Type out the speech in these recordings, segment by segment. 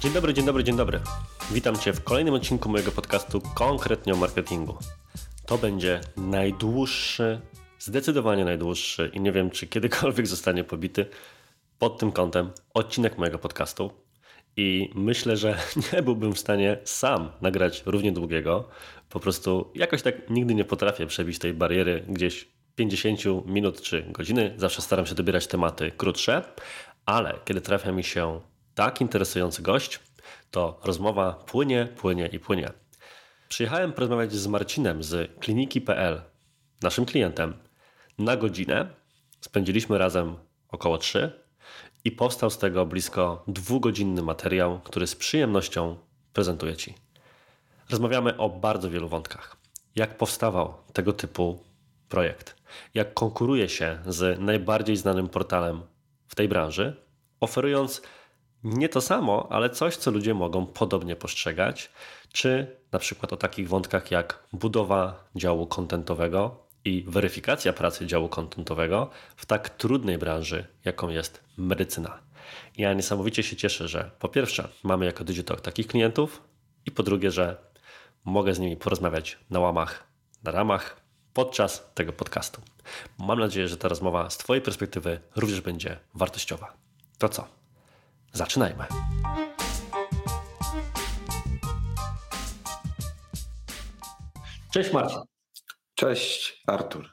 Dzień dobry, dzień dobry, dzień dobry. Witam Cię w kolejnym odcinku mojego podcastu konkretnie o marketingu. To będzie najdłuższy, zdecydowanie najdłuższy i nie wiem, czy kiedykolwiek zostanie pobity pod tym kątem odcinek mojego podcastu. I myślę, że nie byłbym w stanie sam nagrać równie długiego. Po prostu jakoś tak nigdy nie potrafię przebić tej bariery gdzieś 50 minut czy godziny. Zawsze staram się dobierać tematy krótsze, ale kiedy trafia mi się tak interesujący gość, to rozmowa płynie, płynie i płynie. Przyjechałem porozmawiać z Marcinem z kliniki.pl, naszym klientem, na godzinę. Spędziliśmy razem około 3 i powstał z tego blisko dwugodzinny materiał, który z przyjemnością prezentuję Ci. Rozmawiamy o bardzo wielu wątkach. Jak powstawał tego typu projekt? Jak konkuruje się z najbardziej znanym portalem w tej branży, oferując nie to samo, ale coś, co ludzie mogą podobnie postrzegać, czy na przykład o takich wątkach jak budowa działu kontentowego i weryfikacja pracy działu kontentowego w tak trudnej branży, jaką jest medycyna. Ja niesamowicie się cieszę, że po pierwsze mamy jako Digitalk takich klientów i po drugie, że mogę z nimi porozmawiać na łamach, na ramach podczas tego podcastu. Mam nadzieję, że ta rozmowa z Twojej perspektywy również będzie wartościowa. To co? Zaczynajmy. Cześć Marcin. Cześć Artur.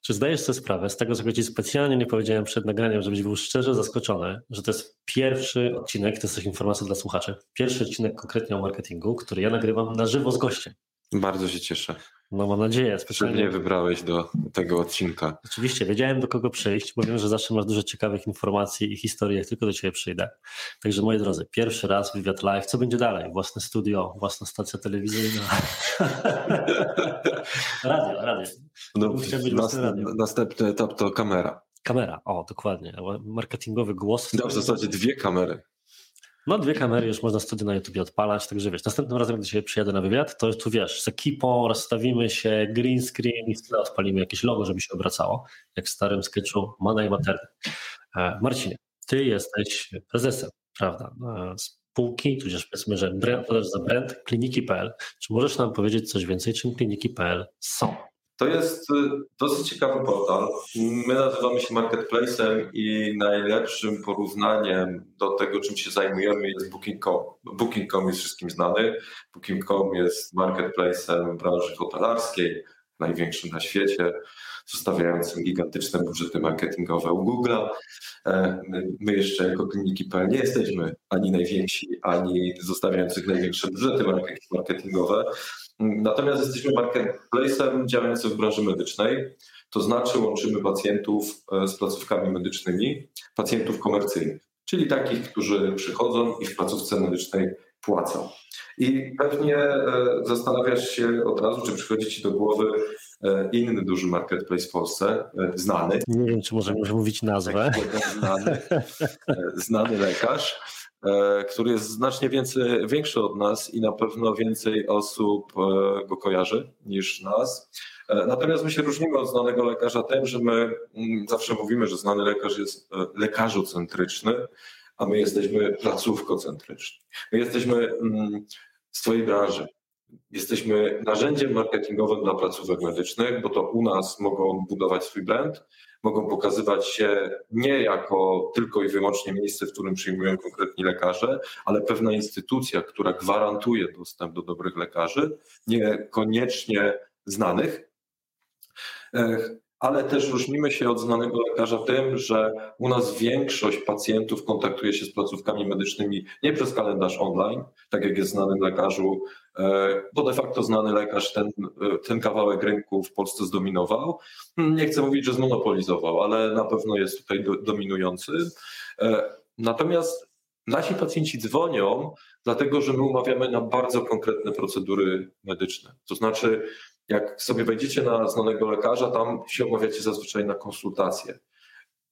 Czy zdajesz sobie sprawę z tego, co Ci specjalnie nie powiedziałem przed nagraniem, żebyś był szczerze zaskoczony, że to jest pierwszy odcinek, to jest też informacja dla słuchaczy, pierwszy odcinek konkretnie o marketingu, który ja nagrywam na żywo z gościem. Bardzo się cieszę. No mam nadzieję. Specjalnie mnie wybrałeś do tego odcinka. Oczywiście, wiedziałem do kogo przyjść, bo wiem, że zawsze masz dużo ciekawych informacji i historii, jak tylko do Ciebie przyjdę. Także moi drodzy, pierwszy raz wywiad live. Co będzie dalej? Własne studio, własna stacja telewizyjna. radio, radio. No, nas, radio. Następny etap to kamera. Kamera, o dokładnie. Marketingowy głos. No, w zasadzie dwie kamery. No dwie kamery już można studio na YouTube odpalać, także wiesz, następnym razem, gdy się przyjadę na wywiad, to tu wiesz, z ekipą rozstawimy się, green screen i w tle odpalimy jakieś logo, żeby się obracało, jak w starym sketchu Mana i Materny. E, Marcinie, ty jesteś prezesem, prawda, e, spółki, tudzież powiedzmy, że brand, za brand kliniki.pl. Czy możesz nam powiedzieć coś więcej, czym kliniki.pl są? To jest y, dosyć ciekawy portal. My nazywamy się marketplacem i najlepszym porównaniem do tego, czym się zajmujemy jest Booking.com. Booking.com jest wszystkim znany. Booking.com jest marketplacem branży hotelarskiej, największym na świecie, zostawiającym gigantyczne budżety marketingowe u Google'a. E, my jeszcze jako kliniki.pl nie jesteśmy ani najwięksi, ani zostawiających największe budżety marketingowe. Natomiast jesteśmy marketplacem działającym w branży medycznej, to znaczy łączymy pacjentów e, z placówkami medycznymi, pacjentów komercyjnych, czyli takich, którzy przychodzą i w placówce medycznej płacą. I pewnie e, zastanawiasz się od razu, czy przychodzi Ci do głowy e, inny duży marketplace w Polsce, znany. Nie wiem, czy możemy mówić nazwę. Znany, znany lekarz który jest znacznie więcej, większy od nas i na pewno więcej osób e, go kojarzy niż nas. E, natomiast my się różnimy od znanego lekarza tym, że my mm, zawsze mówimy, że znany lekarz jest lekarzocentryczny, a my jesteśmy placówkocentryczni. My jesteśmy mm, z Twojej branży. Jesteśmy narzędziem marketingowym dla placówek medycznych, bo to u nas mogą budować swój brand, mogą pokazywać się nie jako tylko i wyłącznie miejsce, w którym przyjmują konkretni lekarze, ale pewna instytucja, która gwarantuje dostęp do dobrych lekarzy, niekoniecznie znanych ale też różnimy się od znanego lekarza tym, że u nas większość pacjentów kontaktuje się z placówkami medycznymi nie przez kalendarz online, tak jak jest znanym lekarzu, e, bo de facto znany lekarz ten, e, ten kawałek rynku w Polsce zdominował. Nie chcę mówić, że zmonopolizował, ale na pewno jest tutaj do, dominujący. E, natomiast nasi pacjenci dzwonią, dlatego że my umawiamy na bardzo konkretne procedury medyczne. To znaczy, jak sobie wejdziecie na znanego lekarza, tam się umawiacie zazwyczaj na konsultacje.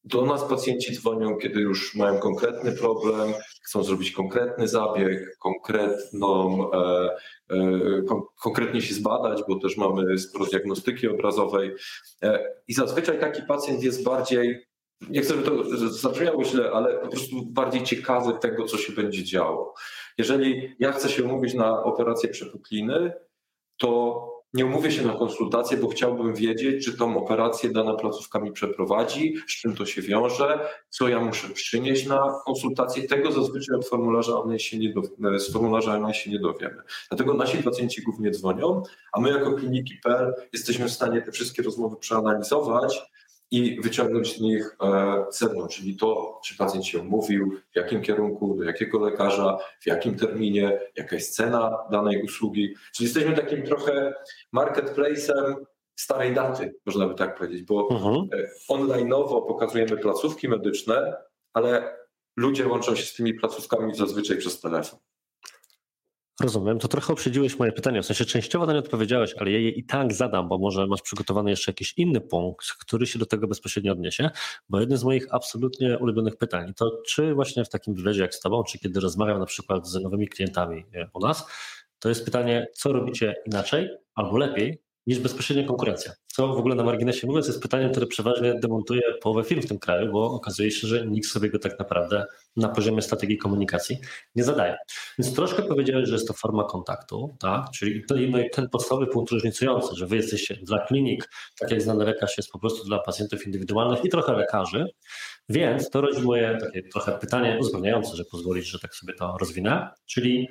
Do nas pacjenci dzwonią, kiedy już mają konkretny problem, chcą zrobić konkretny zabieg, konkretną, e, e, kon, konkretnie się zbadać, bo też mamy sporo diagnostyki obrazowej. E, I zazwyczaj taki pacjent jest bardziej, nie chcę, żeby to zabrzmiało źle, ale po prostu bardziej ciekawy tego, co się będzie działo. Jeżeli ja chcę się umówić na operację przepukliny, to nie umówię się na konsultację, bo chciałbym wiedzieć, czy tą operację dana placówka mi przeprowadzi, z czym to się wiąże, co ja muszę przynieść na konsultację. Tego zazwyczaj od formularza online się nie z formularza online się nie dowiemy. Dlatego nasi pacjenci głównie dzwonią, a my jako kliniki.pl jesteśmy w stanie te wszystkie rozmowy przeanalizować i wyciągnąć z nich sedno, czyli to, czy pacjent się umówił, w jakim kierunku, do jakiego lekarza, w jakim terminie, jaka jest cena danej usługi. Czyli jesteśmy takim trochę marketplace'em starej daty, można by tak powiedzieć, bo mhm. E, online'owo pokazujemy placówki medyczne, ale ludzie łączą się z tymi placówkami zazwyczaj przez telefon. Rozumiem. To trochę uprzedziłeś moje pytanie. W sensie częściowo na nie odpowiedziałeś, ale ja je i tak zadam, bo może masz przygotowany jeszcze jakiś inny punkt, który się do tego bezpośrednio odniesie. Bo jednym z moich absolutnie ulubionych pytań to czy właśnie w takim wywiadzie jak z tobą, czy kiedy rozmawiam na przykład z nowymi klientami e, u nas, to jest pytanie, co robicie inaczej albo lepiej niż bezpośrednia konkurencja. Co w ogóle na marginesie mówiąc jest pytaniem, które przeważnie demontuje połowę firm w tym kraju, bo okazuje się, że nikt sobie go tak naprawdę na poziomie strategii komunikacji nie zadaje. Więc troszkę powiedziałeś, że jest to forma kontaktu, tak? czyli to, no ten podstawowy punkt różnicujący, że wy jesteście dla klinik, tak jak znany lekarz jest po prostu dla pacjentów indywidualnych i trochę lekarzy, więc to rodzi moje takie trochę pytanie uzupełniające, że pozwolisz, że tak sobie to rozwinę, czyli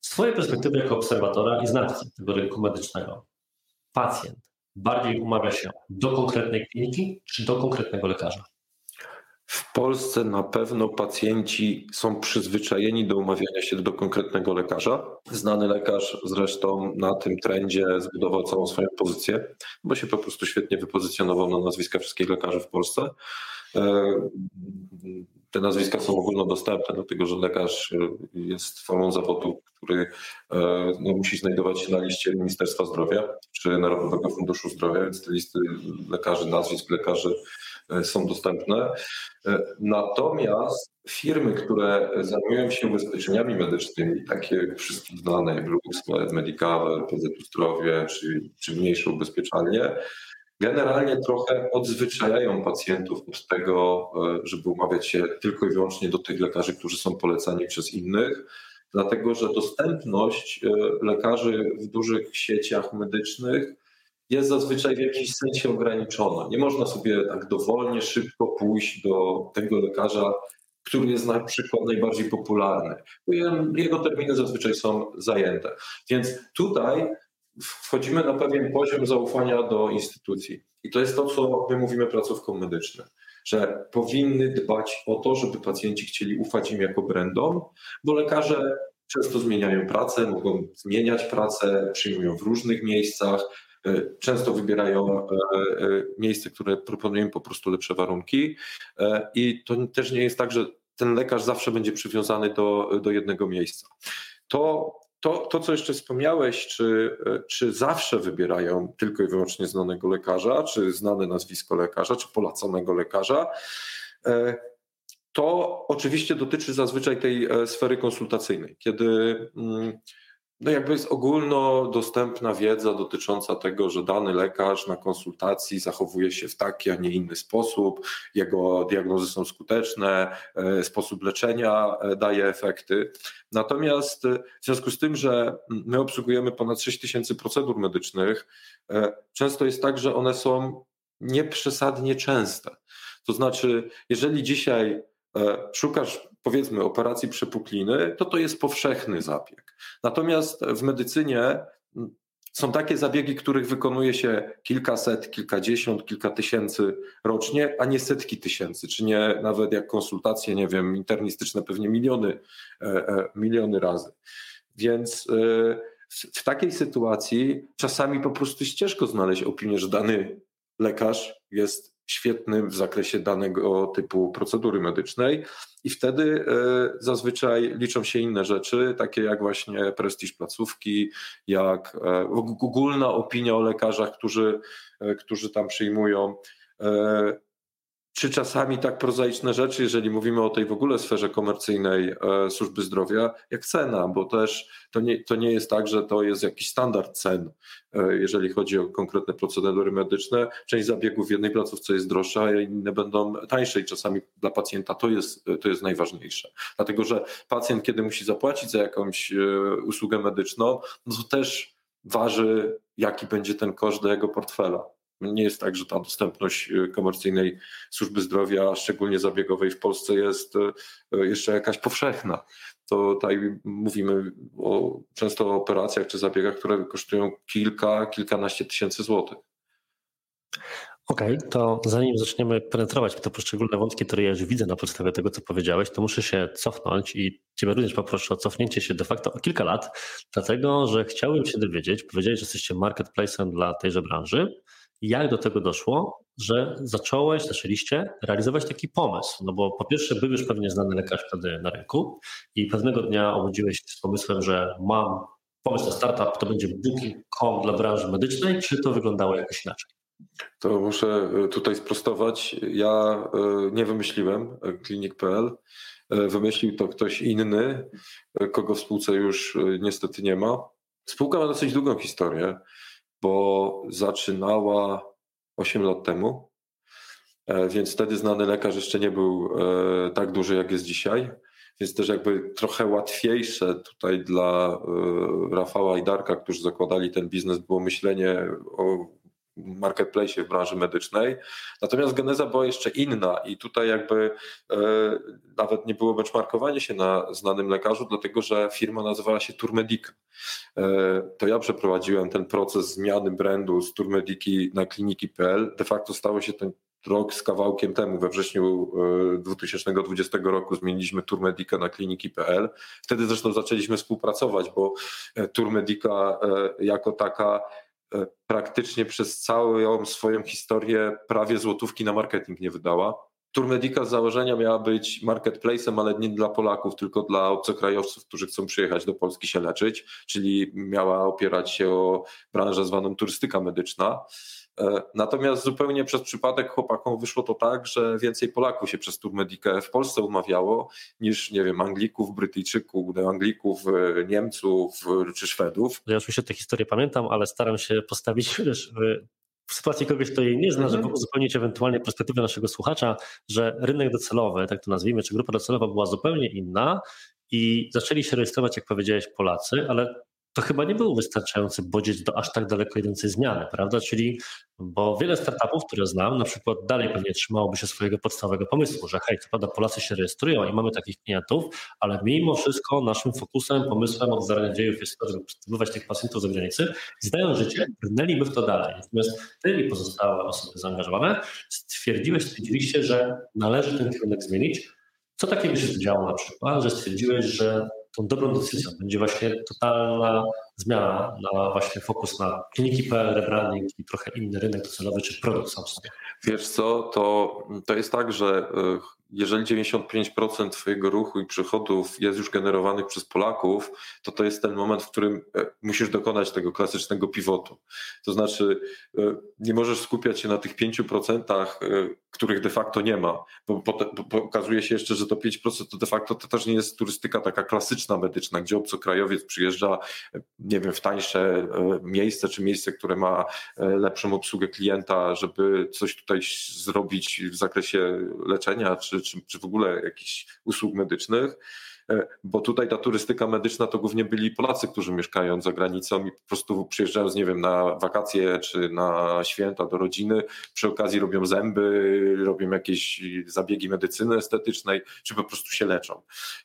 z Twojej perspektywy jako obserwatora i znawcy tego rynku medycznego, pacjent bardziej umawia się do konkretnej kliniki czy do konkretnego lekarza? W Polsce na pewno pacjenci są przyzwyczajeni do umawiania się do konkretnego lekarza. Znany lekarz zresztą na tym trendzie zbudował całą swoją pozycję, bo się po prostu świetnie wypozycjonował na nazwiska wszystkich lekarzy w Polsce. E, te nazwiska są ogólnodostępne, dlatego że lekarz e, jest formą zawodu, który e, no, musi znajdować się na liście Ministerstwa Zdrowia czy Narodowego Funduszu Zdrowia, więc te listy lekarzy, nazwisk lekarzy e, są dostępne. Natomiast firmy, które zajmują się ubezpieczeniami medycznymi, takie jak wszystkim znane, jak Lux, Medicover, PZU Zdrowie czy, czy mniejsze ubezpieczalnie, generalnie trochę odzwyczajają pacjentów od tego, e, żeby umawiać się tylko i wyłącznie do tych lekarzy, którzy są polecani przez innych, dlatego że dostępność e, lekarzy w dużych sieciach medycznych jest zazwyczaj w jakimś sensie ograniczona. Nie można sobie tak dowolnie, szybko pójść do tego lekarza, który jest na przykład najbardziej popularny. Jego terminy zazwyczaj są zajęte. Więc tutaj wchodzimy na pewien poziom zaufania do instytucji. I to jest to, co my mówimy placówkom medycznym, że powinny dbać o to, żeby pacjenci chcieli ufać im jako brandom, bo lekarze często zmieniają pracę, mogą zmieniać pracę, przyjmują w różnych miejscach, e, często wybierają e, e, miejsce, które proponują po prostu lepsze warunki. I to też nie jest tak, że ten lekarz zawsze będzie przywiązany do, do jednego miejsca. To to, to, co jeszcze wspomniałeś, czy, czy zawsze wybierają tylko i wyłącznie znanego lekarza, czy znane nazwisko lekarza, czy poleconego lekarza, e, to oczywiście dotyczy zazwyczaj tej e, sfery konsultacyjnej, kiedy mm, no jakby jest ogólnodostępna wiedza dotycząca tego, że dany lekarz na konsultacji zachowuje się w taki, a nie inny sposób, jego diagnozy są skuteczne, e, sposób leczenia e, daje efekty. Natomiast e, w związku z tym, że my obsługujemy ponad 6 tysięcy procedur medycznych, często jest tak, że one są nieprzesadnie częste. To znaczy, jeżeli dzisiaj szukasz powiedzmy operacji przepukliny, to to jest powszechny zabieg. Natomiast w medycynie są takie zabiegi, których wykonuje się kilkaset, kilkadziesiąt, kilka tysięcy rocznie, a nie setki tysięcy, czy nie nawet jak konsultacje, nie wiem, internistyczne pewnie miliony, e, e, miliony razy. Więc e, w takiej sytuacji czasami po prostu ciężko znaleźć opinię, że dany lekarz jest świetnym w zakresie danego typu procedury medycznej i wtedy e, zazwyczaj liczą się inne rzeczy, takie jak właśnie prestiż placówki, jak e, ogólna opinia o lekarzach, którzy, e, którzy tam przyjmują. Czy czasami tak prozaiczne rzeczy, jeżeli mówimy o tej w ogóle sferze komercyjnej e, służby zdrowia, jak cena, bo też to nie, to nie jest tak, że to jest jakiś standard cen, e, jeżeli chodzi o konkretne procedury medyczne. Część zabiegów w jednej placówce jest droższa, a inne będą tańsze i czasami dla pacjenta to jest, to jest najważniejsze. Dlatego, że pacjent, kiedy musi zapłacić za jakąś e, usługę medyczną, no to też waży, jaki będzie ten koszt do jego portfela. Nie jest tak, że ta dostępność y, komercyjnej służby zdrowia, szczególnie zabiegowej w Polsce jest y, jeszcze jakaś powszechna. To tutaj mówimy o, często o operacjach czy zabiegach, które kosztują kilka, kilkanaście tysięcy złotych. Okej, okay, to zanim zaczniemy penetrować te poszczególne wątki, które ja już widzę na podstawie tego, co powiedziałeś, to muszę się cofnąć i Ciebie również poproszę o cofnięcie się de facto o kilka lat, dlatego że chciałbym się dowiedzieć, powiedziałeś, że jesteście marketplacem dla tejże branży, jak do tego doszło, że zacząłeś, zaczęliście realizować taki pomysł? No bo po pierwsze był już pewnie znany lekarz wtedy na rynku i pewnego dnia obudziłeś się z pomysłem, że mam pomysł na startup, to będzie booking.com dla branży medycznej, czy to wyglądało jakoś inaczej? To muszę e, tutaj sprostować. Ja e, nie wymyśliłem e, klinik.pl. Wymyślił to ktoś inny, kogo w spółce już niestety nie ma. Spółka ma dosyć długą historię bo zaczynała 8 lat temu, e, więc wtedy znany lekarz jeszcze nie był e, tak duży, jak jest dzisiaj. Więc też jakby trochę łatwiejsze tutaj dla e, Rafała i Darka, którzy zakładali ten biznes, było myślenie o marketplace w branży medycznej. Natomiast geneza była jeszcze inna i tutaj jakby e, nawet nie było benchmarkowanie się na znanym lekarzu, dlatego że firma nazywała się Turmedica. E, to ja przeprowadziłem ten proces zmiany brandu z Turmediki na kliniki.pl. De facto stało się to rok z kawałkiem temu, we wrześniu 2020 e, roku zmieniliśmy Turmedica na kliniki.pl. Wtedy zresztą zaczęliśmy współpracować, bo e, Turmedica jako taka E, praktycznie przez całą swoją historię prawie złotówki na marketing nie wydała. Turmedica z założenia miała być marketplacem, ale nie dla Polaków, tylko dla obcokrajowców, którzy chcą przyjechać do Polski się leczyć, czyli miała opierać się o branżę zwaną turystyka medyczna. E, natomiast zupełnie przez przypadek chłopakom wyszło to tak, że więcej Polaków się przez Turmedikę w Polsce umawiało niż, nie wiem, Anglików, Brytyjczyków, Anglików, e, Niemców czy Szwedów. Ja oczywiście tę historię pamiętam, ale staram się postawić wiesz, w sytuacji kogoś, kto jej nie zna, żeby mhm. uzupełnić ewentualnie perspektywę naszego słuchacza, że rynek docelowy, tak to nazwijmy, czy grupa docelowa była zupełnie inna i zaczęli się rejestrować, jak powiedziałeś, Polacy, ale to chyba nie był wystarczający bodziec do aż tak daleko idącej zmiany, prawda? Czyli, bo wiele startupów, które znam, na przykład dalej pewnie trzymałoby się swojego podstawowego pomysłu, że hej, co prawda Polacy się rejestrują i mamy takich klientów, ale mimo wszystko naszym fokusem, pomysłem od zarania dziejów jest to, żeby przybywać tych pacjentów z zagranicy i zdając życie, brnęliby w to dalej. Natomiast ty i pozostałe osoby zaangażowane stwierdziłeś, stwierdziliście, że należy ten kierunek zmienić. Co takiego się działo na przykład, że stwierdziłeś, że tą dobrą decyzją będzie właśnie totalna zmiana na właśnie fokus na kliniki.pl, rebranding i trochę inny rynek docelowy czy produkt sam sobie. Wiesz co, to, to jest tak, że e, jeżeli 95% Twojego ruchu i przychodów jest już generowanych przez Polaków, to to jest ten moment, w którym e, musisz dokonać tego klasycznego pivotu. To znaczy, e, nie możesz skupiać się na tych 5%, których de facto nie ma, bo, bo okazuje się jeszcze, że to 5% to de facto to też nie jest turystyka taka klasyczna medyczna, gdzie obcokrajowiec przyjeżdża, nie wiem, w tańsze miejsce, czy miejsce, które ma lepszą obsługę klienta, żeby coś tutaj zrobić w zakresie leczenia, czy, czy, czy w ogóle jakichś usług medycznych. E, bo tutaj ta turystyka medyczna to głównie byli Polacy, którzy mieszkają za granicą i po prostu przyjeżdżając, nie wiem, na wakacje czy na święta do rodziny, przy okazji robią zęby, robią jakieś zabiegi medycyny estetycznej, czy po prostu się leczą.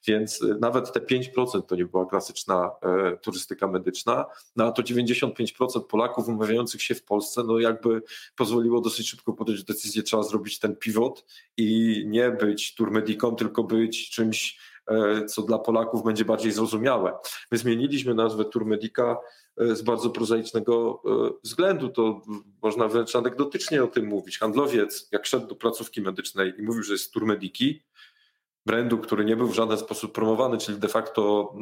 Więc e, nawet te 5% to nie była klasyczna e, turystyka medyczna, no a to 95% Polaków umawiających się w Polsce, no jakby pozwoliło dosyć szybko podjąć decyzję, trzeba zrobić ten pivot i nie być turmediką, tylko być czymś co dla Polaków będzie bardziej zrozumiałe. My zmieniliśmy nazwę Turmedica e, z bardzo prozaicznego e, względu. To można wręcz anegdotycznie o tym mówić. Handlowiec, jak szedł do placówki medycznej i mówił, że jest Turmediki, brandu, który nie był w żaden sposób promowany, czyli de facto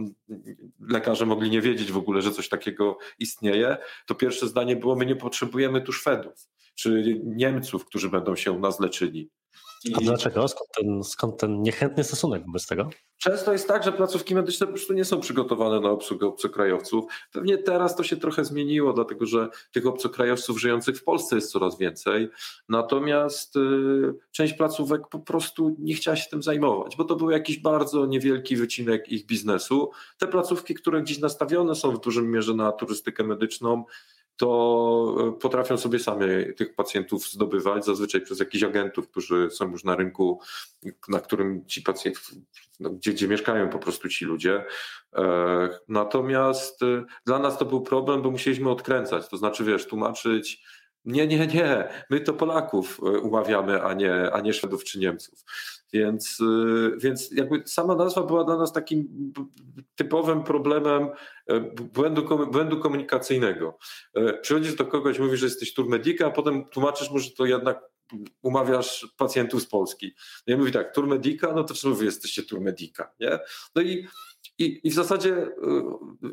lekarze mogli nie wiedzieć w ogóle, że coś takiego istnieje, to pierwsze zdanie było: My nie potrzebujemy tu Szwedów czy Niemców, którzy będą się u nas leczyli. I... A dlaczego? Skąd ten, skąd ten niechętny stosunek wobec tego? Często jest tak, że placówki medyczne po prostu nie są przygotowane na obsługę obcokrajowców. Pewnie teraz to się trochę zmieniło, dlatego że tych obcokrajowców żyjących w Polsce jest coraz więcej. Natomiast y, część placówek po prostu nie chciała się tym zajmować, bo to był jakiś bardzo niewielki wycinek ich biznesu. Te placówki, które gdzieś nastawione są w dużym mierze na turystykę medyczną, to e, potrafią sobie sami tych pacjentów zdobywać, zazwyczaj przez jakichś agentów, którzy są już na rynku, na którym ci pacjenci, no, gdzie, gdzie mieszkają po prostu ci ludzie. E, natomiast e, dla nas to był problem, bo musieliśmy odkręcać, to znaczy, wiesz, tłumaczyć, nie, nie, nie, my to Polaków umawiamy, a nie, a nie Szwedów czy Niemców. Więc, y, więc jakby sama nazwa była dla nas takim typowym problemem e, błędu, błędu komunikacyjnego. E, przychodzisz do kogoś, mówisz, że jesteś turmedika, a potem tłumaczysz mu, że to jednak umawiasz pacjentów z Polski. No ja mówię tak, turmedika, no to w wy jesteście turmedika, nie? No i i, I, w zasadzie y,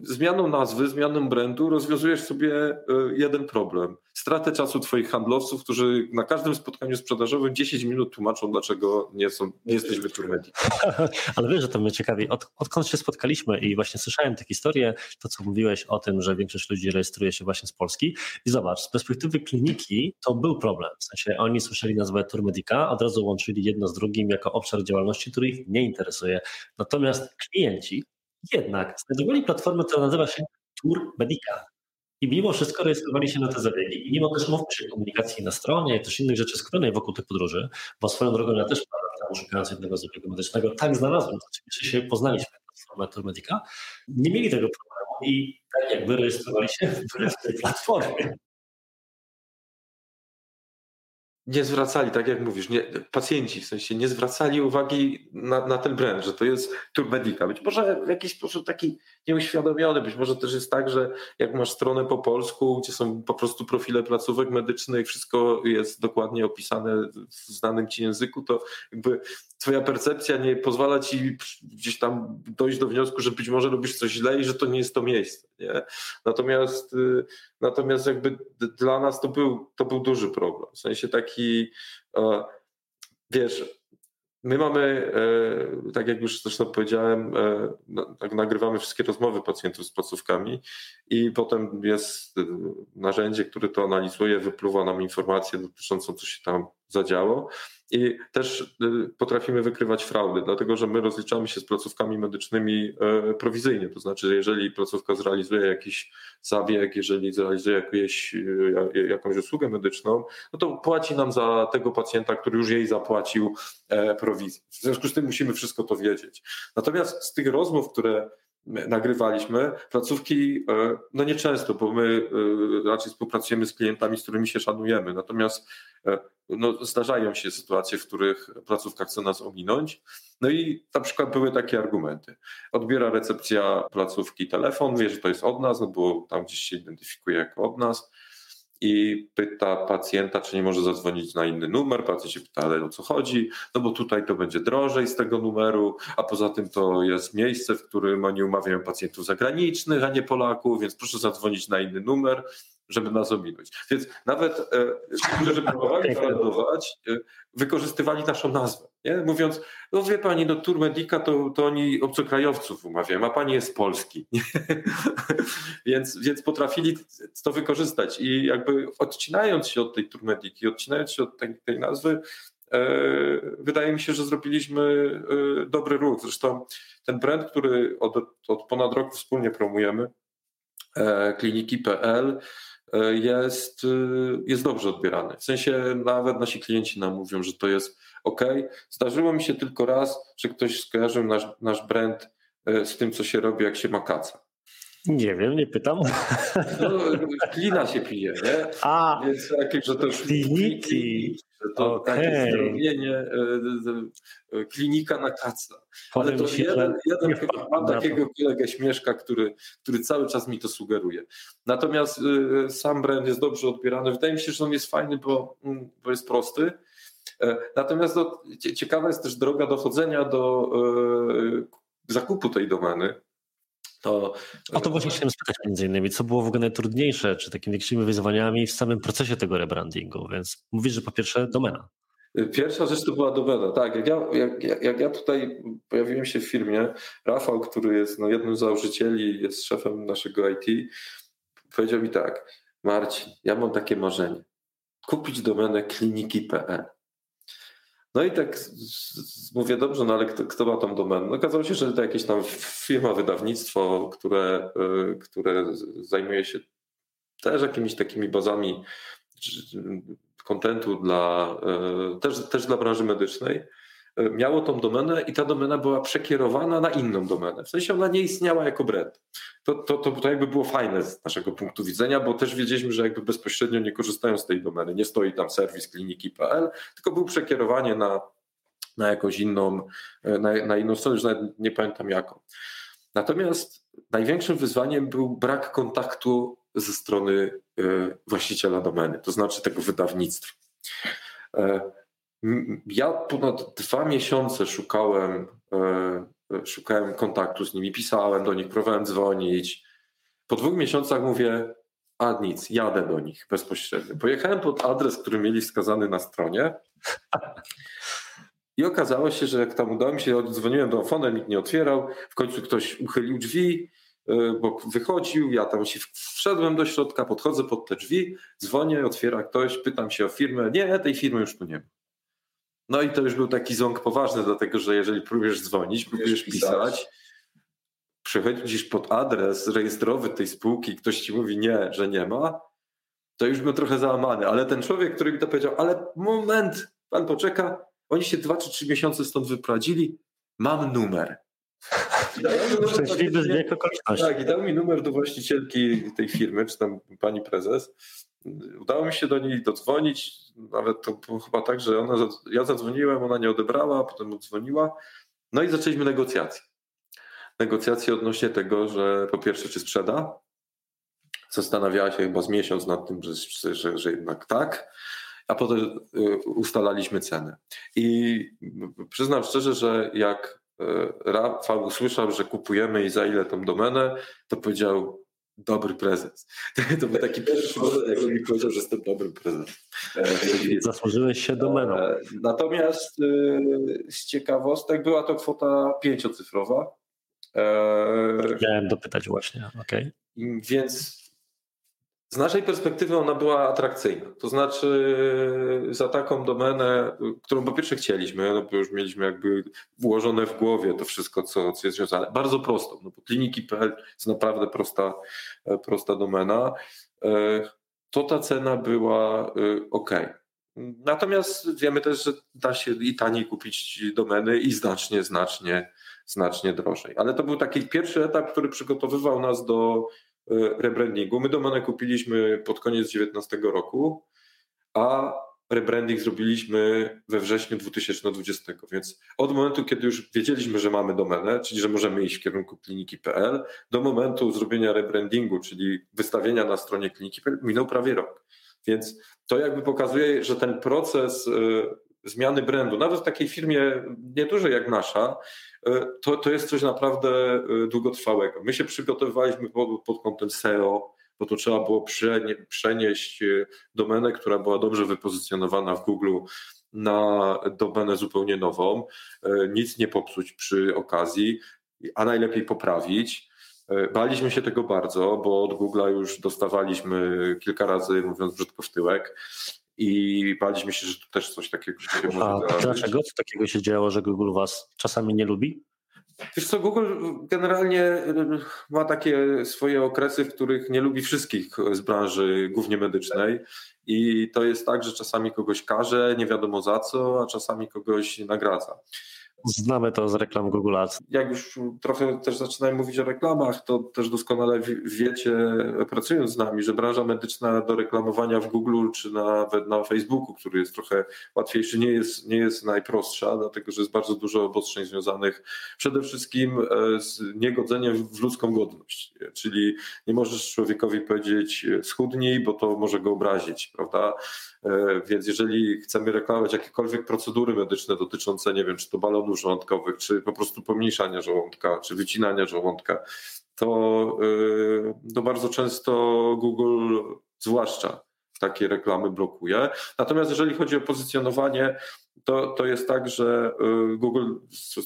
zmianą nazwy, zmianą brandu rozwiązujesz sobie y, jeden problem. Stratę czasu twoich handlowców, którzy na każdym spotkaniu sprzedażowym 10 minut tłumaczą, dlaczego nie, są, nie jesteś Virtual Ale wiesz, że to mnie ciekawi. Od, odkąd się spotkaliśmy i właśnie słyszałem tę historię, to co mówiłeś o tym, że większość ludzi rejestruje się właśnie z Polski i zobacz, z perspektywy kliniki to był problem. W sensie oni słyszeli nazwę Turmedica, od razu łączyli jedno z drugim jako obszar działalności, który ich nie interesuje. Natomiast klienci jednak znajdowali platformę, która nazywa się Tour Medica. I mimo wszystko rejestrowali się na te zabiegi. I mimo też mówmy się komunikacji na stronie też innych rzeczy skrojonej wokół tych podróży, bo swoją drogą ja też temu szukając jednego zabiegu medycznego, tak znalazłem, to się poznaliśmy platformę Tour Medica, nie mieli tego problemu i tak jakby rejestrowali się w tej platformie nie zwracali, tak jak mówisz, nie, pacjenci w sensie nie zwracali uwagi na, na ten brand, że to jest Turmedica. Być może w jakiś sposób taki nieuświadomiony, być może też jest tak, że jak masz stronę po polsku, gdzie są po prostu profile placówek medycznych, wszystko jest dokładnie opisane w znanym ci języku, to jakby twoja percepcja nie pozwala ci gdzieś tam dojść do wniosku, że być może robisz coś źle i że to nie jest to miejsce. Nie? Natomiast, y, natomiast jakby dla nas to był, to był duży problem. W sensie taki, e, wiesz, My mamy, e, tak jak już zresztą powiedziałem, e, tak nagrywamy wszystkie rozmowy pacjentów z placówkami i potem jest narzędzie, które to analizuje, wypluwa nam informacje dotyczącą, co się tam zadziało. I też y, potrafimy wykrywać fraudy, dlatego że my rozliczamy się z placówkami medycznymi e, prowizyjnie. To znaczy, jeżeli placówka zrealizuje jakiś zabieg, jeżeli zrealizuje jakieś, e, jakąś usługę medyczną, no to płaci nam za tego pacjenta, który już jej zapłacił e, prowizję. W związku z tym musimy wszystko to wiedzieć. Natomiast z tych rozmów, które nagrywaliśmy. Placówki, e, no nieczęsto, bo my e, raczej współpracujemy z klientami, z którymi się szanujemy. Natomiast e, no, zdarzają się sytuacje, w których placówka chce nas ominąć. No i na przykład były takie argumenty. Odbiera recepcja placówki telefon, wie, że to jest od nas, no bo tam gdzieś się identyfikuje jako od nas i pyta pacjenta, czy nie może zadzwonić na inny numer. Pacjent się pyta, ale o co chodzi? No bo tutaj to będzie drożej z tego numeru, a poza tym to jest miejsce, w którym oni umawiają pacjentów zagranicznych, a nie Polaków, więc proszę zadzwonić na inny numer żeby nas ominąć. Więc nawet e, ci, którzy próbowali zareagować, e, wykorzystywali naszą nazwę. Nie? Mówiąc, no wie pani, no Tour Medica to, to oni obcokrajowców umawiają, a pani jest Polski. więc, więc potrafili to wykorzystać i jakby odcinając się od tej Tour Mediki, odcinając się od tej, tej nazwy, e, wydaje mi się, że zrobiliśmy e, dobry ruch. Zresztą ten brand, który od, od ponad roku wspólnie promujemy, e, kliniki.pl, E, jest, e, jest dobrze odbierany. W sensie nawet nasi klienci nam mówią, że to jest ok. Zdarzyło mi się tylko raz, że ktoś skojarzył nasz, nasz brand e, z tym, co się robi, jak się ma kaca. Nie wiem, nie pytam. No, klina się pije, nie? A, Więc że to kliniki. Że to okay. takie zdrowienie, klinika na kaca. Ale to jeden, jeden chyba mam takiego kolegę Śmieszka, który, który cały czas mi to sugeruje. Natomiast sam brand jest dobrze odbierany. Wydaje mi się, że on jest fajny, bo, mm, bo jest prosty. E, natomiast do, ciekawa jest też droga dochodzenia do e, zakupu tej domeny. To, o to właśnie chciałem spytać między innymi, co było w ogóle najtrudniejsze, czy takimi większymi wyzwaniami w samym procesie tego rebrandingu, więc mówisz, że po pierwsze domena. Pierwsza rzecz to była domena. Tak, jak ja, jak, jak ja tutaj pojawiłem się w firmie, Rafał, który jest no, jednym z założycieli, jest szefem naszego IT, powiedział mi tak, Marcin, ja mam takie marzenie, kupić domenę kliniki.pl. No i tak mówię, dobrze, no ale kto, kto ma tą domenę? No okazało się, że to jakieś tam firma, wydawnictwo, które, y, które zajmuje się też jakimiś takimi bazami kontentu dla, y, też, też dla branży medycznej, miało tą domenę i ta domena była przekierowana na inną domenę. W sensie ona nie istniała jako brand. To, to, to, to jakby było fajne z naszego punktu widzenia, bo też wiedzieliśmy, że jakby bezpośrednio nie korzystają z tej domeny. Nie stoi tam serwis kliniki.pl, tylko był przekierowanie na, na jakąś inną, na, na inną stronę, już nawet nie pamiętam jaką. Natomiast największym wyzwaniem był brak kontaktu ze strony e, właściciela domeny, to znaczy tego wydawnictwa. E, ja ponad dwa miesiące szukałem, e, szukałem kontaktu z nimi, pisałem do nich, próbowałem dzwonić. Po dwóch miesiącach mówię, a nic, jadę do nich bezpośrednio. Pojechałem pod adres, który mieli wskazany na stronie. I okazało się, że jak tam udało mi się, dzwoniłem do fonem, nikt nie otwierał. W końcu ktoś uchylił drzwi, y, bo wychodził, ja tam się wszedłem do środka, podchodzę pod te drzwi, dzwonię, otwiera ktoś, pytam się o firmę. Nie, tej firmy już tu nie ma. No i to już był taki ząg poważny, dlatego że jeżeli próbujesz dzwonić, próbujesz pisać, przychodzisz pod adres rejestrowy tej spółki, ktoś ci mówi nie, że nie ma, to już był trochę załamany. Ale ten człowiek, który mi to powiedział, ale moment, pan poczeka, oni się dwa czy trzy miesiące stąd wyprowadzili, mam numer. Szczęśliwy zbieg okoliczności. Tak, i dał mi numer do właścicielki tej firmy, czy tam pani prezes. Udało mi się do niej dodzwonić, nawet to było chyba tak, że ona, ja zadzwoniłem, ona nie odebrała, potem odzwoniła. No i zaczęliśmy negocjacje. Negocjacje odnośnie tego, że po pierwsze, czy sprzeda. Zastanawiała się chyba z miesiąc nad tym, że, że, że jednak tak a potem y, ustalaliśmy cenę. I przyznam szczerze, że jak y, Rafał usłyszał, że kupujemy i za ile tą domenę, to powiedział dobry prezes. To był taki pierwszy moment, jak mi powiedział, że jestem dobrym prezesem. Zasłużyłeś się domeną. E, natomiast y, z ciekawostek była to kwota pięciocyfrowa. E, Miałem dopytać właśnie, okej. Okay. Więc z naszej perspektywy ona była atrakcyjna. To znaczy za taką domenę, którą po pierwsze chcieliśmy, no bo już mieliśmy jakby włożone w głowie to wszystko, co, co jest związane. Bardzo prostą, no bo kliniki.pl jest naprawdę prosta, prosta domena. E, to ta cena była e, ok. Natomiast wiemy też, że da się i taniej kupić domeny i znacznie, znacznie, znacznie drożej. Ale to był taki pierwszy etap, który przygotowywał nas do E, rebrandingu. My domenę kupiliśmy pod koniec 2019 roku, a rebranding zrobiliśmy we wrześniu 2020, więc od momentu, kiedy już wiedzieliśmy, że mamy domenę, czyli że możemy iść w kierunku kliniki.pl, do momentu zrobienia rebrandingu, czyli wystawienia na stronie kliniki.pl, minął prawie rok. Więc to jakby pokazuje, że ten proces e, zmiany brandu, nawet w takiej firmie niedużej jak nasza, e, to, to jest coś naprawdę e, długotrwałego. My się przygotowywaliśmy pod, pod kątem SEO, bo to trzeba było przenieść e, domenę, która była dobrze wypozycjonowana w Google na domenę zupełnie nową, nic nie popsuć przy okazji, a najlepiej poprawić. Baliśmy się tego bardzo, bo od Google'a już dostawaliśmy kilka razy, mówiąc brzydko, w tyłek i baliśmy się, że tu też coś takiego się może A dlaczego? Co takiego się działo, że Google was czasami nie lubi? Wiesz co, Google generalnie y, ma takie swoje okresy, w których nie lubi wszystkich z branży głównie medycznej i to jest tak, że czasami kogoś karze, nie wiadomo za co, a czasami kogoś nagradza. Znamy to z reklam Google Ads. Jak już trochę też zaczynałem mówić o reklamach, to też doskonale wiecie, pracując z nami, że branża medyczna do reklamowania w Google czy nawet na Facebooku, który jest trochę łatwiejszy, nie jest, nie jest najprostsza, dlatego że jest bardzo dużo obostrzeń związanych przede wszystkim e, z niegodzeniem w ludzką godność. Czyli nie możesz człowiekowi powiedzieć schudnij, bo to może go obrazić, prawda? E, więc jeżeli chcemy reklamować jakiekolwiek procedury medyczne dotyczące, nie wiem, czy to balonów żołądkowych, czy po prostu pomniejszania żołądka, czy wycinania żołądka, to, e, to bardzo często Google zwłaszcza takie reklamy blokuje. Natomiast jeżeli chodzi o pozycjonowanie, to, to jest tak, że y, Google,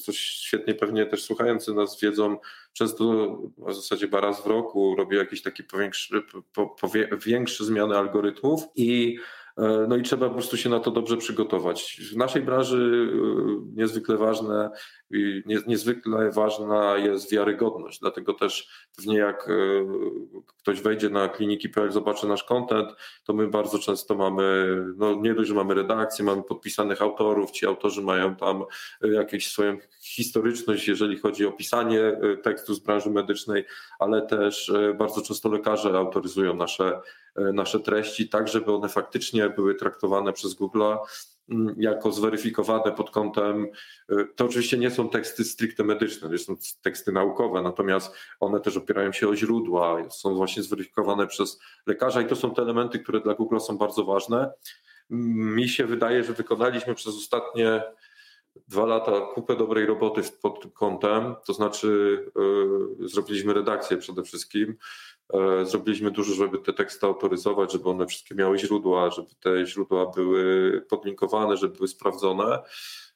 co świetnie pewnie też słuchający nas wiedzą, często w zasadzie chyba raz w roku robi jakieś takie po, po, większe zmiany algorytmów i E, no i trzeba po prostu się na to dobrze przygotować. W naszej branży e, niezwykle ważne, niezwykle ważna jest wiarygodność, dlatego też pewnie jak e, ktoś wejdzie na kliniki.pl, zobaczy nasz content, to my bardzo często mamy, no nie dość, że mamy redakcję, mamy podpisanych autorów, ci autorzy mają tam jakąś swoją historyczność, jeżeli chodzi o pisanie tekstu z branży medycznej, ale też bardzo często lekarze autoryzują nasze E, nasze treści, tak żeby one faktycznie były traktowane przez Google mm, jako zweryfikowane pod kątem, e, to oczywiście nie są teksty stricte medyczne, to są teksty naukowe, natomiast one też opierają się o źródła, są właśnie zweryfikowane przez lekarza i to są te elementy, które dla Google są bardzo ważne. Mi się wydaje, że wykonaliśmy przez ostatnie dwa lata kupę dobrej roboty pod kątem, to znaczy yy, zrobiliśmy redakcję przede wszystkim, zrobiliśmy dużo, żeby te teksty autoryzować, żeby one wszystkie miały źródła, żeby te źródła były podlinkowane, żeby były sprawdzone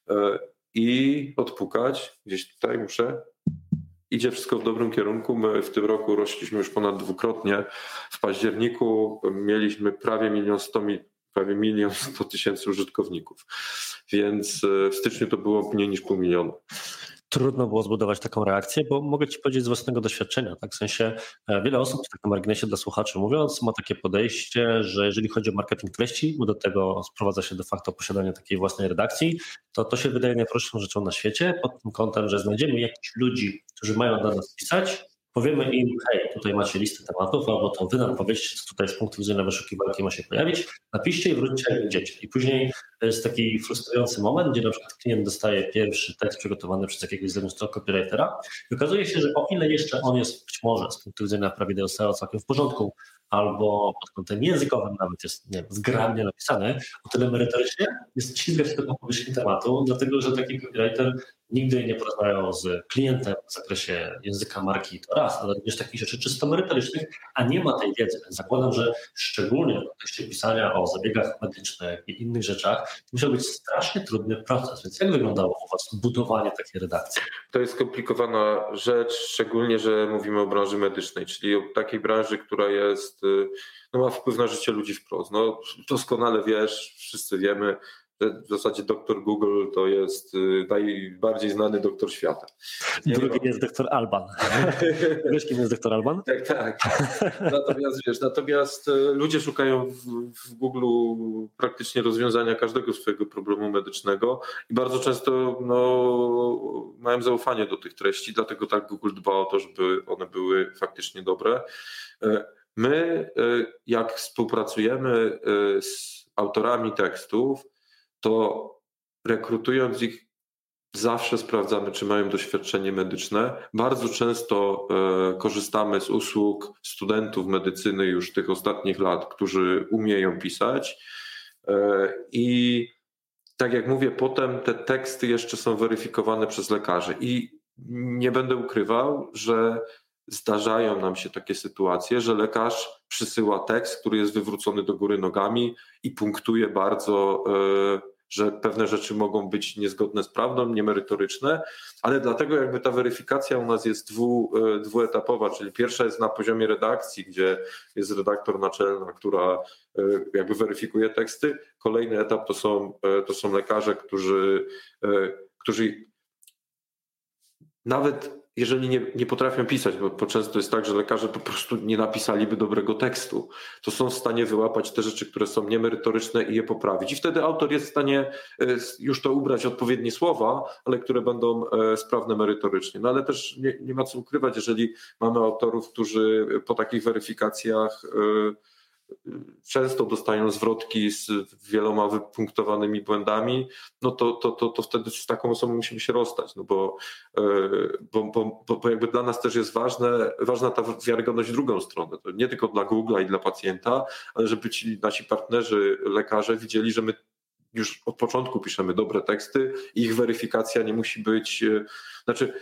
yy, i odpukać, gdzieś tutaj muszę, idzie wszystko w dobrym kierunku. My w tym roku rośliśmy już ponad dwukrotnie. W październiku mieliśmy prawie milion sto prawie milion sto tysięcy użytkowników, więc e, w styczniu to było mniej niż pół miliona trudno było zbudować taką reakcję, bo mogę Ci powiedzieć z własnego doświadczenia. Tak? W sensie e, wiele osób, tak na marginesie dla słuchaczy mówiąc, ma takie podejście, że jeżeli chodzi o marketing treści, bo do tego sprowadza się de facto posiadanie takiej własnej redakcji, to to się wydaje najprostszą rzeczą na świecie, pod tym kątem, że znajdziemy jakichś ludzi, którzy mają dla nas pisać, powiemy im, hej, tutaj macie listę tematów, albo to wy nam powiedzcie, co tutaj z punktu widzenia wyszukiwarki ma się pojawić, napiszcie i wróćcie jak będziecie. I później to jest taki frustrujący moment, gdzie na przykład klient dostaje pierwszy tekst przygotowany przez jakiegoś zewnętrznego copywritera i okazuje się, że o ile jeszcze on jest być może z punktu widzenia prawidła SEO całkiem w porządku, albo pod kątem językowym nawet jest nie zgrabnie napisany, o tyle merytorycznie jest ślizgać tylko powierzchni tematu, dlatego że taki copywriter nigdy nie porozmawiał z klientem w zakresie języka marki, to raz, ale również takich rzeczy czysto merytorycznych, a nie ma tej wiedzy. Zakładam, że szczególnie w kontekście pisania o zabiegach medycznych i innych rzeczach, to musiał być strasznie trudny proces. Więc jak wyglądało u Was budowanie takiej redakcji? To jest skomplikowana rzecz, szczególnie, że mówimy o branży medycznej, czyli o takiej branży, która jest, no ma wpływ na życie ludzi wprost. No, doskonale wiesz, wszyscy wiemy, w zasadzie doktor Google to jest y, najbardziej znany doktor świata. Drugi jest doktor Alban. wiesz, kim jest doktor Alban? Tak, tak. Natomiast wiesz, natomiast y, ludzie szukają w, w Google praktycznie rozwiązania każdego swojego problemu medycznego i bardzo często no, mają zaufanie do tych treści, dlatego tak Google dba o to, żeby one były faktycznie dobre. Y, my, jak współpracujemy z autorami tekstów, to rekrutując ich, zawsze sprawdzamy, czy mają doświadczenie medyczne. Bardzo często e, korzystamy z usług studentów medycyny już tych ostatnich lat, którzy umieją pisać. I tak jak mówię, potem te teksty jeszcze są weryfikowane przez lekarzy. I nie będę ukrywał, że zdarzają nam się takie sytuacje, że lekarz przysyła tekst, który jest wywrócony do góry nogami i punktuje bardzo. E, że pewne rzeczy mogą być niezgodne z prawdą, niemerytoryczne, ale dlatego jakby ta weryfikacja u nas jest dwu, e, dwuetapowa, czyli pierwsza jest na poziomie redakcji, gdzie jest redaktor naczelna, która e, jakby weryfikuje teksty. Kolejny etap to są, to są lekarze, którzy, którzy nawet jeżeli nie, nie potrafią pisać, bo, bo często jest tak, że lekarze po prostu nie napisaliby dobrego tekstu, to są w stanie wyłapać te rzeczy, które są niemerytoryczne i je poprawić. I wtedy autor jest w stanie e, już to ubrać odpowiednie słowa, ale które będą e, sprawne merytorycznie. No ale też nie, nie ma co ukrywać, jeżeli mamy autorów, którzy po takich weryfikacjach yy, często dostają zwrotki z wieloma wypunktowanymi błędami, no to, to, to, to wtedy z taką osobą musimy się rozstać, no bo, e, bo, bo, bo jakby dla nas też jest ważne, ważna ta wiarygodność w drugą stronę. To nie tylko dla Google'a i dla pacjenta, ale żeby ci nasi partnerzy, lekarze widzieli, że my już od początku piszemy dobre teksty ich weryfikacja nie musi być, e, znaczy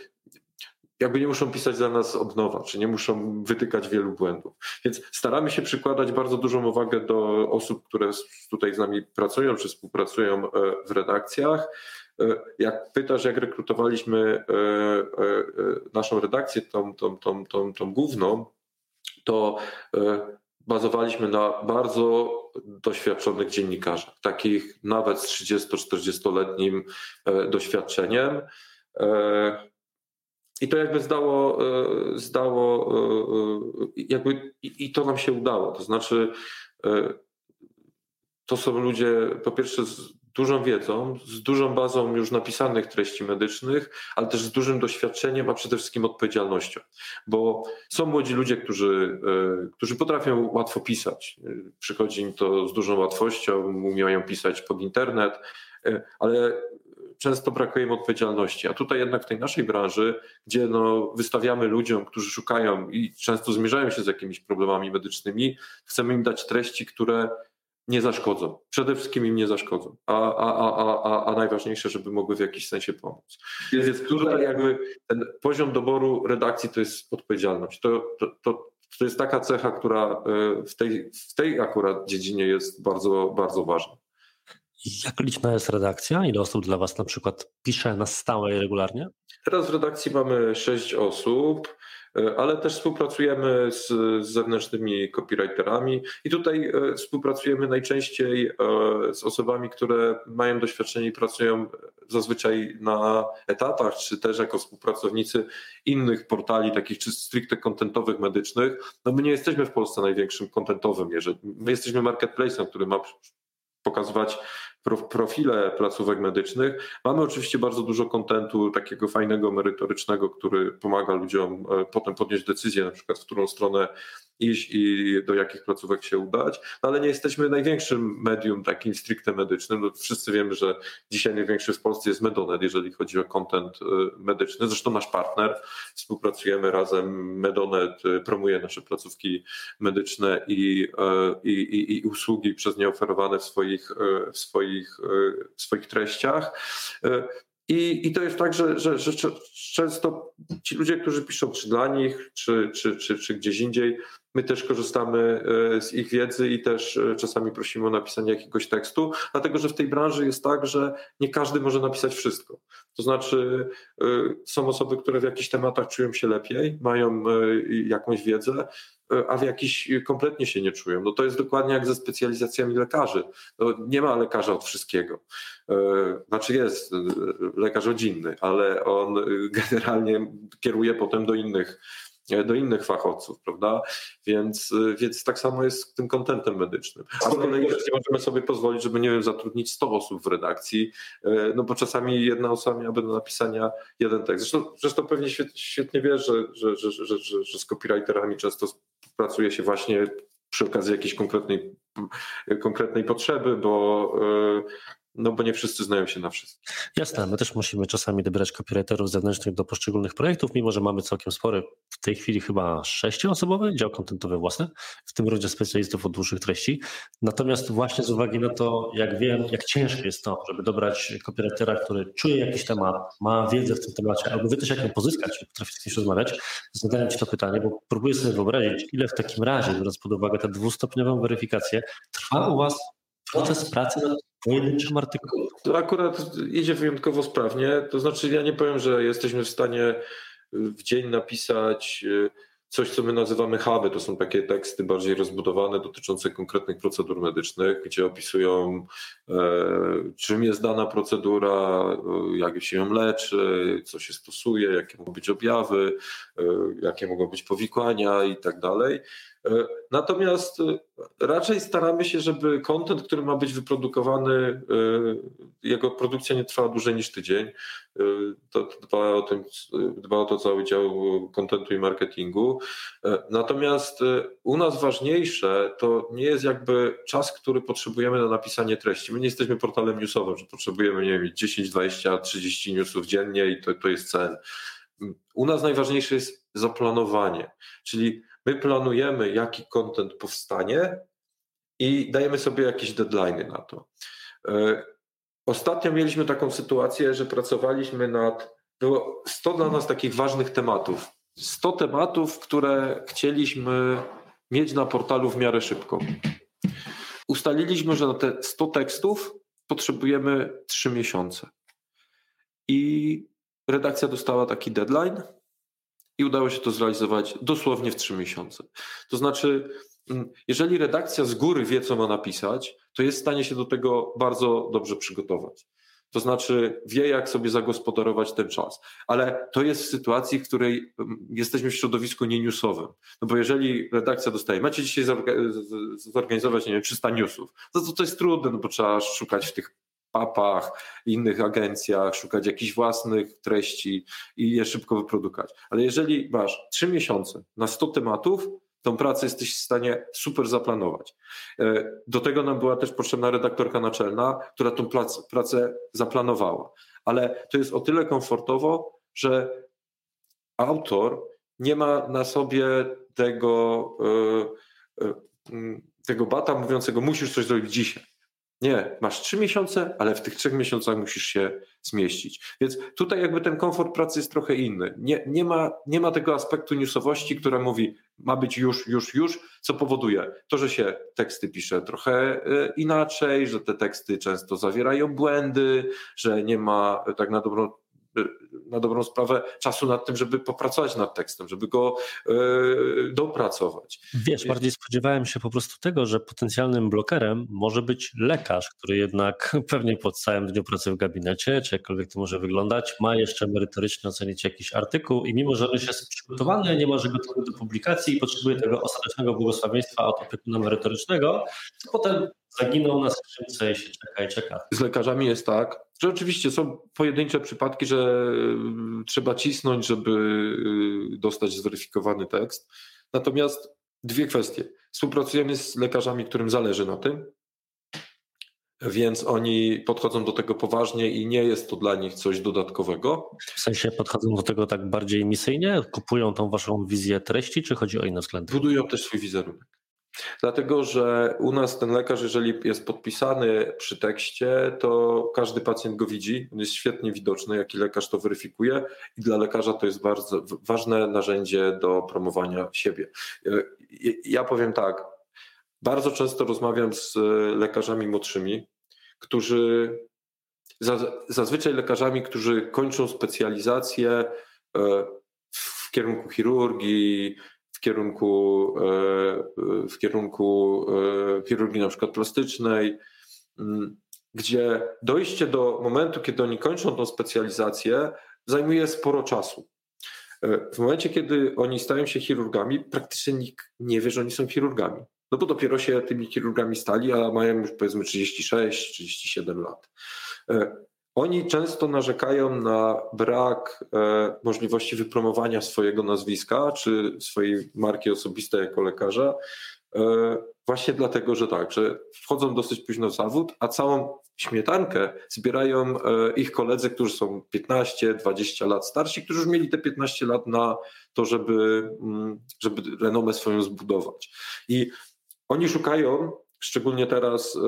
jakby nie muszą pisać za nas od nowa, czy nie muszą wytykać wielu błędów. Więc staramy się przykładać bardzo dużą uwagę do osób, które tutaj z nami pracują, czy współpracują w redakcjach. Jak pytasz, jak rekrutowaliśmy naszą redakcję, tą, tą, tą, tą, tą główną, to bazowaliśmy na bardzo doświadczonych dziennikarzach, takich nawet z 30-40-letnim e, doświadczeniem. E, I to jakby zdało, e, zdało jakby i to nam się udało. To znaczy, to są ludzie po pierwsze z dużą wiedzą, z dużą bazą już napisanych treści medycznych, ale też z dużym doświadczeniem, a przede wszystkim odpowiedzialnością. Bo są młodzi ludzie, którzy, e, którzy potrafią łatwo pisać. Przychodzi im to z dużą łatwością, umieją pisać pod internet, e, ale często brakuje im odpowiedzialności. A tutaj jednak w tej naszej branży, gdzie no, wystawiamy ludziom, którzy szukają i często zmierzają się z jakimiś problemami medycznymi, chcemy im dać treści, które nie zaszkodzą. Przede wszystkim im nie zaszkodzą. A, a, a, a, a najważniejsze, żeby mogły w jakiś sensie pomóc. Więc tutaj jakby ten poziom doboru redakcji to jest odpowiedzialność. To, to, to, to jest taka cecha, która e, w tej, w tej akurat dziedzinie jest bardzo, bardzo ważna. Jak liczna jest redakcja? Ile osób dla Was na przykład pisze na stałe i regularnie? Teraz w redakcji mamy sześć osób. E, ale też współpracujemy z, zewnętrznymi copywriterami i tutaj e, współpracujemy najczęściej e, z osobami, które mają doświadczenie i pracują zazwyczaj na etatach, czy też jako współpracownicy innych portali, takich czy stricte kontentowych medycznych. No my nie jesteśmy w Polsce największym kontentowym, my jesteśmy marketplace'em, który ma pokazywać profile placówek medycznych. Mamy oczywiście bardzo dużo kontentu takiego fajnego, merytorycznego, który pomaga ludziom e, potem podjąć decyzję, na przykład w którą stronę iść i do jakich placówek się udać, no ale nie jesteśmy największym medium takim stricte medycznym. No, wszyscy wiemy, że dzisiaj największy w Polsce jest Medonet, jeżeli chodzi o content e, medyczny. Zresztą nasz partner, współpracujemy razem, Medonet e, promuje nasze placówki medyczne i, i, i, i usługi przez nie oferowane w swoich, w swoich w swoich treściach. I, I to jest tak, że, że, że często ci ludzie, którzy piszą czy dla nich, czy, czy, czy, czy gdzieś indziej, my też korzystamy e, z ich wiedzy i też czasami prosimy o napisanie jakiegoś tekstu, dlatego że w tej branży jest tak, że nie każdy może napisać wszystko. To znaczy, są osoby, które w jakichś tematach czują się lepiej, mają jakąś wiedzę, E, a w jakiś kompletnie się nie czują. No to jest dokładnie jak ze specjalizacjami lekarzy. No nie ma lekarza od wszystkiego. E, znaczy jest e, lekarz rodzinny, ale on generalnie kieruje potem do innych do innych fachowców, prawda? Więc, więc tak samo jest z tym kontentem medycznym. A z kolei nie możemy sobie pozwolić, żeby, nie wiem, zatrudnić 100 osób w redakcji, no bo czasami jedna osoba miałaby do napisania jeden tekst. Zresztą, zresztą pewnie świetnie, świetnie wiesz, że, że, że, że, że, z copywriterami często pracuje się właśnie przy okazji jakiejś konkretnej, konkretnej potrzeby, bo e, no bo nie wszyscy znają się na wszystkim. Jasne, my też musimy czasami dobierać copywriterów zewnętrznych do poszczególnych projektów, mimo że mamy całkiem spory, w tej chwili chyba sześcioosobowy dział kontentowy własny, w tym również specjalistów od dłuższych treści. Natomiast właśnie z uwagi na to, jak wiem, jak ciężkie jest to, żeby dobrać copywritera, który czuje jakiś temat, ma wiedzę w tym temacie, albo wie też jak ją pozyskać i potrafi z kimś rozmawiać, zadałem Ci to pytanie, bo próbuję sobie wyobrazić, ile w takim razie, biorąc pod uwagę tę dwustopniową weryfikację, trwa u Was proces pracy nad pojedynczym artykułem. To akurat idzie wyjątkowo sprawnie. To znaczy, ja nie powiem, że jesteśmy w stanie w dzień napisać y, coś, co my nazywamy huby. To są takie teksty bardziej rozbudowane, dotyczące konkretnych procedur medycznych, gdzie opisują, e, czym jest dana procedura, e, jak się ją leczy, co się stosuje, jakie mogą być objawy, e, jakie mogą być powikłania i tak dalej. E, natomiast e, raczej staramy się, żeby kontent, który ma być wyprodukowany, e, jego produkcja nie trwała dłużej niż tydzień. To dba o, tym, dba o to cały dział kontentu i marketingu. Natomiast u nas ważniejsze to nie jest jakby czas, który potrzebujemy na napisanie treści. My nie jesteśmy portalem newsowym, że potrzebujemy nie wiem, 10, 20, 30 newsów dziennie i to, to jest cel. U nas najważniejsze jest zaplanowanie, czyli My planujemy, jaki content powstanie i dajemy sobie jakieś deadlines na to. E, ostatnio mieliśmy taką sytuację, że pracowaliśmy nad było 100 dla nas takich ważnych tematów. 100 tematów, które chcieliśmy mieć na portalu w miarę szybko. Ustaliliśmy, że na te 100 tekstów potrzebujemy 3 miesiące. I redakcja dostała taki deadline i udało się to zrealizować dosłownie w 3 miesiące. To znaczy, mm, jeżeli redakcja z góry wie, co ma napisać, to jest w stanie się do tego bardzo dobrze przygotować. To znaczy wie, jak sobie zagospodarować ten czas. Ale to jest w sytuacji, w której mm, jesteśmy w środowisku nieniusowym. No bo jeżeli redakcja dostaje, macie dzisiaj zorganizować, nie wiem, 300 newsów, to to jest trudne, no bo trzeba szukać w tych papach, innych agencjach, szukać jakichś własnych treści i je szybko wyprodukować. Ale jeżeli masz 3 miesiące na 100 tematów, tą pracę jesteś w stanie super zaplanować. E, do tego nam była też potrzebna redaktorka naczelna, która tą pracę zaplanowała. Ale to jest o tyle komfortowo, że autor nie ma na sobie tego, e, e, tego bata mówiącego, musisz coś zrobić dzisiaj. Nie, masz trzy miesiące, ale w tych trzech miesiącach musisz się zmieścić. Więc tutaj jakby ten komfort pracy jest trochę inny. Nie, nie, ma, nie ma tego aspektu newsowości, która mówi, ma być już, już, już, co powoduje to, że się teksty pisze trochę e, inaczej, że te teksty często zawierają błędy, że nie ma tak na dobrą na dobrą sprawę czasu nad tym, żeby popracować nad tekstem, żeby go yy, dopracować. Wiesz, bardziej spodziewałem się po prostu tego, że potencjalnym blokerem może być lekarz, który jednak pewnie po całym dniu pracy w gabinecie, czy jakkolwiek to może wyglądać, ma jeszcze merytorycznie ocenić jakiś artykuł i mimo, że on jest przygotowany, nie może gotowy do publikacji i potrzebuje tego ostatecznego błogosławieństwa od opiekuna merytorycznego, to potem zaginął na skrzynce i się czeka i czeka. Z lekarzami jest tak, że oczywiście są pojedyncze przypadki, że y, trzeba cisnąć, żeby y, dostać zweryfikowany tekst. Natomiast dwie kwestie. Współpracujemy z lekarzami, którym zależy na tym, więc oni podchodzą do tego poważnie i nie jest to dla nich coś dodatkowego. W sensie podchodzą do tego tak bardziej misyjnie? Kupują tą waszą wizję treści, czy chodzi o inne względy? Budują też swój wizerunek. Dlatego, że u nas ten lekarz, jeżeli jest podpisany przy tekście, to każdy pacjent go widzi, on jest świetnie widoczny, jaki lekarz to weryfikuje. I dla lekarza to jest bardzo ważne narzędzie do promowania siebie. Ja powiem tak, bardzo często rozmawiam z lekarzami młodszymi, którzy zazwyczaj lekarzami, którzy kończą specjalizację e, w kierunku chirurgii, kierunku, e, w kierunku e, chirurgii na przykład plastycznej, mm, gdzie dojście do momentu, kiedy oni kończą tą specjalizację, zajmuje sporo czasu. E, w momencie, kiedy oni stają się chirurgami, praktycznie nikt nie wie, że oni są chirurgami. No bo dopiero się tymi chirurgami stali, a mają już powiedzmy 36-37 lat. Oni często narzekają na brak e, możliwości wypromowania swojego nazwiska czy swojej marki osobistej jako lekarza, e, właśnie dlatego, że tak, że wchodzą dosyć późno w zawód, a całą śmietankę zbierają e, ich koledzy, którzy są 15-20 lat starsi, którzy już mieli te 15 lat na to, żeby, mm, żeby renomę swoją zbudować. I oni szukają, szczególnie teraz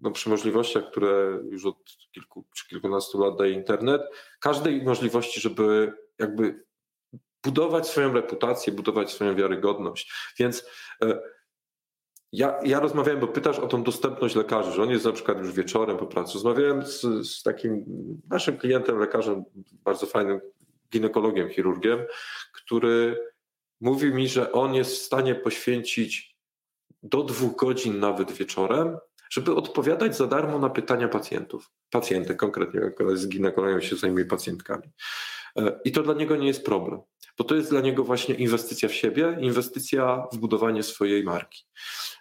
no, przy możliwościach, które już od kilku czy kilkunastu lat daje internet, każdej możliwości, żeby jakby budować swoją reputację, budować swoją wiarygodność. Więc e, ja, ja rozmawiałem, bo pytasz o tą dostępność lekarzy, że on jest na przykład już wieczorem po pracy. Rozmawiałem z, z takim naszym klientem, lekarzem, bardzo fajnym ginekologiem, chirurgiem, który mówił mi, że on jest w stanie poświęcić do dwóch godzin nawet wieczorem żeby odpowiadać za darmo na pytania pacjentów. Pacjentek konkretnie, z ginekologią się zajmuje pacjentkami. E, I to dla niego nie jest problem, bo to jest dla niego właśnie inwestycja w siebie, inwestycja w budowanie swojej marki.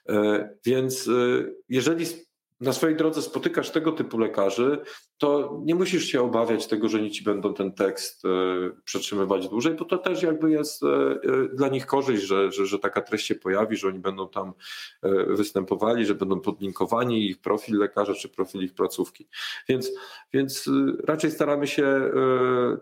E, więc e, jeżeli na swojej drodze spotykasz tego typu lekarzy, to nie musisz się obawiać tego, że oni ci będą ten tekst e, przetrzymywać dłużej, bo to też jakby jest e, e, dla nich korzyść, że, że, że taka treść się pojawi, że oni będą tam występowali, że będą podlinkowani ich profil lekarza czy profil ich placówki. Więc, więc raczej staramy się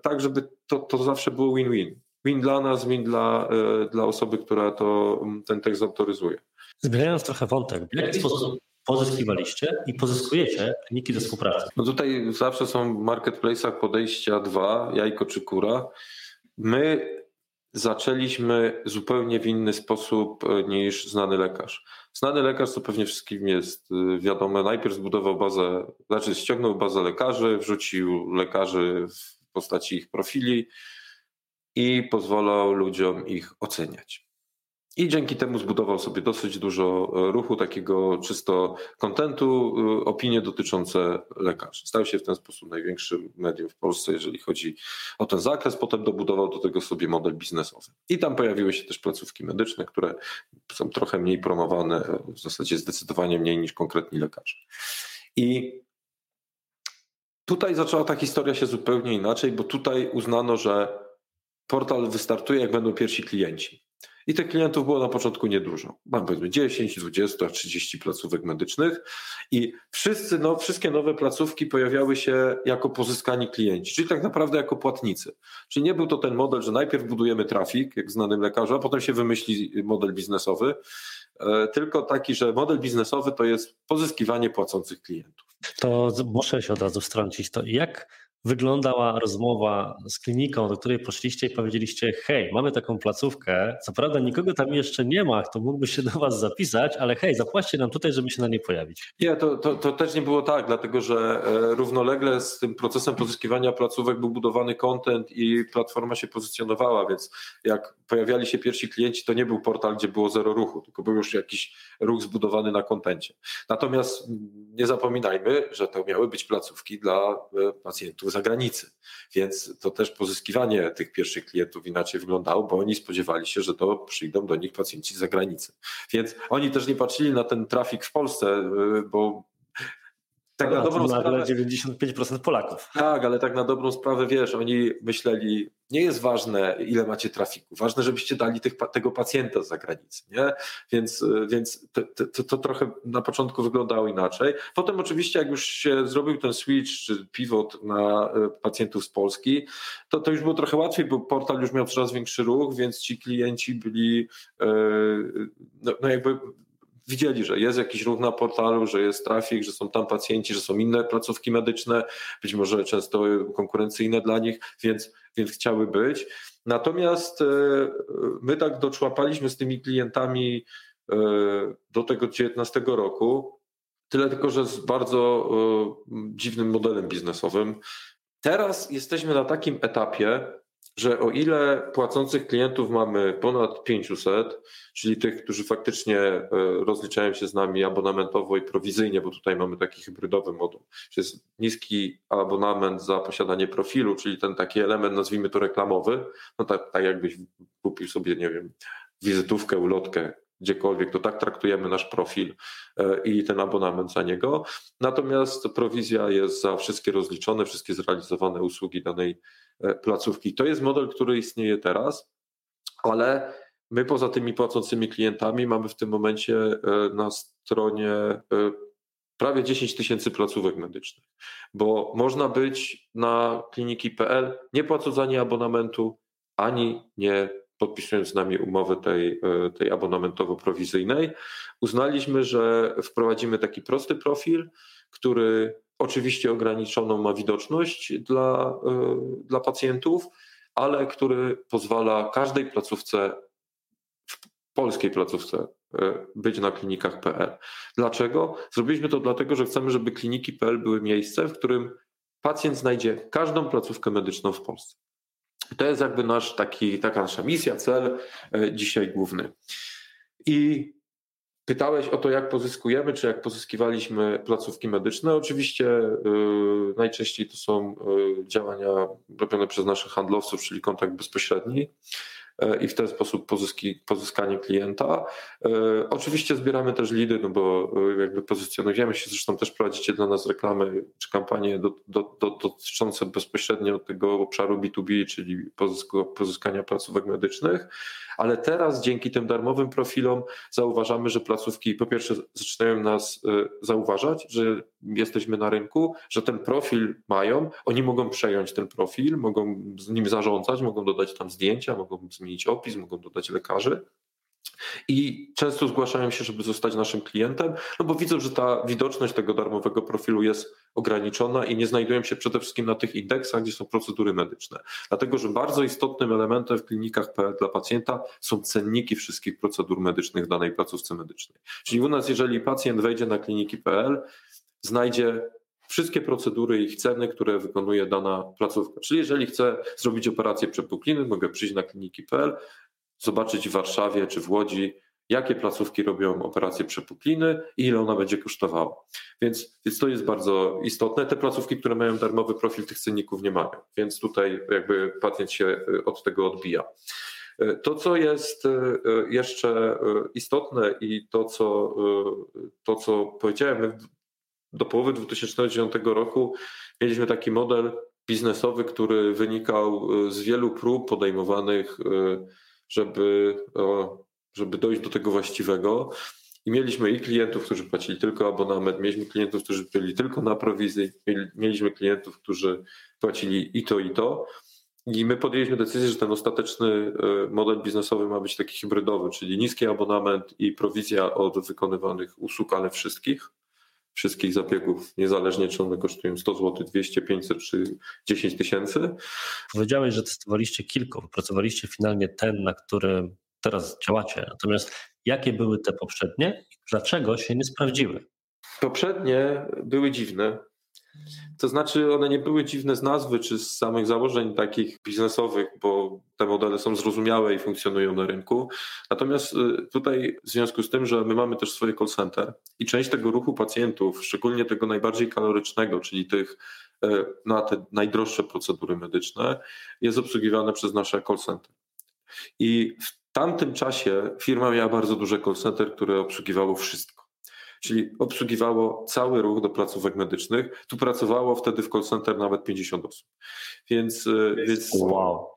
tak, żeby to, to zawsze było win-win. Win dla nas, win dla, dla osoby, która to, ten tekst autoryzuje. Zmieniając trochę wątek, w jaki sposób pozyskiwaliście i pozyskujecie kliniki do współpracy? No tutaj zawsze są w marketplace'ach podejścia dwa, jajko czy kura. My zaczęliśmy zupełnie w inny sposób e, niż znany lekarz. Znany lekarz, to pewnie wszystkim jest e, wiadome, najpierw zbudował bazę, znaczy ściągnął bazę lekarzy, wrzucił lekarzy w postaci ich profili i pozwalał ludziom ich oceniać. I dzięki temu zbudował sobie dosyć dużo e, ruchu, takiego czysto kontentu, e, opinie dotyczące lekarzy. Stał się w ten sposób największym medium w Polsce, jeżeli chodzi o ten zakres. Potem dobudował do tego sobie model biznesowy. I tam pojawiły się też placówki medyczne, które są trochę mniej promowane, w zasadzie zdecydowanie mniej niż konkretni lekarze. I tutaj zaczęła ta historia się zupełnie inaczej, bo tutaj uznano, że portal wystartuje, jak będą pierwsi klienci. I tych klientów było na początku niedużo. Mam powiedzmy 10, 20, 30 placówek medycznych i wszyscy, no, wszystkie nowe placówki pojawiały się jako pozyskani klienci, czyli tak naprawdę jako płatnicy. Czyli nie był to ten model, że najpierw budujemy trafik, jak znanym lekarzu, a potem się wymyśli model biznesowy, tylko taki, że model biznesowy to jest pozyskiwanie płacących klientów. To muszę się od razu wtrącić. To jak wyglądała rozmowa z kliniką, do której poszliście i powiedzieliście: Hej, mamy taką placówkę. Co prawda, nikogo tam jeszcze nie ma, kto mógłby się do Was zapisać, ale hej, zapłaćcie nam tutaj, żeby się na nie pojawić. Nie, to, to, to też nie było tak, dlatego że e, równolegle z tym procesem pozyskiwania placówek był budowany content i platforma się pozycjonowała, więc jak pojawiali się pierwsi klienci, to nie był portal, gdzie było zero ruchu, tylko był już jakiś ruch zbudowany na kontencie. Natomiast nie zapominajmy, że to miały być placówki dla e, pacjentów zagranicy. Więc to też pozyskiwanie tych pierwszych klientów inaczej wyglądało, bo oni spodziewali się, że to przyjdą do nich pacjenci z zagranicy. Więc oni też nie patrzyli na ten trafik w Polsce, y, bo tak na dobrą sprawę. 95% Polaków. Tak, ale tak na dobrą sprawę wiesz, oni myśleli, nie jest ważne, ile macie trafiku, ważne, żebyście dali tych, tego pacjenta z zagranicy, nie? Więc, więc to, to, to, trochę na początku wyglądało inaczej. Potem oczywiście, jak już się zrobił ten switch czy pivot na e, pacjentów z Polski, to, to już było trochę łatwiej, bo portal już miał coraz większy ruch, więc ci klienci byli e, no, no jakby widzieli, że jest jakiś ruch na portalu, że jest trafik, że są tam pacjenci, że są inne placówki medyczne, być może często konkurencyjne dla nich, więc, więc chciały być. Natomiast e, my tak doczłapaliśmy z tymi klientami e, do tego 19 roku, tyle tylko, że z bardzo e, dziwnym modelem biznesowym. Teraz jesteśmy na takim etapie, że o ile płacących klientów mamy ponad 500, czyli tych, którzy faktycznie e, rozliczają się z nami abonamentowo i prowizyjnie, bo tutaj mamy taki hybrydowy moduł, że jest niski abonament za posiadanie profilu, czyli ten taki element, nazwijmy to reklamowy, no tak, tak jakbyś kupił sobie, nie wiem, wizytówkę, ulotkę, gdziekolwiek, to tak traktujemy nasz profil e, i ten abonament za niego. Natomiast prowizja jest za wszystkie rozliczone, wszystkie zrealizowane usługi danej e, placówki. To jest model, który istnieje teraz, ale my poza tymi płacącymi klientami mamy w tym momencie e, na stronie prawie 10 tysięcy placówek medycznych, bo można być na kliniki.pl nie płacąc ani abonamentu, ani nie podpisując z nami umowę tej, e, tej abonamentowo-prowizyjnej, uznaliśmy, że wprowadzimy taki prosty profil, który oczywiście ograniczoną ma widoczność dla, e, dla pacjentów, ale który pozwala każdej placówce, polskiej placówce, e, być na klinikach.pl. Dlaczego? Zrobiliśmy to dlatego, że chcemy, żeby kliniki.pl były miejscem, w którym pacjent znajdzie każdą placówkę medyczną w Polsce. To jest jakby nasz taki, taka nasza misja, cel e, dzisiaj główny. I pytałeś o to, jak pozyskujemy, czy jak pozyskiwaliśmy placówki medyczne. Oczywiście yy, najczęściej to są yy, działania robione przez naszych handlowców, czyli kontakt bezpośredni. E, i w ten sposób pozyski, pozyskanie klienta. E, oczywiście zbieramy też lidy, no bo e, jakby pozycjonujemy się, zresztą też prowadzicie dla nas reklamy czy kampanie do, do, do, dotyczące bezpośrednio tego obszaru B2B, czyli pozyskania placówek medycznych ale teraz dzięki tym darmowym profilom zauważamy, że placówki po pierwsze zaczynają nas zauważać, że jesteśmy na rynku, że ten profil mają, oni mogą przejąć ten profil, mogą z nim zarządzać, mogą dodać tam zdjęcia, mogą zmienić opis, mogą dodać lekarzy. i często zgłaszają się, żeby zostać naszym klientem, no bo widzą, że ta widoczność tego darmowego profilu jest ograniczona i nie znajdują się przede wszystkim na tych indeksach, gdzie są procedury medyczne. Dlatego, że bardzo istotnym elementem w klinikach PL dla pacjenta są cenniki wszystkich procedur medycznych w danej placówce medycznej. Czyli u nas, jeżeli pacjent wejdzie na kliniki PL, znajdzie wszystkie procedury i ceny, które wykonuje dana placówka. Czyli jeżeli chcę zrobić operację przepukliny, mogę przyjść na kliniki.pl, zobaczyć w Warszawie czy w Łodzi, jakie placówki robią operację przepukliny i ile ona będzie kosztowała. Więc, więc to jest bardzo istotne. Te placówki, które mają darmowy profil, tych cenników nie mają, więc tutaj jakby pacjent się e, od tego odbija. E, to, co jest e, jeszcze istotne i to, co, to, co powiedziałem, do połowy 2009 roku mieliśmy taki model biznesowy, który wynikał z wielu prób podejmowanych żeby, żeby dojść do tego właściwego. I mieliśmy i klientów, którzy płacili tylko abonament, mieliśmy klientów, którzy byli tylko na prowizji, mieliśmy klientów, którzy płacili i to, i to. I my podjęliśmy decyzję, że ten ostateczny e, model biznesowy ma być taki hybrydowy, czyli niski abonament i prowizja od wykonywanych usług, ale wszystkich, wszystkich zabiegów, niezależnie czy one kosztują 100 zł, 200, 500 czy 10 tysięcy. Powiedziałeś, że testowaliście kilku, wypracowaliście finalnie ten, na którym teraz działacie. Natomiast jakie były te poprzednie i dlaczego się nie sprawdziły? Poprzednie były dziwne. To znaczy, one nie były dziwne z nazwy czy z samych założeń takich biznesowych, bo te modele są zrozumiałe i funkcjonują na rynku. Natomiast y, tutaj, w związku z tym, że my mamy też swoje call center i część tego ruchu pacjentów, szczególnie tego najbardziej kalorycznego, czyli tych y, na te najdroższe procedury medyczne, jest obsługiwane przez nasze call center. I w tamtym czasie firma miała bardzo duże call center, które obsługiwało wszystko czyli obsługiwało cały ruch do placówek medycznych. Tu pracowało wtedy w call center nawet 50 osób. Więc, e, więc wow.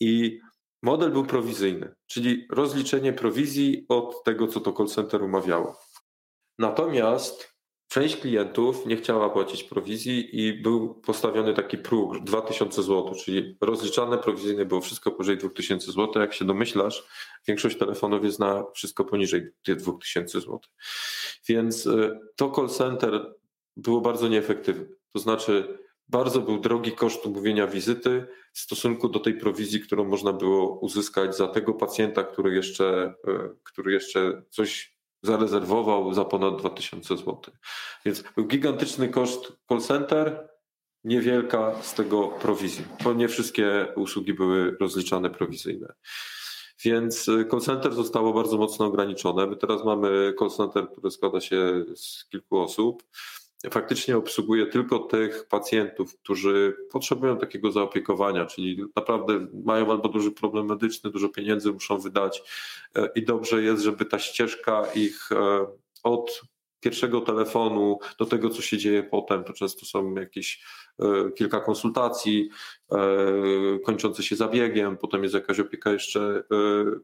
I model był prowizyjny, czyli rozliczenie prowizji od tego, co to call center umawiało. Natomiast Część klientów nie chciała płacić prowizji i był postawiony taki próg 2000 zł, czyli rozliczane prowizyjne było wszystko powyżej 2000 zł. Jak się domyślasz, większość telefonów jest na wszystko poniżej 2000 zł. Więc y, to call center było bardzo nieefektywne. To znaczy, bardzo był drogi koszt umówienia wizyty w stosunku do tej prowizji, którą można było uzyskać za tego pacjenta, który jeszcze, y, który jeszcze coś zarezerwował za ponad 2000 zł. Więc był gigantyczny koszt call center, niewielka z tego prowizji, bo nie wszystkie usługi były rozliczane prowizyjne. Więc y, call center zostało bardzo mocno ograniczone. My teraz mamy call center, który składa się z kilku osób faktycznie obsługuje tylko tych pacjentów, którzy potrzebują takiego zaopiekowania, czyli naprawdę mają albo duży problem medyczny, dużo pieniędzy muszą wydać e, i dobrze jest, żeby ta ścieżka ich e, od pierwszego telefonu do tego, co się dzieje potem, to często są jakieś e, kilka konsultacji kończące się zabiegiem, potem jest jakaś opieka jeszcze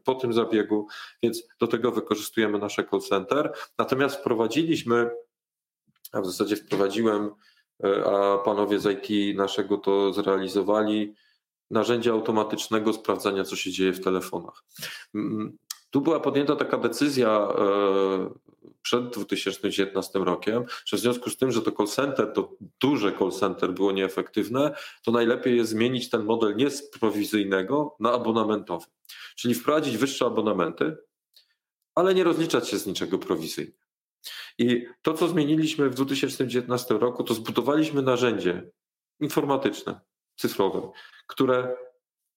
po tym zabiegu, więc do tego wykorzystujemy nasze call center. Natomiast wprowadziliśmy a w zasadzie wprowadziłem, e, a panowie z IT naszego to zrealizowali, narzędzie automatycznego sprawdzania, co się dzieje w telefonach. Tu była podjęta taka decyzja e, przed 2019 rokiem, że w związku z tym, że to call center, to duże call center było nieefektywne, to najlepiej jest zmienić ten model nie z prowizyjnego na abonamentowy. Czyli wprowadzić wyższe abonamenty, ale nie rozliczać się z niczego prowizyjnie. I to, co zmieniliśmy w 2019 roku, to zbudowaliśmy narzędzie informatyczne, cyfrowe, które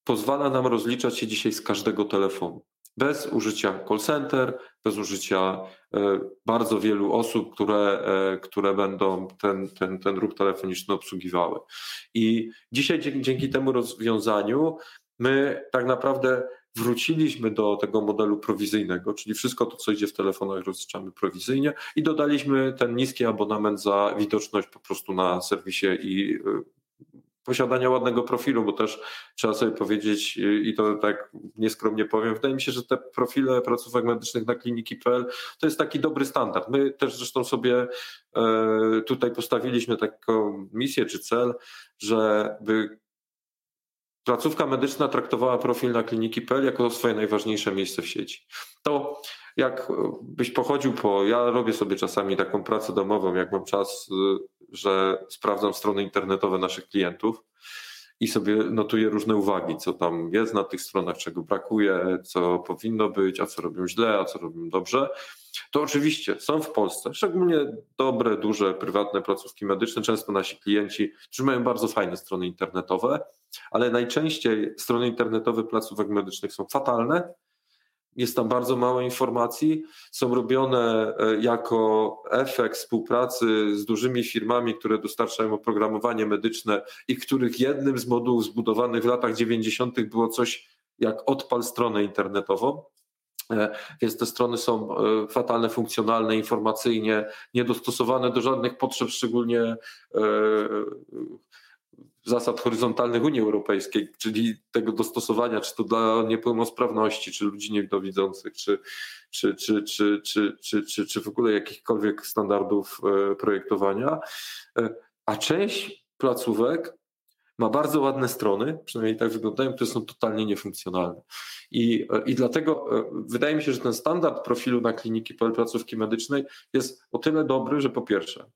pozwala nam rozliczać się dzisiaj z każdego telefonu. Bez użycia call center, bez użycia e, bardzo wielu osób, które, e, które będą ten, ten, ten ruch telefoniczny obsługiwały. I dzisiaj dzięki, dzięki temu rozwiązaniu my tak naprawdę wróciliśmy do tego modelu prowizyjnego, czyli wszystko to, co idzie w telefonach, rozliczamy prowizyjnie i dodaliśmy ten niski abonament za widoczność po prostu na serwisie i y, posiadania ładnego profilu, bo też trzeba sobie powiedzieć i to tak nieskromnie powiem, wydaje mi się, że te profile placówek medycznych na kliniki.pl to jest taki dobry standard. My też zresztą sobie e, tutaj postawiliśmy taką misję czy cel, żeby placówka medyczna traktowała profil na kliniki.pl jako swoje najważniejsze miejsce w sieci. To jak byś pochodził po, ja robię sobie czasami taką pracę domową, jak mam czas, że sprawdzam strony internetowe naszych klientów i sobie notuję różne uwagi, co tam jest na tych stronach, czego brakuje, co powinno być, a co robią źle, a co robią dobrze. To oczywiście są w Polsce szczególnie dobre, duże, prywatne placówki medyczne. Często nasi klienci, którzy mają bardzo fajne strony internetowe, ale najczęściej strony internetowe placówek medycznych są fatalne. Jest tam bardzo mało informacji. Są robione e, jako efekt współpracy z dużymi firmami, które dostarczają oprogramowanie medyczne i których jednym z modułów zbudowanych w latach 90. było coś jak odpal stronę internetową. E, więc te strony są e, fatalne funkcjonalne, informacyjnie, niedostosowane do żadnych potrzeb, szczególnie e, zasad horyzontalnych Unii Europejskiej, czyli tego dostosowania, czy to dla niepełnosprawności, czy ludzi niedowidzących, czy, czy, czy, czy, czy, czy, czy, czy w ogóle jakichkolwiek standardów projektowania. A część placówek ma bardzo ładne strony, przynajmniej tak wyglądają, które są totalnie niefunkcjonalne. I, I dlatego e, wydaje mi się, że ten standard profilu na kliniki placówki medycznej jest o tyle dobry, że po pierwsze,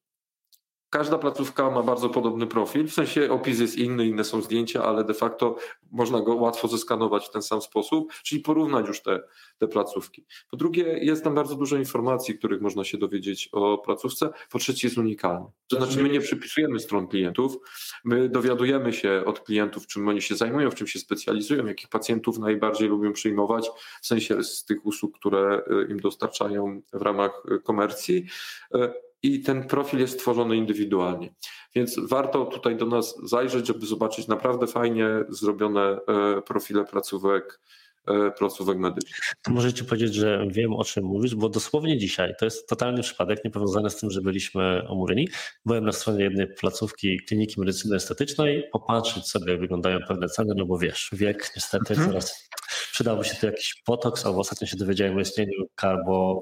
Każda placówka ma bardzo podobny profil, w sensie opis jest inny, inne są zdjęcia, ale de facto można go łatwo zeskanować w ten sam sposób, czyli porównać już te, te placówki. Po drugie, jest tam bardzo dużo informacji, których można się dowiedzieć o placówce. Po trzecie, jest unikalny. To znaczy, my nie przypisujemy stron klientów, my dowiadujemy się od klientów, czym oni się zajmują, w czym się specjalizują, jakich pacjentów najbardziej lubią przyjmować, w sensie z tych usług, które y, im dostarczają w ramach y, komercji y, i ten profil jest tworzony indywidualnie. Więc warto tutaj do nas zajrzeć, żeby zobaczyć naprawdę fajnie zrobione e, profile placówek, e, placówek medycznych. To możecie Ci powiedzieć, że wiem o czym mówisz, bo dosłownie dzisiaj, to jest totalny przypadek, niepowiązany z tym, że byliśmy omówieni. Byłem na stronie jednej placówki Kliniki Medycyny Estetycznej, popatrzeć sobie, jak wyglądają pewne ceny, no bo wiesz, wiek niestety mhm. coraz przydałby się tu jakiś potoks, albo ostatnio się dowiedziałem o istnieniu karbo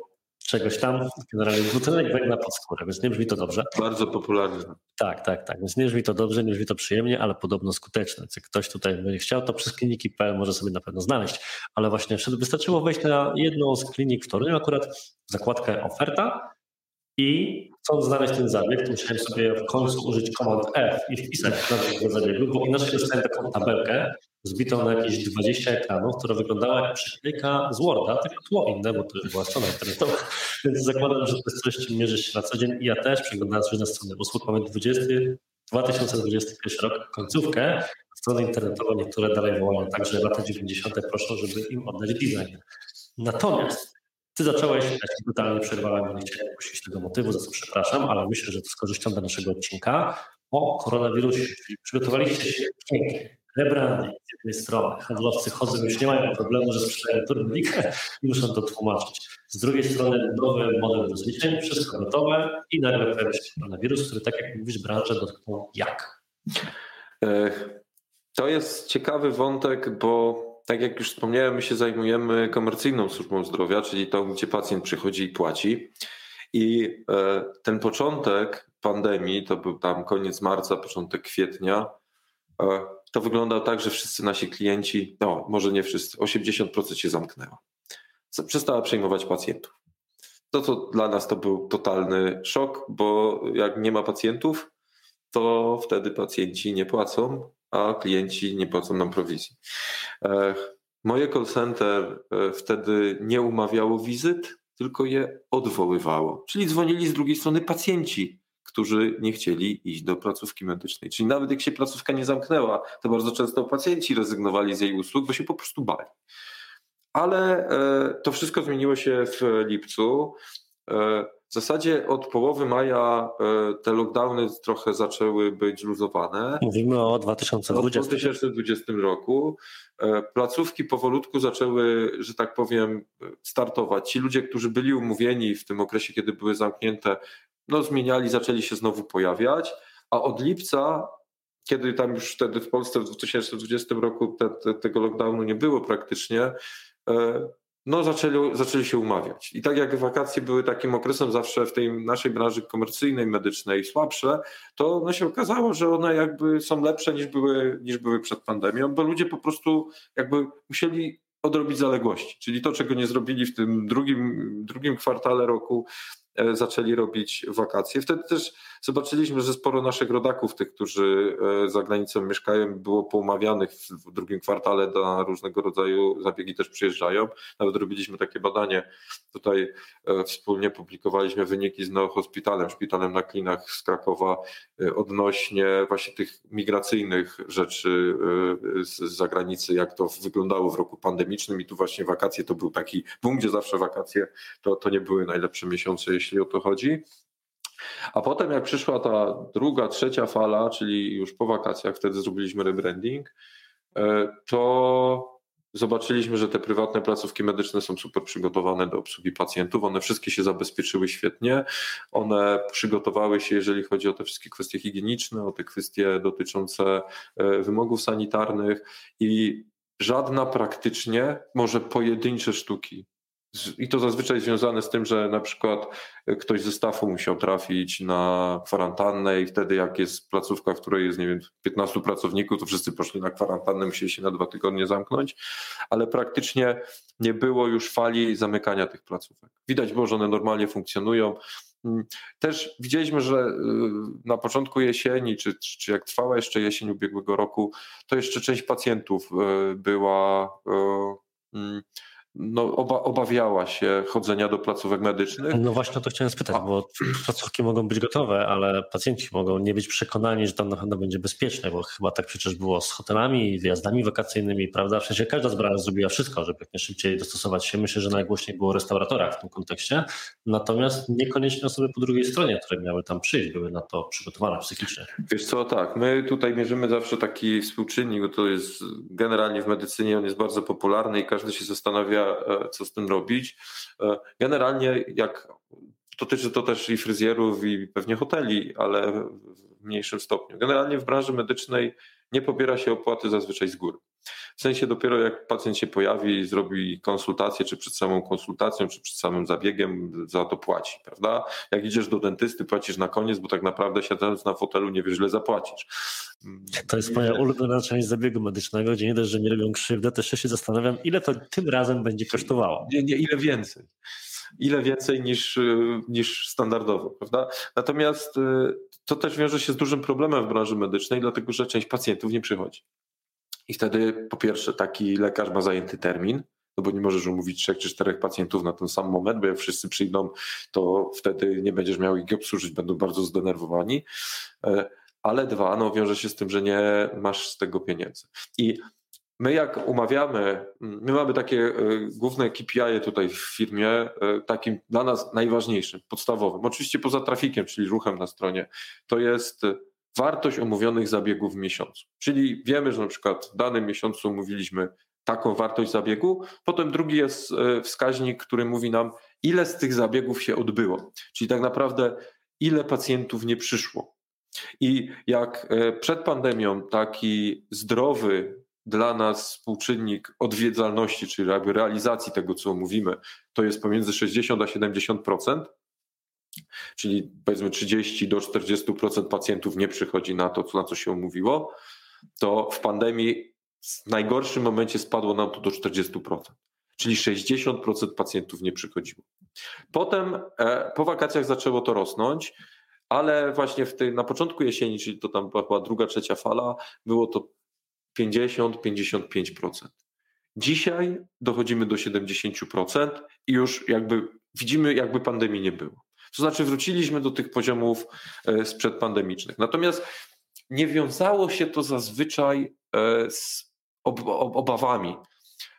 czegoś tam, generalnie dwutlenek węgla pod skórę, więc nie brzmi to dobrze. Bardzo popularne. Tak, tak, tak, więc nie brzmi to dobrze, nie brzmi to przyjemnie, ale podobno skuteczne. Jak ktoś tutaj będzie chciał, to przez kliniki.pl może sobie na pewno znaleźć, ale właśnie wystarczyło wejść na jedną z klinik w Toruniu, akurat zakładkę oferta i chcąc znaleźć ten zabieg, to musiałem sobie w końcu użyć komand F i wpisać nazwę tego zabiegu, bo inaczej dostałem taką tabelkę, zbitą na jakieś 20 ekranów, która wyglądała jak przyklejka z Worda, tylko tło inne, bo to była strona internetowa. Więc zakładam, że to jest coś, czym mierzysz się na co dzień. I ja też przeglądając różne strony usług, mamy 20, 2021 rok, końcówkę, strony internetowe niektóre dalej wołają tak, że lata 90. proszą, żeby im oddać design. Natomiast ty zacząłeś, ja ci totalnie przerwałem, nie chciałem puścić tego motywu, za co przepraszam, ale myślę, że to z korzyścią dla naszego odcinka o koronawirusie. Przygotowaliście się pięknie rebranding z jednej strony. Handlowcy chodzą, już nie mają problemu, że sprzedają turnikę i muszą to tłumaczyć. Z drugiej strony nowy model rozliczeń, wszystko gotowe i nagle pojawia się koronawirus, który tak jak mówisz, branżę dotknął jak? To jest ciekawy wątek, bo tak jak już wspomniałem, my się zajmujemy komercyjną służbą zdrowia, czyli tą, gdzie pacjent przychodzi i płaci. I e, ten początek pandemii, to był tam koniec marca, początek kwietnia, e, to wygląda tak, że wszyscy nasi klienci, no może nie wszyscy, 80% się zamknęło. Przestała przejmować pacjentów. To, to dla nas to był totalny szok, bo jak nie ma pacjentów, to wtedy pacjenci nie płacą, a klienci nie płacą nam prowizji. E, moje call center e, wtedy nie umawiało wizyt, tylko je odwoływało. Czyli dzwonili z drugiej strony pacjenci, którzy nie chcieli iść do placówki medycznej. Czyli nawet jak się placówka nie zamknęła, to bardzo często pacjenci rezygnowali z jej usług, bo się po prostu bali. Ale e, to wszystko zmieniło się w lipcu. E, w zasadzie od połowy maja e, te lockdowny trochę zaczęły być luzowane. Mówimy o 2020. W 2020 roku. Placówki powolutku zaczęły, że tak powiem, startować. Ci ludzie, którzy byli umówieni w tym okresie, kiedy były zamknięte, no zmieniali, zaczęli się znowu pojawiać, a od lipca, kiedy tam już wtedy w Polsce w 2020 roku te, te, tego lockdownu nie było praktycznie, e, no zaczęli, zaczęli się umawiać. I tak jak wakacje były takim okresem zawsze w tej naszej branży komercyjnej, medycznej słabsze, to no się okazało, że one jakby są lepsze niż były, niż były przed pandemią, bo ludzie po prostu jakby musieli odrobić zaległości. Czyli to, czego nie zrobili w tym drugim, drugim kwartale roku, zaczęli robić wakacje. Wtedy też zobaczyliśmy, że sporo naszych rodaków, tych, którzy e, za granicą mieszkają, było poumawianych w drugim kwartale na różnego rodzaju zabiegi też przyjeżdżają. Nawet robiliśmy takie badanie, tutaj e, wspólnie publikowaliśmy wyniki z Neohospitalem, szpitalem na klinach z Krakowa odnośnie właśnie tych migracyjnych rzeczy z zagranicy, jak to wyglądało w roku pandemicznym i tu właśnie wakacje to był taki boom, gdzie zawsze wakacje to, to nie były najlepsze miesiące, jeśli o to chodzi. A potem jak przyszła ta druga, trzecia fala, czyli już po wakacjach, wtedy zrobiliśmy rebranding, e, to zobaczyliśmy, że te prywatne placówki medyczne są super przygotowane do obsługi pacjentów. One wszystkie się zabezpieczyły świetnie. One przygotowały się, jeżeli chodzi o te wszystkie kwestie higieniczne, o te kwestie dotyczące e, wymogów sanitarnych i żadna praktycznie, może pojedyncze sztuki i to zazwyczaj związane z tym, że na przykład ktoś ze stafu musiał trafić na kwarantannę i wtedy jak jest placówka, w której jest, nie wiem, 15 pracowników, to wszyscy poszli na kwarantannę, musieli się na dwa tygodnie zamknąć, ale praktycznie nie było już fali zamykania tych placówek. Widać było, że one normalnie funkcjonują. Też widzieliśmy, że y, na początku jesieni, czy, czy jak trwała jeszcze jesień ubiegłego roku, to jeszcze część pacjentów y, była mm, no, oba, obawiała się chodzenia do placówek medycznych. No właśnie o to chciałem spytać, bo placówki mogą być gotowe, ale pacjenci mogą nie być przekonani, że tam na pewno będzie bezpieczne, bo chyba tak przecież było z hotelami, wyjazdami wakacyjnymi, prawda? W sensie każda z branż zrobiła wszystko, żeby jak najszybciej dostosować się. Myślę, że najgłośniej było restauratorach w tym kontekście, natomiast niekoniecznie osoby po drugiej stronie, które miały tam przyjść, były na to przygotowane psychicznie. Wiesz co, tak, my tutaj mierzymy zawsze taki współczynnik, bo to jest generalnie w medycynie on jest bardzo popularny i każdy się zastanawia, E, co z tym robić. E, generalnie jak dotyczy to też i fryzjerów i pewnie hoteli, ale w mniejszym stopniu. Generalnie w branży medycznej nie pobiera się opłaty zazwyczaj z góry. W sensie dopiero jak pacjent się pojawi, zrobi konsultację, czy przed samą konsultacją, czy przed samym zabiegiem, za to płaci, prawda? Jak idziesz do dentysty, płacisz na koniec, bo tak naprawdę siadając na fotelu nie wiesz, ile zapłacisz. To jest moja ulubiona część zabiegu medycznego, gdzie nie dość, że nie robią krzywdę, też się zastanawiam, ile to tym razem będzie kosztowało. Nie, nie ile więcej. Ile więcej niż, niż standardowo, prawda? Natomiast y, to też wiąże się z dużym problemem w branży medycznej, dlatego że część pacjentów nie przychodzi. I wtedy po pierwsze taki lekarz ma zajęty termin, no bo nie możesz umówić trzech czy czterech pacjentów na ten sam moment, bo jak wszyscy przyjdą, to wtedy nie będziesz miał ich obsłużyć, będą bardzo zdenerwowani. E, ale dwa, no wiąże się z tym, że nie masz z tego pieniędzy. I my jak umawiamy, my mamy takie e, główne KPI tutaj w firmie, e, takim dla nas najważniejszym, podstawowym, oczywiście poza trafikiem, czyli ruchem na stronie, to jest wartość omówionych zabiegów w miesiącu. Czyli wiemy, że na przykład w danym miesiącu omówiliśmy taką wartość zabiegu. Potem drugi jest e, wskaźnik, który mówi nam, ile z tych zabiegów się odbyło. Czyli tak naprawdę, ile pacjentów nie przyszło. I jak e, przed pandemią taki zdrowy dla nas współczynnik odwiedzalności, czyli realizacji tego, co mówimy, to jest pomiędzy 60 a 70%, czyli powiedzmy 30 do 40% pacjentów nie przychodzi na to, na co się umówiło, to w pandemii w najgorszym momencie spadło nam to do 40%. Czyli 60% pacjentów nie przychodziło. Potem e, po wakacjach zaczęło to rosnąć, ale właśnie w tej, na początku jesieni, czyli to tam była druga, trzecia fala, było to 50-55%. Dzisiaj dochodzimy do 70% i już jakby widzimy, jakby pandemii nie było. To znaczy wróciliśmy do tych poziomów e, sprzed pandemicznych. Natomiast nie wiązało się to zazwyczaj e, z obawami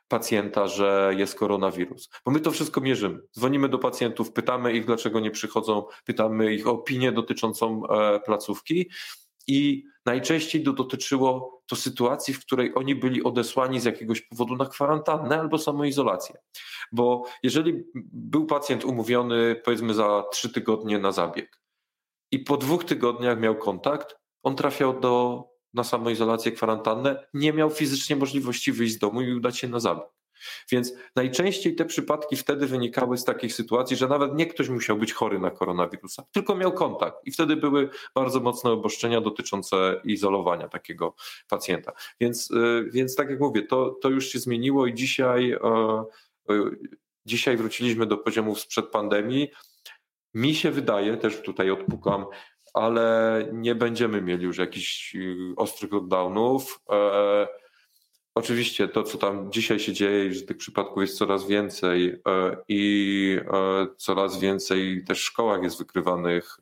pacjenta, że jest koronawirus. Bo my to wszystko mierzymy. Dzwonimy do pacjentów, pytamy ich, dlaczego nie przychodzą, pytamy ich o opinię dotyczącą e, placówki i najczęściej to dotyczyło to sytuacji, w której oni byli odesłani z jakiegoś powodu na kwarantannę albo samoizolację. Bo jeżeli był pacjent umówiony powiedzmy za trzy tygodnie na zabieg i po dwóch tygodniach miał kontakt, on trafiał do, na samoizolację, kwarantannę, nie miał fizycznie możliwości wyjść z domu i udać się na zabieg. Więc najczęściej te przypadki wtedy wynikały z takich sytuacji, że nawet nie ktoś musiał być chory na koronawirusa, tylko miał kontakt. I wtedy były bardzo mocne obostrzenia dotyczące izolowania takiego pacjenta. Więc, y, więc tak jak mówię, to, to już się zmieniło i dzisiaj, e, e, dzisiaj wróciliśmy do poziomów sprzed pandemii. Mi się wydaje, też tutaj odpukam, ale nie będziemy mieli już jakichś y, ostrych lockdownów. E, oczywiście to, co tam dzisiaj się dzieje, że tych przypadków jest coraz więcej e, i e, coraz więcej też w szkołach jest wykrywanych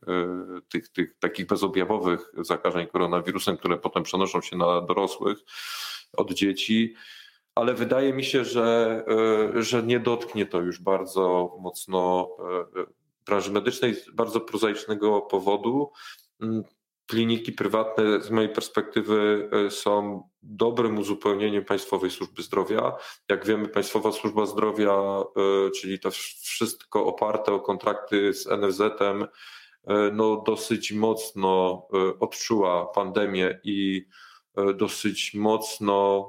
tych, tych takich bezobjawowych zakażeń koronawirusem, które potem przenoszą się na dorosłych od dzieci. Ale wydaje mi się, że, że nie dotknie to już bardzo mocno branży medycznej z bardzo prozaicznego powodu. Kliniki prywatne z mojej perspektywy e, są dobrym uzupełnieniem Państwowej Służby Zdrowia. Jak wiemy, Państwowa Służba Zdrowia, e, czyli to wszystko oparte o kontrakty z NFZ-em, e, no dosyć mocno odczuła pandemię i dosyć mocno,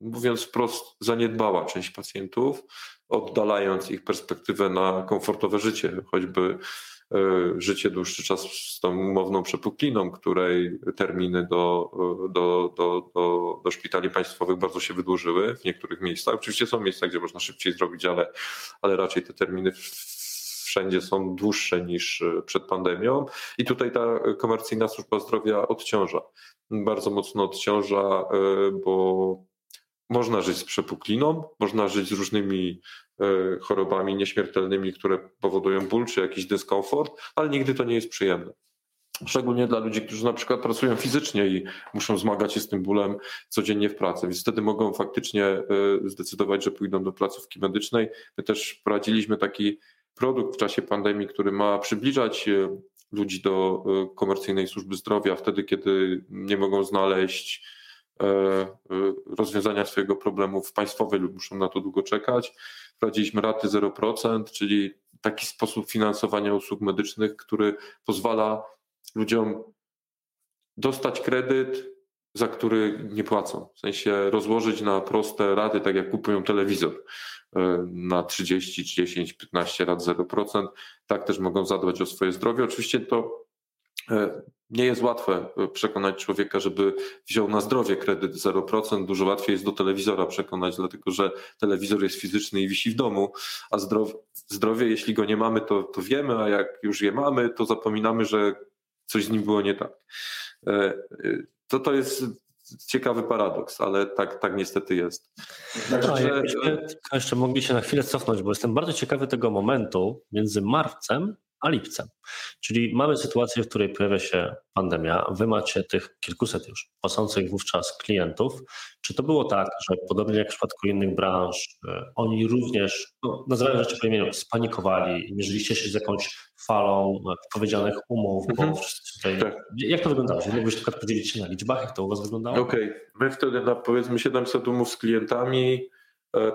mówiąc wprost, zaniedbała część pacjentów oddalając ich perspektywę na komfortowe życie, choćby życie dłuższy czas z tą umowną przepukliną, której terminy do, do, do, do, do szpitali państwowych bardzo się wydłużyły w niektórych miejscach. Oczywiście są miejsca, gdzie można szybciej zrobić, ale, ale raczej te terminy wszędzie są dłuższe niż przed pandemią. I tutaj ta komercyjna służba zdrowia odciąża. Bardzo mocno odciąża, e, bo można żyć z przepukliną, można żyć z różnymi e, chorobami nieśmiertelnymi, które powodują ból czy jakiś dyskomfort, ale nigdy to nie jest przyjemne. Szczególnie dla ludzi, którzy na przykład pracują fizycznie i muszą zmagać się z tym bólem codziennie w pracy, więc wtedy mogą faktycznie e, zdecydować, że pójdą do placówki medycznej. My też prowadziliśmy taki produkt w czasie pandemii, który ma przybliżać e, ludzi do komercyjnej służby zdrowia wtedy, kiedy nie mogą znaleźć rozwiązania swojego problemu w państwowej lub muszą na to długo czekać. Wprowadziliśmy raty 0%, czyli taki sposób finansowania usług medycznych, który pozwala ludziom dostać kredyt, za który nie płacą. W sensie rozłożyć na proste raty, tak jak kupują telewizor e, na 30, 10, 15 lat 0%. Tak też mogą zadbać o swoje zdrowie. Oczywiście to E, nie jest łatwe e, przekonać człowieka, żeby wziął na zdrowie kredyt 0%. Dużo łatwiej jest do telewizora przekonać, dlatego że telewizor jest fizyczny i wisi w domu, a zdrowie, zdrowie jeśli go nie mamy, to, to wiemy, a jak już je mamy, to zapominamy, że coś z nim było nie tak. E, to to jest ciekawy paradoks, ale tak, tak niestety jest. Także... jeszcze mogli się na chwilę cofnąć, bo jestem bardzo ciekawy tego momentu między marcem a lipcem. Czyli mamy sytuację, w której pojawia się pandemia. Wy macie tych kilkuset już płacących wówczas klientów. Czy to było tak, że podobnie jak w przypadku innych branż, e, oni również, no, nazywając rzeczy po imieniu, spanikowali, mierzyliście się z jakąś falą powiedzianych umów, mhm. bo tutaj... Tak. Jak to wyglądało? Na przykład podzielić się na liczbach, jak to u Was wyglądało? Okej, okay. my wtedy na powiedzmy 700 umów z klientami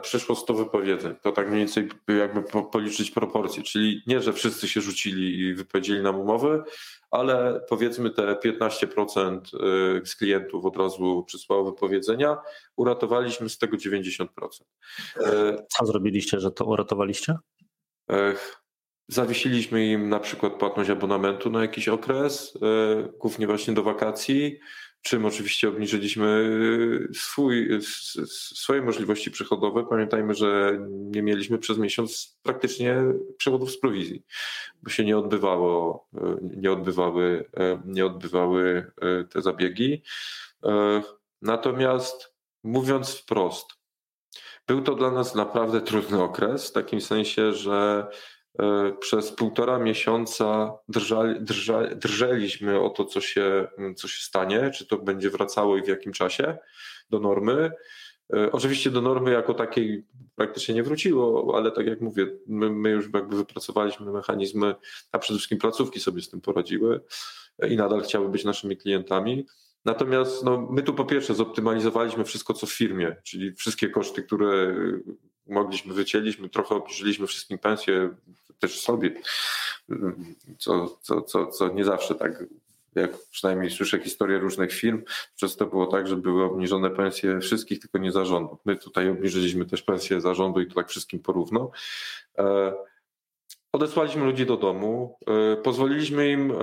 przyszło 100 wypowiedzeń. To tak mniej więcej jakby policzyć proporcje, czyli nie, że wszyscy się rzucili i wypowiedzieli nam umowy, ale powiedzmy te 15% e, z klientów od razu przysłało wypowiedzenia, uratowaliśmy z tego 90%. E, Co zrobiliście, że to uratowaliście? Zawiesiliśmy im na przykład płatność abonamentu na jakiś okres, głównie właśnie do wakacji czym oczywiście obniżyliśmy y, swój, y, swoje możliwości przychodowe. Pamiętajmy, że nie mieliśmy przez miesiąc praktycznie przychodów z prowizji, bo się nie odbywało, y, nie odbywały, nie odbywały te zabiegi. Natomiast mówiąc wprost, był to dla nas naprawdę trudny okres, w takim sensie, że przez półtora miesiąca drżali, drżeliśmy o to, co się, co się stanie, czy to będzie wracało i w jakim czasie do normy. E, oczywiście do normy jako takiej praktycznie nie wróciło, ale tak jak mówię, my, my, już jakby wypracowaliśmy mechanizmy, a przede wszystkim placówki sobie z tym poradziły i nadal chciały być naszymi klientami. Natomiast no, my tu po pierwsze zoptymalizowaliśmy wszystko, co w firmie, czyli wszystkie koszty, które mogliśmy, wycięliśmy, trochę obniżyliśmy wszystkim pensje, też sobie, co, co, co, co nie zawsze tak jak przynajmniej słyszę historię różnych firm, przez to było tak, że były obniżone pensje wszystkich, tylko nie zarządu. My tutaj obniżyliśmy też pensje zarządu i to tak wszystkim porówno. E, odesłaliśmy ludzi do domu, e, pozwoliliśmy im,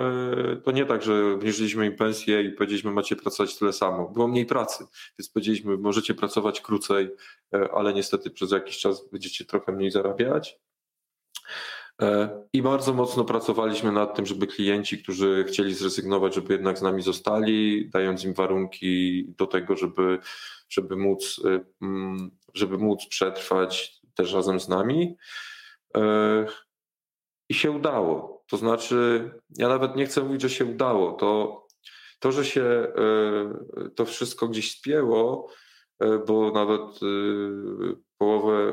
to nie tak, że obniżyliśmy im pensję i powiedzieliśmy, macie pracować tyle samo. Było mniej pracy, więc powiedzieliśmy, możecie pracować krócej, ale niestety przez jakiś czas będziecie trochę mniej zarabiać. E, I bardzo mocno pracowaliśmy nad tym, żeby klienci, którzy chcieli zrezygnować, żeby jednak z nami zostali, dając im warunki do tego, żeby, żeby, móc, e, mm, żeby móc przetrwać też razem z nami. E, I się udało. To znaczy, ja nawet nie chcę mówić, że się udało. To, to że się to wszystko gdzieś spięło, bo nawet połowę,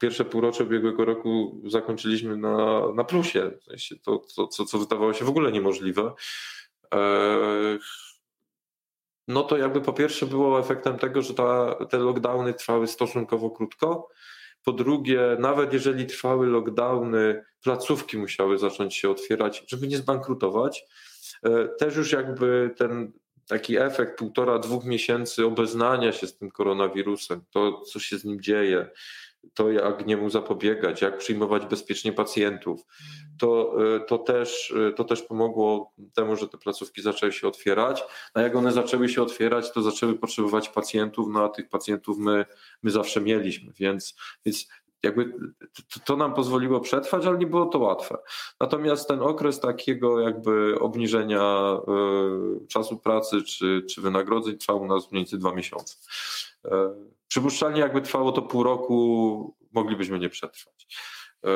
pierwsze półrocze ubiegłego roku zakończyliśmy na, na plusie. W sensie to, to, co, co wydawało się w ogóle niemożliwe. No to jakby po pierwsze było efektem tego, że ta, te lockdowny trwały stosunkowo krótko. Po drugie, nawet jeżeli trwały lockdowny, placówki musiały zacząć się otwierać, żeby nie zbankrutować. E, też już jakby ten taki efekt półtora, dwóch miesięcy obeznania się z tym koronawirusem, to co się z nim dzieje, to jak niemu zapobiegać, jak przyjmować bezpiecznie pacjentów, to, e, to, też, e, to też pomogło temu, że te placówki zaczęły się otwierać. A jak one zaczęły się otwierać, to zaczęły potrzebować pacjentów, no a tych pacjentów my, my zawsze mieliśmy, więc, więc jakby to, nam pozwoliło przetrwać, ale nie było to łatwe. Natomiast ten okres takiego jakby obniżenia y, czasu pracy czy, czy wynagrodzeń trwał u nas mniej więcej dwa miesiące. Y, przypuszczalnie jakby trwało to pół roku, moglibyśmy nie przetrwać. Y,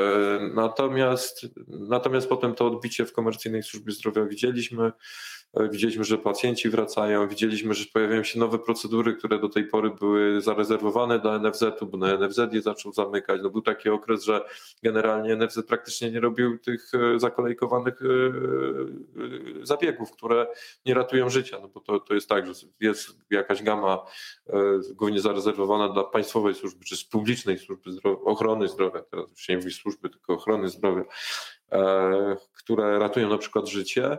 natomiast, natomiast potem to odbicie w komercyjnej służbie zdrowia widzieliśmy. Widzieliśmy, że pacjenci wracają, widzieliśmy, że pojawiają się nowe procedury, które do tej pory były zarezerwowane dla NFZ-u, bo na NFZ je zaczął zamykać. No był taki okres, że generalnie NFZ praktycznie nie robił tych e, zakolejkowanych e, e, zabiegów, które nie ratują życia, no bo to, to jest tak, że jest jakaś gama głównie zarezerwowana dla państwowej służby, czy z publicznej służby zdrowia, ochrony zdrowia, teraz już nie mówi służby, tylko ochrony zdrowia, które ratują na przykład życie.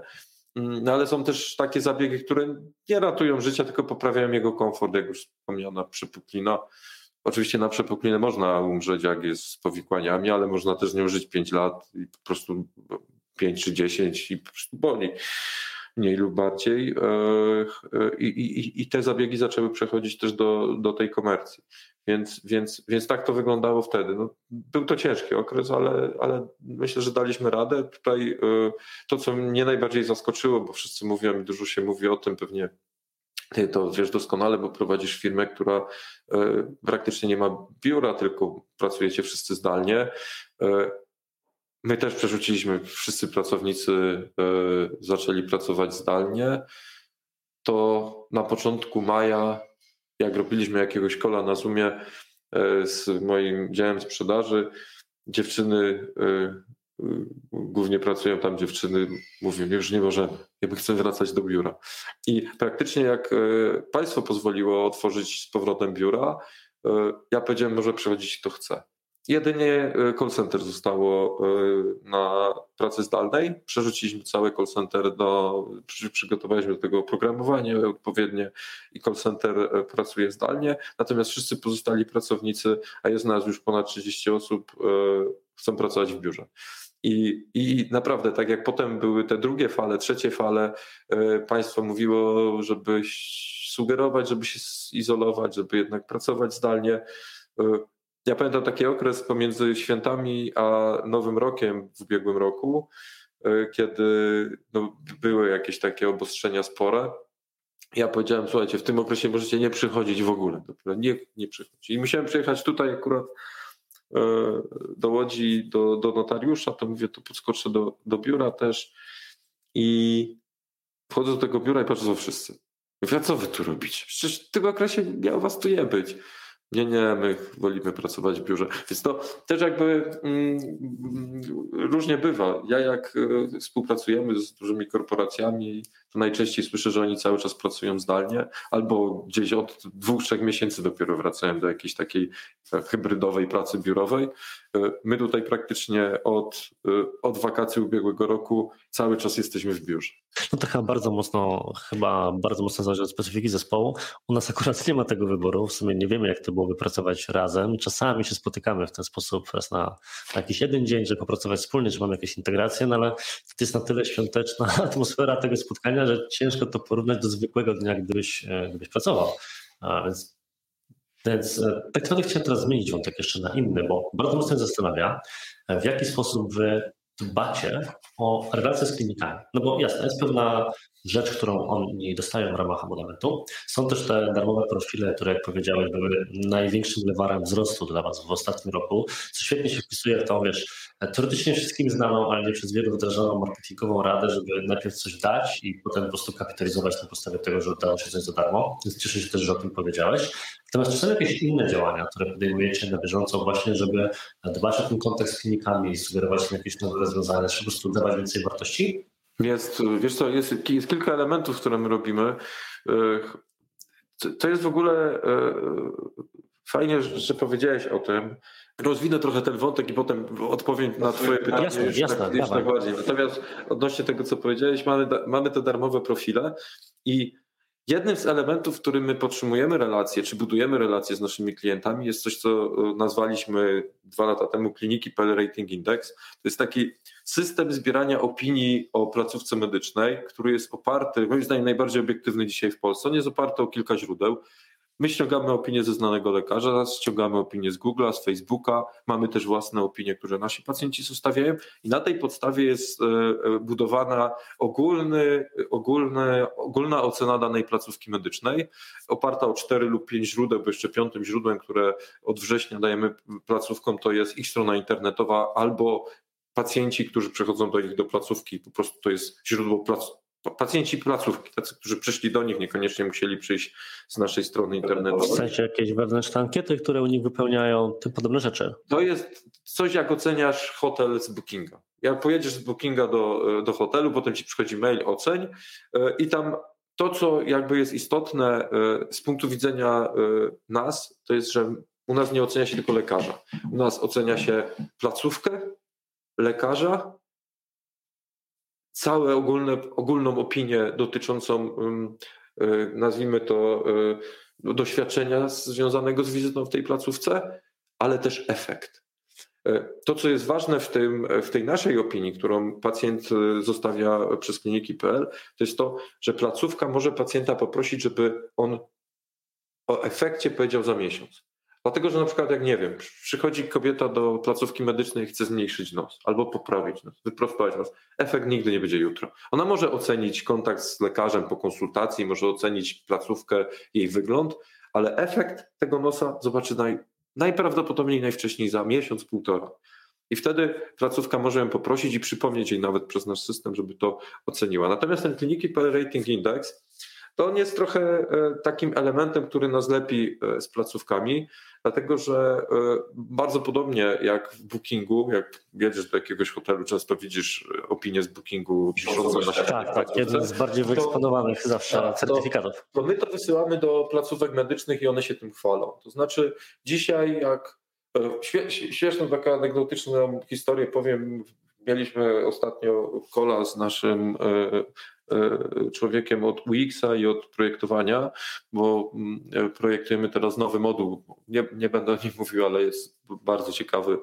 Mm, no ale są też takie zabiegi, które nie ratują życia, tylko poprawiają jego komfort, jak już wspomniana przepuklina. Oczywiście na przepuklinę można umrzeć, jak jest z powikłaniami, ale można też nie żyć 5 lat i po prostu 5 czy 10 i po prostu boli mniej lub bardziej. E, e, I, i, i te zabiegi zaczęły przechodzić też do, do tej komercji. Więc, więc, więc tak to wyglądało wtedy. No, był to ciężki okres, ale, ale myślę, że daliśmy radę. Tutaj y, to, co mnie najbardziej zaskoczyło, bo wszyscy mówią i dużo się mówi o tym, pewnie ty to wiesz doskonale, bo prowadzisz firmę, która praktycznie nie ma biura, tylko pracujecie wszyscy zdalnie. My też przerzuciliśmy, wszyscy pracownicy zaczęli pracować zdalnie. To na początku maja jak robiliśmy jakiegoś kola na Zoomie e, z moim działem sprzedaży, dziewczyny e, e, głównie pracują tam dziewczyny, mówią, już nie możemy, jakby chcę wracać do biura. I praktycznie jak państwo pozwoliło otworzyć z powrotem biura, ja powiedziałem, może przychodzić kto chce. Jedynie e, call center zostało e, na pracy zdalnej. Przerzuciliśmy cały call center do, przygotowaliśmy do tego oprogramowanie odpowiednie i call center e, pracuje zdalnie. Natomiast wszyscy pozostali pracownicy, a jest nas już ponad 30 osób, chcą pracować w biurze. I, I naprawdę, tak jak potem były te drugie fale, trzecie fale, państwo mówiło, żeby sugerować, żeby się izolować, żeby jednak pracować zdalnie ja pamiętam taki okres pomiędzy świętami a Nowym Rokiem w ubiegłym roku, e, kiedy no, były jakieś takie obostrzenia spore. Ja powiedziałem, słuchajcie, w tym okresie możecie nie przychodzić w ogóle. Nie, nie przychodzić. I musiałem przyjechać tutaj akurat e, do Łodzi, do, do notariusza, to mówię, to podskoczę do, do biura też i wchodzę do tego biura i patrzę, co wszyscy. Mówię, co wy tu robicie? Przecież w tym okresie miało was tu nie być. Nie, nie, my wolimy pracować w biurze. Więc to też jakby mm, różnie bywa. Ja jak e, współpracujemy z dużymi korporacjami, to najczęściej słyszę, że oni cały czas pracują zdalnie, albo gdzieś od dwóch, trzech miesięcy dopiero wracają do jakiejś takiej hybrydowej pracy biurowej. My tutaj praktycznie od, od wakacji ubiegłego roku cały czas jesteśmy w biurze. No to chyba bardzo mocno, chyba bardzo mocno zależy od specyfiki zespołu. U nas akurat nie ma tego wyboru. W sumie nie wiemy, jak to byłoby pracować razem. Czasami się spotykamy w ten sposób raz na, na jakiś jeden dzień, żeby popracować wspólnie, że mamy jakieś integracje, no ale to jest na tyle świąteczna atmosfera tego spotkania, że ciężko to porównać do zwykłego dnia, gdybyś, e, gdybyś pracował. A więc więc e, tak naprawdę chciałem teraz zmienić wątek jeszcze na inny, bo bardzo mocno mnie zastanawia, e, w jaki sposób wy dbacie o relacje z klinikami. No bo jasne, jest pewna rzecz, którą oni dostają w ramach abonamentu. Są też te darmowe profile, które jak powiedziałeś były największym lewarem wzrostu dla Was w ostatnim roku, co świetnie się wpisuje w tą, wiesz, teoretycznie wszystkim znaną, ale nie przez wielu wdrażaną marketingową radę, żeby najpierw coś dać i potem po prostu kapitalizować na podstawie tego, że udało się coś za darmo. Więc cieszę się też, że o tym powiedziałeś. Natomiast czy są jakieś inne działania, które podejmujecie na bieżąco właśnie, żeby dbać o ten kontekst z klinikami, sugerować jakieś nowe rozwiązania, czy po prostu dawać więcej wartości? Jest, wiesz co, jest, jest kilka elementów, które my robimy. To jest w ogóle e, fajnie, że powiedziałeś o tym. Rozwinę trochę ten wątek i potem odpowiem na Twoje pytanie jasne, już, jasne, tak. Natomiast odnośnie tego, co powiedziałeś, mamy, mamy te darmowe profile i Jednym z elementów, w którym my podtrzymujemy relacje, czy budujemy relacje z naszymi klientami, jest coś, co e, nazwaliśmy dwa lata temu kliniki PL Rating Index. To jest taki system zbierania opinii o placówce medycznej, który jest oparty, moim zdaniem najbardziej obiektywny dzisiaj w Polsce. On jest oparty o kilka źródeł. My ściągamy opinie ze znanego lekarza, ściągamy opinie z Google'a, z Facebooka, mamy też własne opinie, które nasi pacjenci zostawiają. I na tej podstawie jest e, e, budowana ogólny, ogólny, ogólna ocena danej placówki medycznej, oparta o cztery lub pięć źródeł, bo jeszcze piątym źródłem, które od września dajemy placówkom, to jest ich strona internetowa albo pacjenci, którzy przychodzą do nich do placówki, po prostu to jest źródło pacjenci placówki, tacy, którzy przyszli do nich, niekoniecznie musieli przyjść z naszej strony internetowej. W sensie jakieś wewnętrzne ankiety, które u nich wypełniają, tym podobne rzeczy. To jest coś, jak oceniasz hotel z Bookinga. Jak pojedziesz z Bookinga do, do hotelu, potem ci przychodzi mail oceń e, i tam to, co jakby jest istotne e, z punktu widzenia e, nas, to jest, że u nas nie ocenia się tylko lekarza. U nas ocenia się placówkę, lekarza całe ogólne, ogólną opinię dotyczącą, y, nazwijmy to, y, doświadczenia związanego z wizytą w tej placówce, ale też efekt. Y, to, co jest ważne w, tym, w tej naszej opinii, którą pacjent zostawia przez kliniki.pl, to jest to, że placówka może pacjenta poprosić, żeby on o efekcie powiedział za miesiąc. Dlatego, że na przykład, jak nie wiem, przychodzi kobieta do placówki medycznej i chce zmniejszyć nos albo poprawić nos, wyprostować nos. Efekt nigdy nie będzie jutro. Ona może ocenić kontakt z lekarzem po konsultacji, może ocenić placówkę, jej wygląd, ale efekt tego nosa zobaczy naj, najprawdopodobniej najwcześniej za miesiąc, półtora. I wtedy placówka może ją poprosić i przypomnieć jej nawet przez nasz system, żeby to oceniła. Natomiast ten kliniki Rating Index to on jest trochę e, takim elementem, który nas lepi e, z placówkami, dlatego że e, bardzo podobnie jak w bookingu, jak jedziesz do jakiegoś hotelu, często widzisz opinię z bookingu piszącą na. Tak, tak, jeden z bardziej wyeksponowanych to, zawsze tak, certyfikatów. To, to my to wysyłamy do placówek medycznych i one się tym chwalą. To znaczy dzisiaj jak Śmieszną taką anegdotyczną historię powiem. Mieliśmy ostatnio kola z naszym człowiekiem od UX-a i od projektowania, bo mm, projektujemy teraz nowy moduł. Nie, nie będę o nim mówił, ale jest bardzo ciekawy.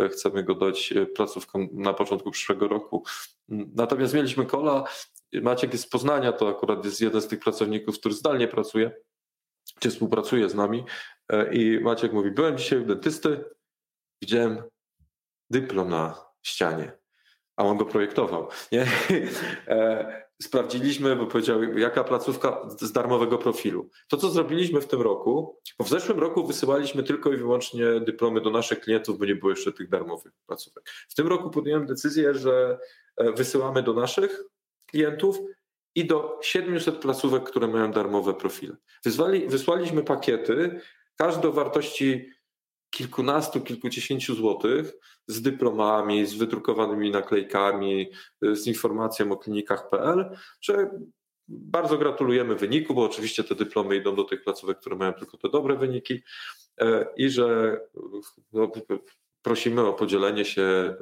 E, chcemy go dać e, placówkom na początku przyszłego roku. Natomiast mieliśmy kola. Maciek jest z Poznania, to akurat jest jeden z tych pracowników, który zdalnie pracuje, czy współpracuje z nami. I Maciek mówi: Byłem dzisiaj u dentysty, widziałem dyplom na ścianie, a on go projektował. Nie? sprawdziliśmy, bo powiedział, jaka placówka z darmowego profilu. To, co zrobiliśmy w tym roku, bo w zeszłym roku wysyłaliśmy tylko i wyłącznie dyplomy do naszych klientów, bo nie było jeszcze tych darmowych placówek. W tym roku podjąłem decyzję, że e, wysyłamy do naszych klientów i do 700 placówek, które mają darmowe profile. Wysłali, wysłaliśmy pakiety, każde o wartości kilkunastu, kilkudziesięciu złotych z dyplomami, z wydrukowanymi naklejkami, z informacją o klinikach.pl, że bardzo gratulujemy wyniku, bo oczywiście te dyplomy idą do tych placówek, które mają tylko te dobre wyniki e, i że no, prosimy o podzielenie się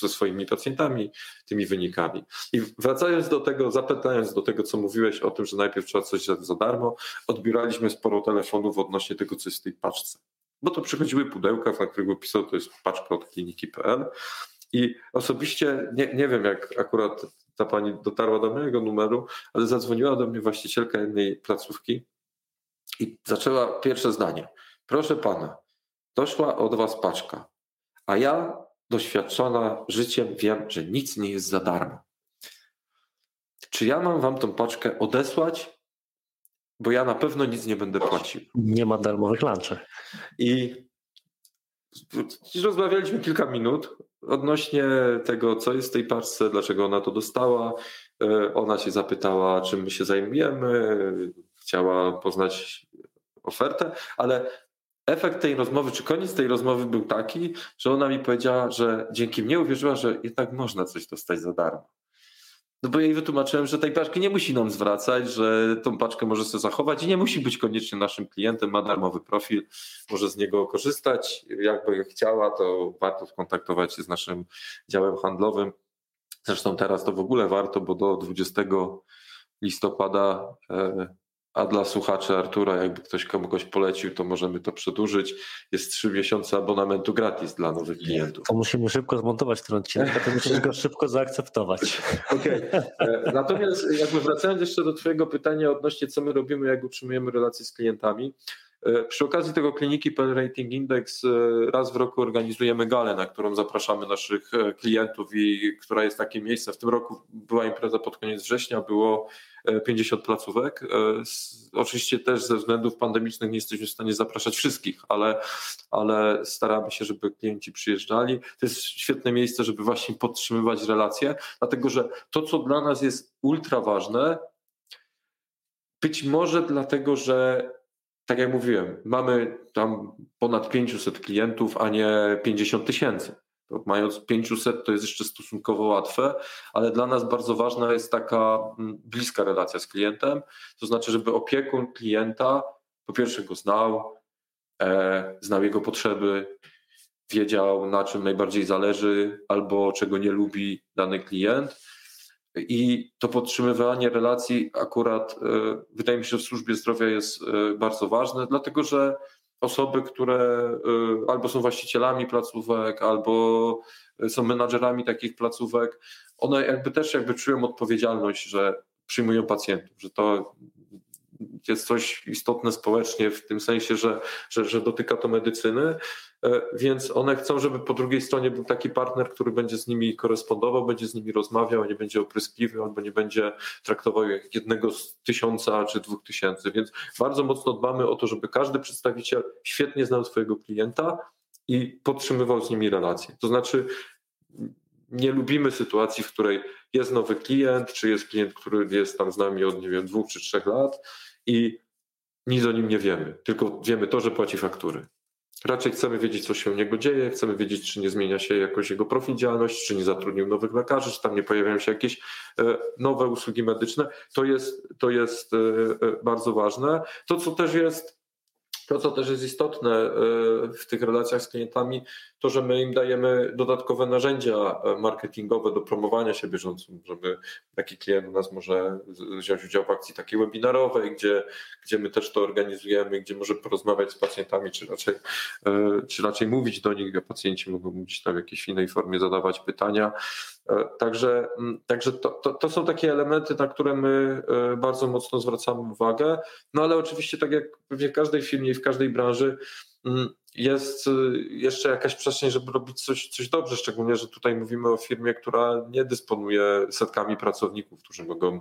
ze swoimi pacjentami tymi wynikami. I wracając do tego, zapytając do tego, co mówiłeś o tym, że najpierw trzeba coś za, za darmo, odbieraliśmy sporo telefonów odnośnie tego, co jest w tej paczce. Bo to przychodziły pudełka, na których pisał, to jest paczka od kliniki.pl i osobiście nie, nie wiem, jak akurat ta pani dotarła do mojego numeru, ale zadzwoniła do mnie właścicielka jednej placówki i zaczęła pierwsze zdanie. Proszę pana, doszła od was paczka, a ja doświadczona życiem wiem, że nic nie jest za darmo. Czy ja mam wam tą paczkę odesłać? Bo ja na pewno nic nie będę płacił. Nie ma darmowych lunchów. I rozmawialiśmy kilka minut odnośnie tego, co jest w tej paczce, dlaczego ona to dostała. E, ona się zapytała, czym my się zajmujemy, chciała poznać ofertę, ale efekt tej rozmowy, czy koniec tej rozmowy był taki, że ona mi powiedziała, że dzięki mnie uwierzyła, że jednak można coś dostać za darmo. No bo jej wytłumaczyłem, że tej paczki nie musi nam zwracać, że tą paczkę może sobie zachować i nie musi być koniecznie naszym klientem, ma darmowy profil, może z niego korzystać. Jakby chciała, to warto skontaktować się z naszym działem handlowym. Zresztą teraz to w ogóle warto, bo do 20 listopada e, a dla słuchaczy Artura, jakby ktoś komuś polecił, to możemy to przedłużyć. Jest trzy miesiące abonamentu gratis dla nowych klientów. To musimy szybko zmontować ten odcinek, to musisz go szybko zaakceptować. Okej. Okay. E, natomiast jakby wracając jeszcze do Twojego pytania odnośnie co my robimy, jak utrzymujemy relacje z klientami. E, przy okazji tego kliniki Pen Rating Index e, raz w roku organizujemy galę, na którą zapraszamy naszych klientów i która jest takie miejsce. W tym roku była impreza pod koniec września, było 50 placówek. E, oczywiście też ze względów pandemicznych nie jesteśmy w stanie zapraszać wszystkich, ale, ale staramy się, żeby klienci przyjeżdżali. To jest świetne miejsce, żeby właśnie podtrzymywać relacje, dlatego że to, co dla nas jest ultra ważne, być może dlatego, że tak jak mówiłem, mamy tam ponad 500 klientów, a nie 50 tysięcy. Mając 500 to jest jeszcze stosunkowo łatwe, ale dla nas bardzo ważna jest taka mm, bliska relacja z klientem, to znaczy, żeby opiekun klienta po pierwsze go znał, e, znał jego potrzeby, wiedział na czym najbardziej zależy albo czego nie lubi dany klient. I to podtrzymywanie relacji akurat e, wydaje mi się, w służbie zdrowia jest e, bardzo ważne, dlatego że osoby, które y, albo są właścicielami placówek, albo są menadżerami takich placówek, one jakby też jakby czują odpowiedzialność, że przyjmują pacjentów, że to jest coś istotne społecznie w tym sensie, że, że, że dotyka to medycyny, e, więc one chcą, żeby po drugiej stronie był taki partner, który będzie z nimi korespondował, będzie z nimi rozmawiał, nie będzie opryskliwy albo nie będzie traktował jak jednego z tysiąca czy dwóch tysięcy, więc bardzo mocno dbamy o to, żeby każdy przedstawiciel świetnie znał swojego klienta i podtrzymywał z nimi relacje. To znaczy nie lubimy sytuacji, w której jest nowy klient, czy jest klient, który jest tam z nami od, nie wiem, dwóch czy trzech lat i nic o nim nie wiemy, tylko wiemy to, że płaci faktury. Raczej chcemy wiedzieć, co się u niego dzieje, chcemy wiedzieć, czy nie zmienia się jakoś jego profil czy nie zatrudnił nowych lekarzy, czy tam nie pojawiają się jakieś e, nowe usługi medyczne. To jest, to jest e, e, bardzo ważne. To, co też jest to, co też jest istotne e, w tych relacjach z klientami, to, że my im dajemy dodatkowe narzędzia e, marketingowe do promowania się bieżąco, żeby taki klient u nas może wziąć udział w akcji takiej webinarowej, gdzie, gdzie my też to organizujemy, gdzie może porozmawiać z pacjentami, czy raczej, e, czy raczej mówić do nich, a pacjenci mogą mówić tam w jakiejś innej formie, zadawać pytania. Także, także to, to, to, są takie elementy, na które my bardzo mocno zwracamy uwagę. No ale oczywiście, tak jak pewnie w każdej firmie i w każdej branży, jest y, jeszcze jakaś przestrzeń, żeby robić coś, coś dobrze, szczególnie, że tutaj mówimy o firmie, która nie dysponuje setkami pracowników, którzy mogą,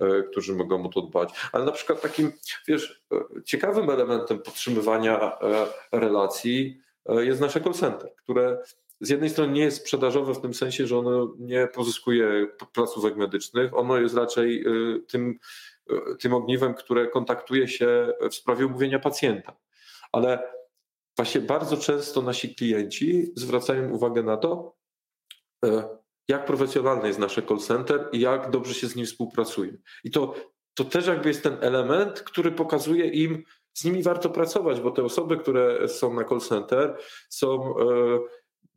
e, którzy mogą o to dbać. Ale na przykład takim, wiesz, e, ciekawym elementem podtrzymywania e, relacji jest nasze call center, które z jednej strony nie jest sprzedażowe w tym sensie, że ono nie pozyskuje placówek medycznych, ono jest raczej tym, tym ogniwem, które kontaktuje się w sprawie umówienia pacjenta. Ale właśnie bardzo często nasi klienci zwracają uwagę na to, e, jak profesjonalny jest nasze call center i jak dobrze się z nim współpracuje. I to, to też jakby jest ten element, który pokazuje im, z nimi warto pracować, bo te osoby, które są na call center, są e,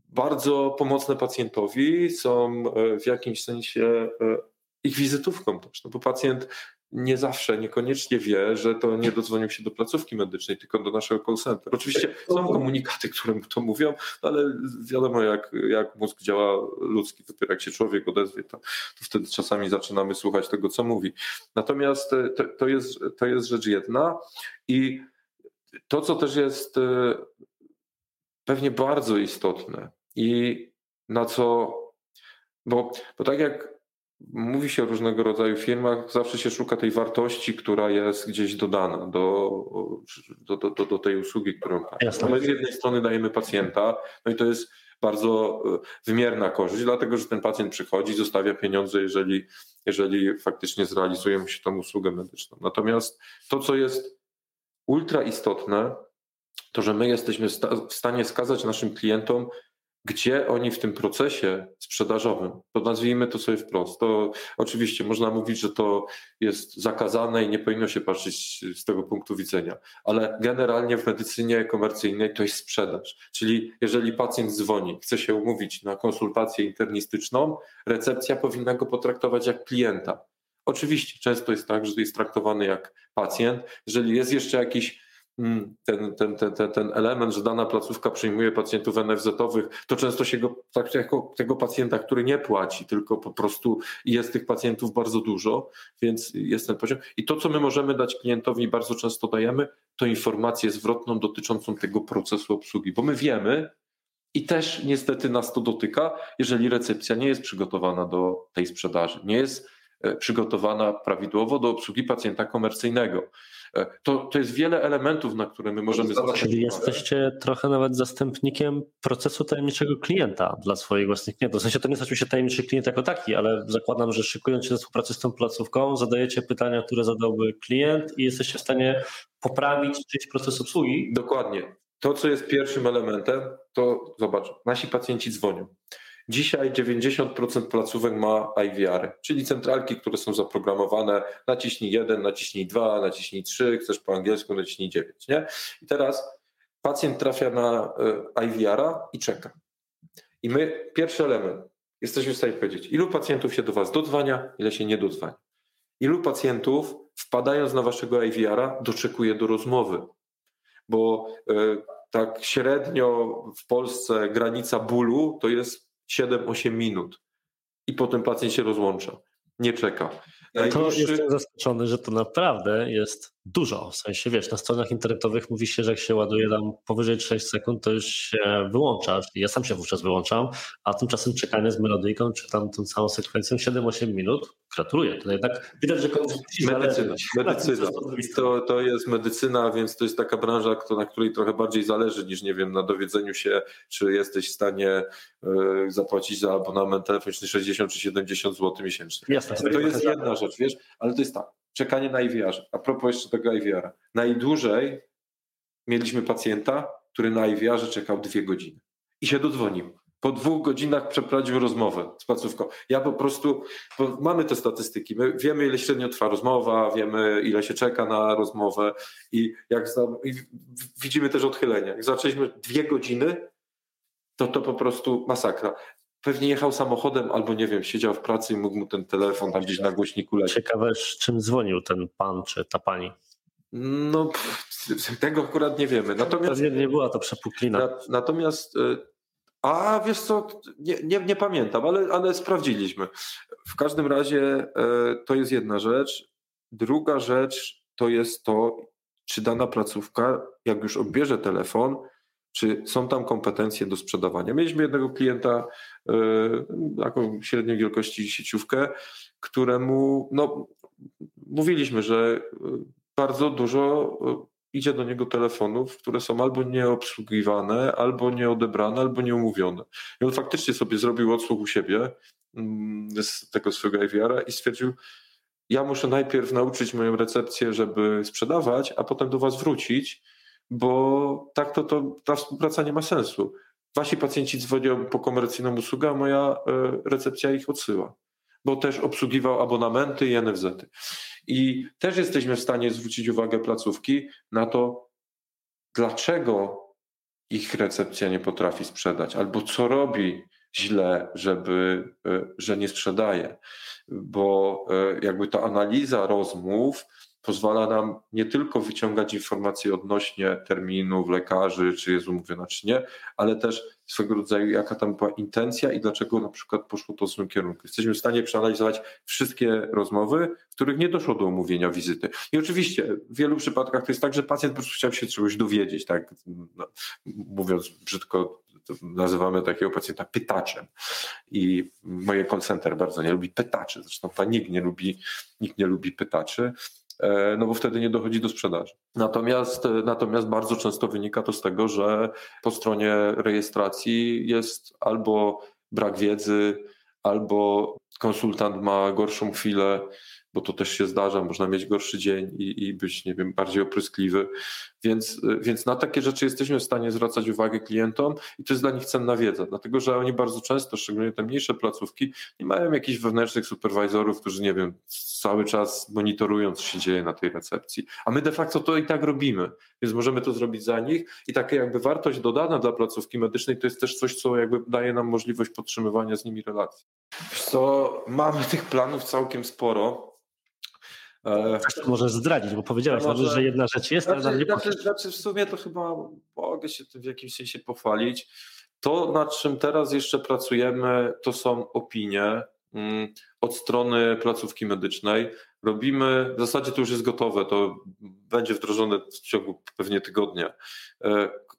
bardzo pomocne pacjentowi, są w jakimś sensie ich wizytówką też, no bo pacjent nie zawsze, niekoniecznie wie, że to nie dodzwonił się do placówki medycznej, tylko do naszego call center. Oczywiście są komunikaty, które mu to mówią, ale wiadomo, jak, jak mózg działa ludzki. Dopiero jak się człowiek odezwie, to, to wtedy czasami zaczynamy słuchać tego, co mówi. Natomiast e, to, to, jest, to jest rzecz jedna i to, co też jest e, pewnie bardzo istotne i na co, bo, bo tak jak Mówi się o różnego rodzaju firmach, zawsze się szuka tej wartości, która jest gdzieś dodana do, do, do, do tej usługi, którą Jasne. My z jednej strony dajemy pacjenta, no i to jest bardzo e, wymierna korzyść, dlatego że ten pacjent przychodzi, zostawia pieniądze, jeżeli, jeżeli faktycznie zrealizuje mu się tą usługę medyczną. Natomiast to, co jest ultra istotne, to że my jesteśmy w stanie skazać naszym klientom, gdzie oni w tym procesie sprzedażowym, to nazwijmy to sobie wprost, to oczywiście można mówić, że to jest zakazane i nie powinno się patrzeć z tego punktu widzenia, ale generalnie w medycynie komercyjnej to jest sprzedaż. Czyli jeżeli pacjent dzwoni, chce się umówić na konsultację internistyczną, recepcja powinna go potraktować jak klienta. Oczywiście często jest tak, że jest traktowany jak pacjent. Jeżeli jest jeszcze jakiś ten, ten, ten, ten, ten element, że dana placówka przyjmuje pacjentów NFZ-owych, to często się go traktuje jako tego pacjenta, który nie płaci, tylko po prostu jest tych pacjentów bardzo dużo, więc jest ten poziom. I to, co my możemy dać klientowi, bardzo często dajemy, to informację zwrotną dotyczącą tego procesu obsługi, bo my wiemy, i też niestety nas to dotyka, jeżeli recepcja nie jest przygotowana do tej sprzedaży, nie jest e, przygotowana prawidłowo do obsługi pacjenta komercyjnego. E, to, to jest wiele elementów, na które my możemy zwracać Czyli jesteście trochę nawet zastępnikiem procesu tajemniczego klienta dla swoich własnych klientów. W sensie to nie znaczy się tajemniczy klient jako taki, ale zakładam, że szykując się do współpracy z tą placówką, zadajecie pytania, które zadałby klient i jesteście w stanie poprawić czyjś proces obsługi. Dokładnie. To, co jest pierwszym elementem, to zobacz, nasi pacjenci dzwonią. Dzisiaj 90% placówek ma IVR, czyli centralki, które są zaprogramowane. Naciśnij 1, naciśnij 2, naciśnij 3, chcesz po angielsku, naciśnij 9. Nie? I teraz pacjent trafia na e, IVR-a i czeka. I my, pierwszy element, jesteśmy w stanie powiedzieć, ilu pacjentów się do Was dodzwania, ile się nie dodzwania. Ilu pacjentów, wpadając na Waszego IVR-a, doczekuje do rozmowy. Bo e, tak średnio w Polsce granica bólu to jest 7-8 minut i potem pacjent się rozłącza, nie czeka. Najdłuższy... To jestem zaskoczony, że to naprawdę jest dużo. W sensie, wiesz, na stronach internetowych mówi się, że jak się ładuje tam powyżej 6 sekund, to już się wyłącza. Ja sam się wówczas wyłączam, a tymczasem czekanie z melodyjką, czy tam tą całą sekwencją 7-8 minut, gratuluję. To jednak widać, że komuś Medycyna. medycyna. To, to jest medycyna, więc to jest taka branża, na której trochę bardziej zależy niż, nie wiem, na dowiedzeniu się, czy jesteś w stanie y, zapłacić za abonament telefoniczny 60 czy 70 zł miesięcznie. Jasne. To jest jedna rzecz, wiesz, ale to jest tak czekanie na IVR. A propos jeszcze tego IVR. Najdłużej mieliśmy pacjenta, który na IVR czekał dwie godziny i się dodzwonił. Po dwóch godzinach przeprowadził rozmowę z placówką. Ja po prostu, mamy te statystyki, my wiemy ile średnio trwa rozmowa, wiemy ile się czeka na rozmowę i jak i widzimy też odchylenia. Jak zaczęliśmy dwie godziny, to to po prostu masakra pewnie jechał samochodem albo nie wiem, siedział w pracy i mógł mu ten telefon tam gdzieś na głośniku lecieć. Ciekawe, czym dzwonił ten pan czy ta pani. No, pff, tego akurat nie wiemy. Natomiast nie, nie była to przepuklina. Na, natomiast, y, a wiesz co, nie, nie, nie, pamiętam, ale, ale sprawdziliśmy. W każdym razie y, to jest jedna rzecz. Druga rzecz to jest to, czy dana placówka, jak już odbierze telefon, czy są tam kompetencje do sprzedawania. Mieliśmy jednego klienta, e, taką średniej wielkości sieciówkę, któremu no, mówiliśmy, że e, bardzo dużo e, idzie do niego telefonów, które są albo nieobsługiwane, albo nieodebrane, albo nieumówione. I on faktycznie sobie zrobił odsłuch u siebie mm, z tego swojego IVR-a i stwierdził, ja muszę najpierw nauczyć moją recepcję, żeby sprzedawać, a potem do was wrócić, bo tak to, to ta współpraca nie ma sensu. Wasi pacjenci dzwonią po komercyjną usługę, a moja e, recepcja ich odsyła, bo też obsługiwał abonamenty i NFZ. -y. I też jesteśmy w stanie zwrócić uwagę placówki na to, dlaczego ich recepcja nie potrafi sprzedać, albo co robi źle, żeby, że nie sprzedaje. Bo jakby ta analiza rozmów pozwala nam nie tylko wyciągać informacje odnośnie terminów, lekarzy, czy jest umówiona, czy nie, ale też swego rodzaju jaka tam była intencja i dlaczego na przykład poszło to w złym kierunku. Jesteśmy w stanie przeanalizować wszystkie rozmowy, w których nie doszło do umówienia wizyty. I oczywiście w wielu przypadkach to jest tak, że pacjent po prostu chciał się czegoś dowiedzieć, tak no, mówiąc brzydko, nazywamy takiego pacjenta pytaczem. I moje call bardzo nie lubi pytaczy, zresztą nikt nie lubi, nikt nie lubi pytaczy. E, no bo wtedy nie dochodzi do sprzedaży. Natomiast, e, natomiast bardzo często wynika to z tego, że po stronie rejestracji jest albo brak wiedzy, albo konsultant ma gorszą chwilę, bo to też się zdarza, można mieć gorszy dzień i, i być, nie wiem, bardziej opryskliwy. Więc, więc na takie rzeczy jesteśmy w stanie zwracać uwagę klientom i to jest dla nich cenna wiedza, dlatego że oni bardzo często, szczególnie te mniejsze placówki, nie mają jakichś wewnętrznych superwizorów, którzy, nie wiem, cały czas monitorują, co się dzieje na tej recepcji. A my de facto to i tak robimy, więc możemy to zrobić za nich i takie jakby wartość dodana dla placówki medycznej to jest też coś, co jakby daje nam możliwość podtrzymywania z nimi relacji. Co mamy tych planów całkiem sporo. E, Coś to możesz zdradzić, bo powiedziałeś, może, że jedna rzecz jest, znaczy, ale nie znaczy, znaczy w sumie to chyba mogę się tym w jakimś sensie pochwalić. To, nad czym teraz jeszcze pracujemy, to są opinie mm, od strony placówki medycznej. Robimy, w zasadzie to już jest gotowe, to będzie wdrożone w ciągu pewnie tygodnia.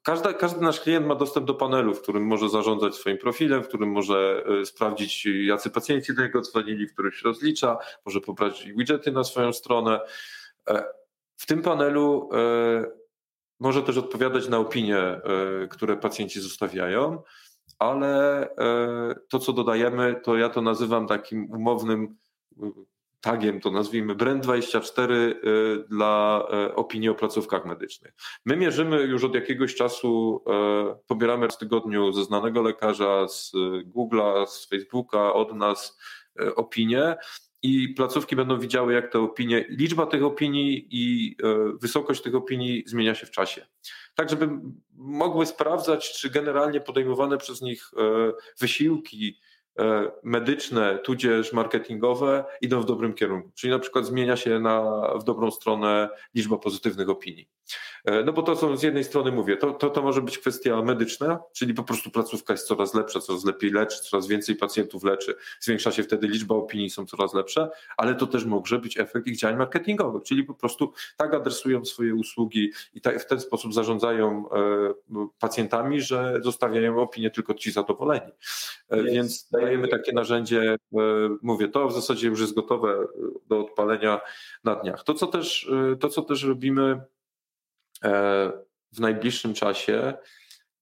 E, każda, każdy nasz klient ma dostęp do panelu, w którym może zarządzać swoim profilem, w którym może e, sprawdzić, jacy pacjenci do niego dzwonili, w którym się rozlicza, może pobrać widgety na swoją stronę. E, w tym panelu może też odpowiadać na opinie, które pacjenci zostawiają, ale to, co dodajemy, to ja to nazywam takim umownym tagiem, to nazwijmy Brand24 y, dla y, opinii o placówkach medycznych. My mierzymy już od jakiegoś czasu, y, pobieramy w tygodniu ze znanego lekarza, z Google'a, z Facebooka, od nas opinie i placówki będą widziały, jak te opinie, liczba tych opinii i wysokość tych opinii zmienia się w czasie. Tak, żeby mogły sprawdzać, czy generalnie podejmowane przez nich wysiłki, medyczne, tudzież marketingowe idą w dobrym kierunku. Czyli na przykład zmienia się na, w dobrą stronę liczba pozytywnych opinii. E, no bo to są z jednej strony mówię, to, to, to może być kwestia medyczna, czyli po prostu placówka jest coraz lepsza, coraz lepiej leczy, coraz więcej pacjentów leczy, zwiększa się wtedy liczba opinii, są coraz lepsze, ale to też może być efekt ich działań marketingowych, czyli po prostu tak adresują swoje usługi i tak, w ten sposób zarządzają e, pacjentami, że zostawiają opinię tylko ci zadowoleni. E, więc dajemy takie narzędzie, mówię, to w zasadzie już jest gotowe do odpalenia na dniach. To, co też, to, co też robimy w najbliższym czasie,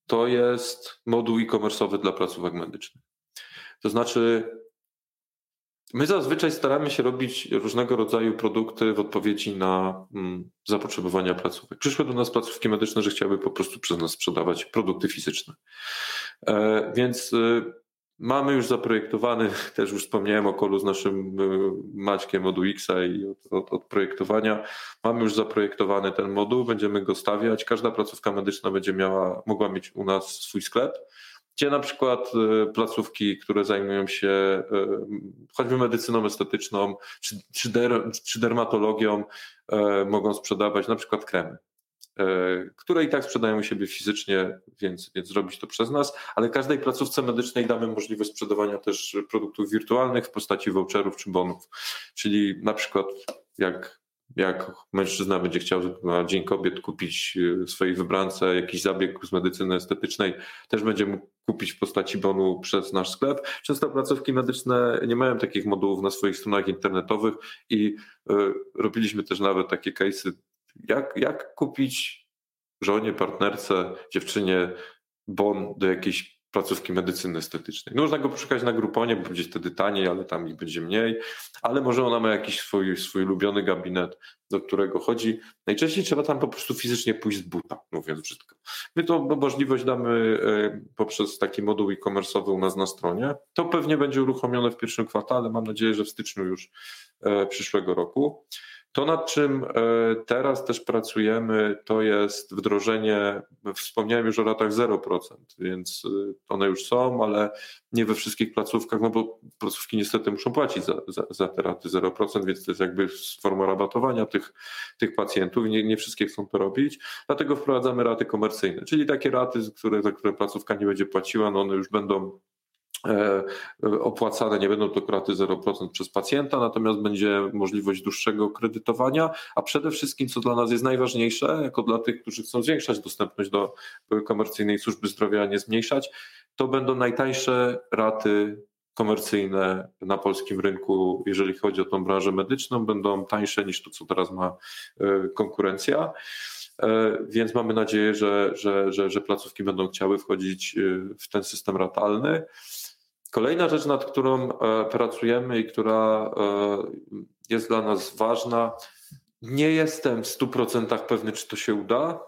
to jest moduł e-commerce'owy dla placówek medycznych. To znaczy, my zazwyczaj staramy się robić różnego rodzaju produkty w odpowiedzi na mm, zapotrzebowania placówek. Przyszły do nas placówki medyczne, że chciały po prostu przez nas sprzedawać produkty fizyczne. E, więc y, Mamy już zaprojektowany, też już wspomniałem o kolu z naszym y, Maćkiem od UX-a i od, od, od, projektowania. Mamy już zaprojektowany ten moduł, będziemy go stawiać. Każda placówka medyczna będzie miała, mogła mieć u nas swój sklep, gdzie na przykład y, placówki, które zajmują się y, choćby medycyną estetyczną czy, czy, der, czy dermatologią, mogą sprzedawać na przykład kremy. E, które i tak sprzedają siebie fizycznie, więc, więc zrobić to przez nas, ale każdej placówce medycznej damy możliwość sprzedawania też produktów wirtualnych w postaci voucherów czy bonów. Czyli na przykład jak, jak mężczyzna będzie chciał na Dzień Kobiet kupić e, swojej wybrance jakiś zabieg z medycyny estetycznej, też będzie mógł kupić w postaci bonu przez nasz sklep. Często placówki medyczne nie mają takich modułów na swoich stronach internetowych i y, robiliśmy też nawet takie case'y jak, jak kupić żonie, partnerce, dziewczynie bon do jakiejś placówki medycyny estetycznej. Można go poszukać na Gruponie, bo będzie wtedy taniej, ale tam ich będzie mniej, ale może ona ma jakiś swój, swój ulubiony gabinet, do którego chodzi. Najczęściej trzeba tam po prostu fizycznie pójść z buta, mówiąc brzydko. My to możliwość damy e, poprzez taki moduł e-commerce'owy u nas na stronie. To pewnie będzie uruchomione w pierwszym kwartale, mam nadzieję, że w styczniu już e, przyszłego roku. To, nad czym e, teraz też pracujemy, to jest wdrożenie, wspomniałem już o ratach 0%, więc e, one już są, ale nie we wszystkich placówkach, no bo placówki niestety muszą płacić za, za, za te raty 0%, więc to jest jakby forma rabatowania tych, tych pacjentów nie, nie wszystkie chcą to robić. Dlatego wprowadzamy raty komercyjne, czyli takie raty, które, za które placówka nie będzie płaciła, no one już będą opłacane nie będą to kraty 0% przez pacjenta, natomiast będzie możliwość dłuższego kredytowania, a przede wszystkim, co dla nas jest najważniejsze, jako dla tych, którzy chcą zwiększać dostępność do komercyjnej służby zdrowia, a nie zmniejszać, to będą najtańsze raty komercyjne na polskim rynku, jeżeli chodzi o tą branżę medyczną, będą tańsze niż to, co teraz ma e, konkurencja. E, więc mamy nadzieję, że, że, że, że placówki będą chciały wchodzić w ten system ratalny. Kolejna rzecz, nad którą e, pracujemy i która e, jest dla nas ważna, nie jestem w 100% pewny, czy to się uda.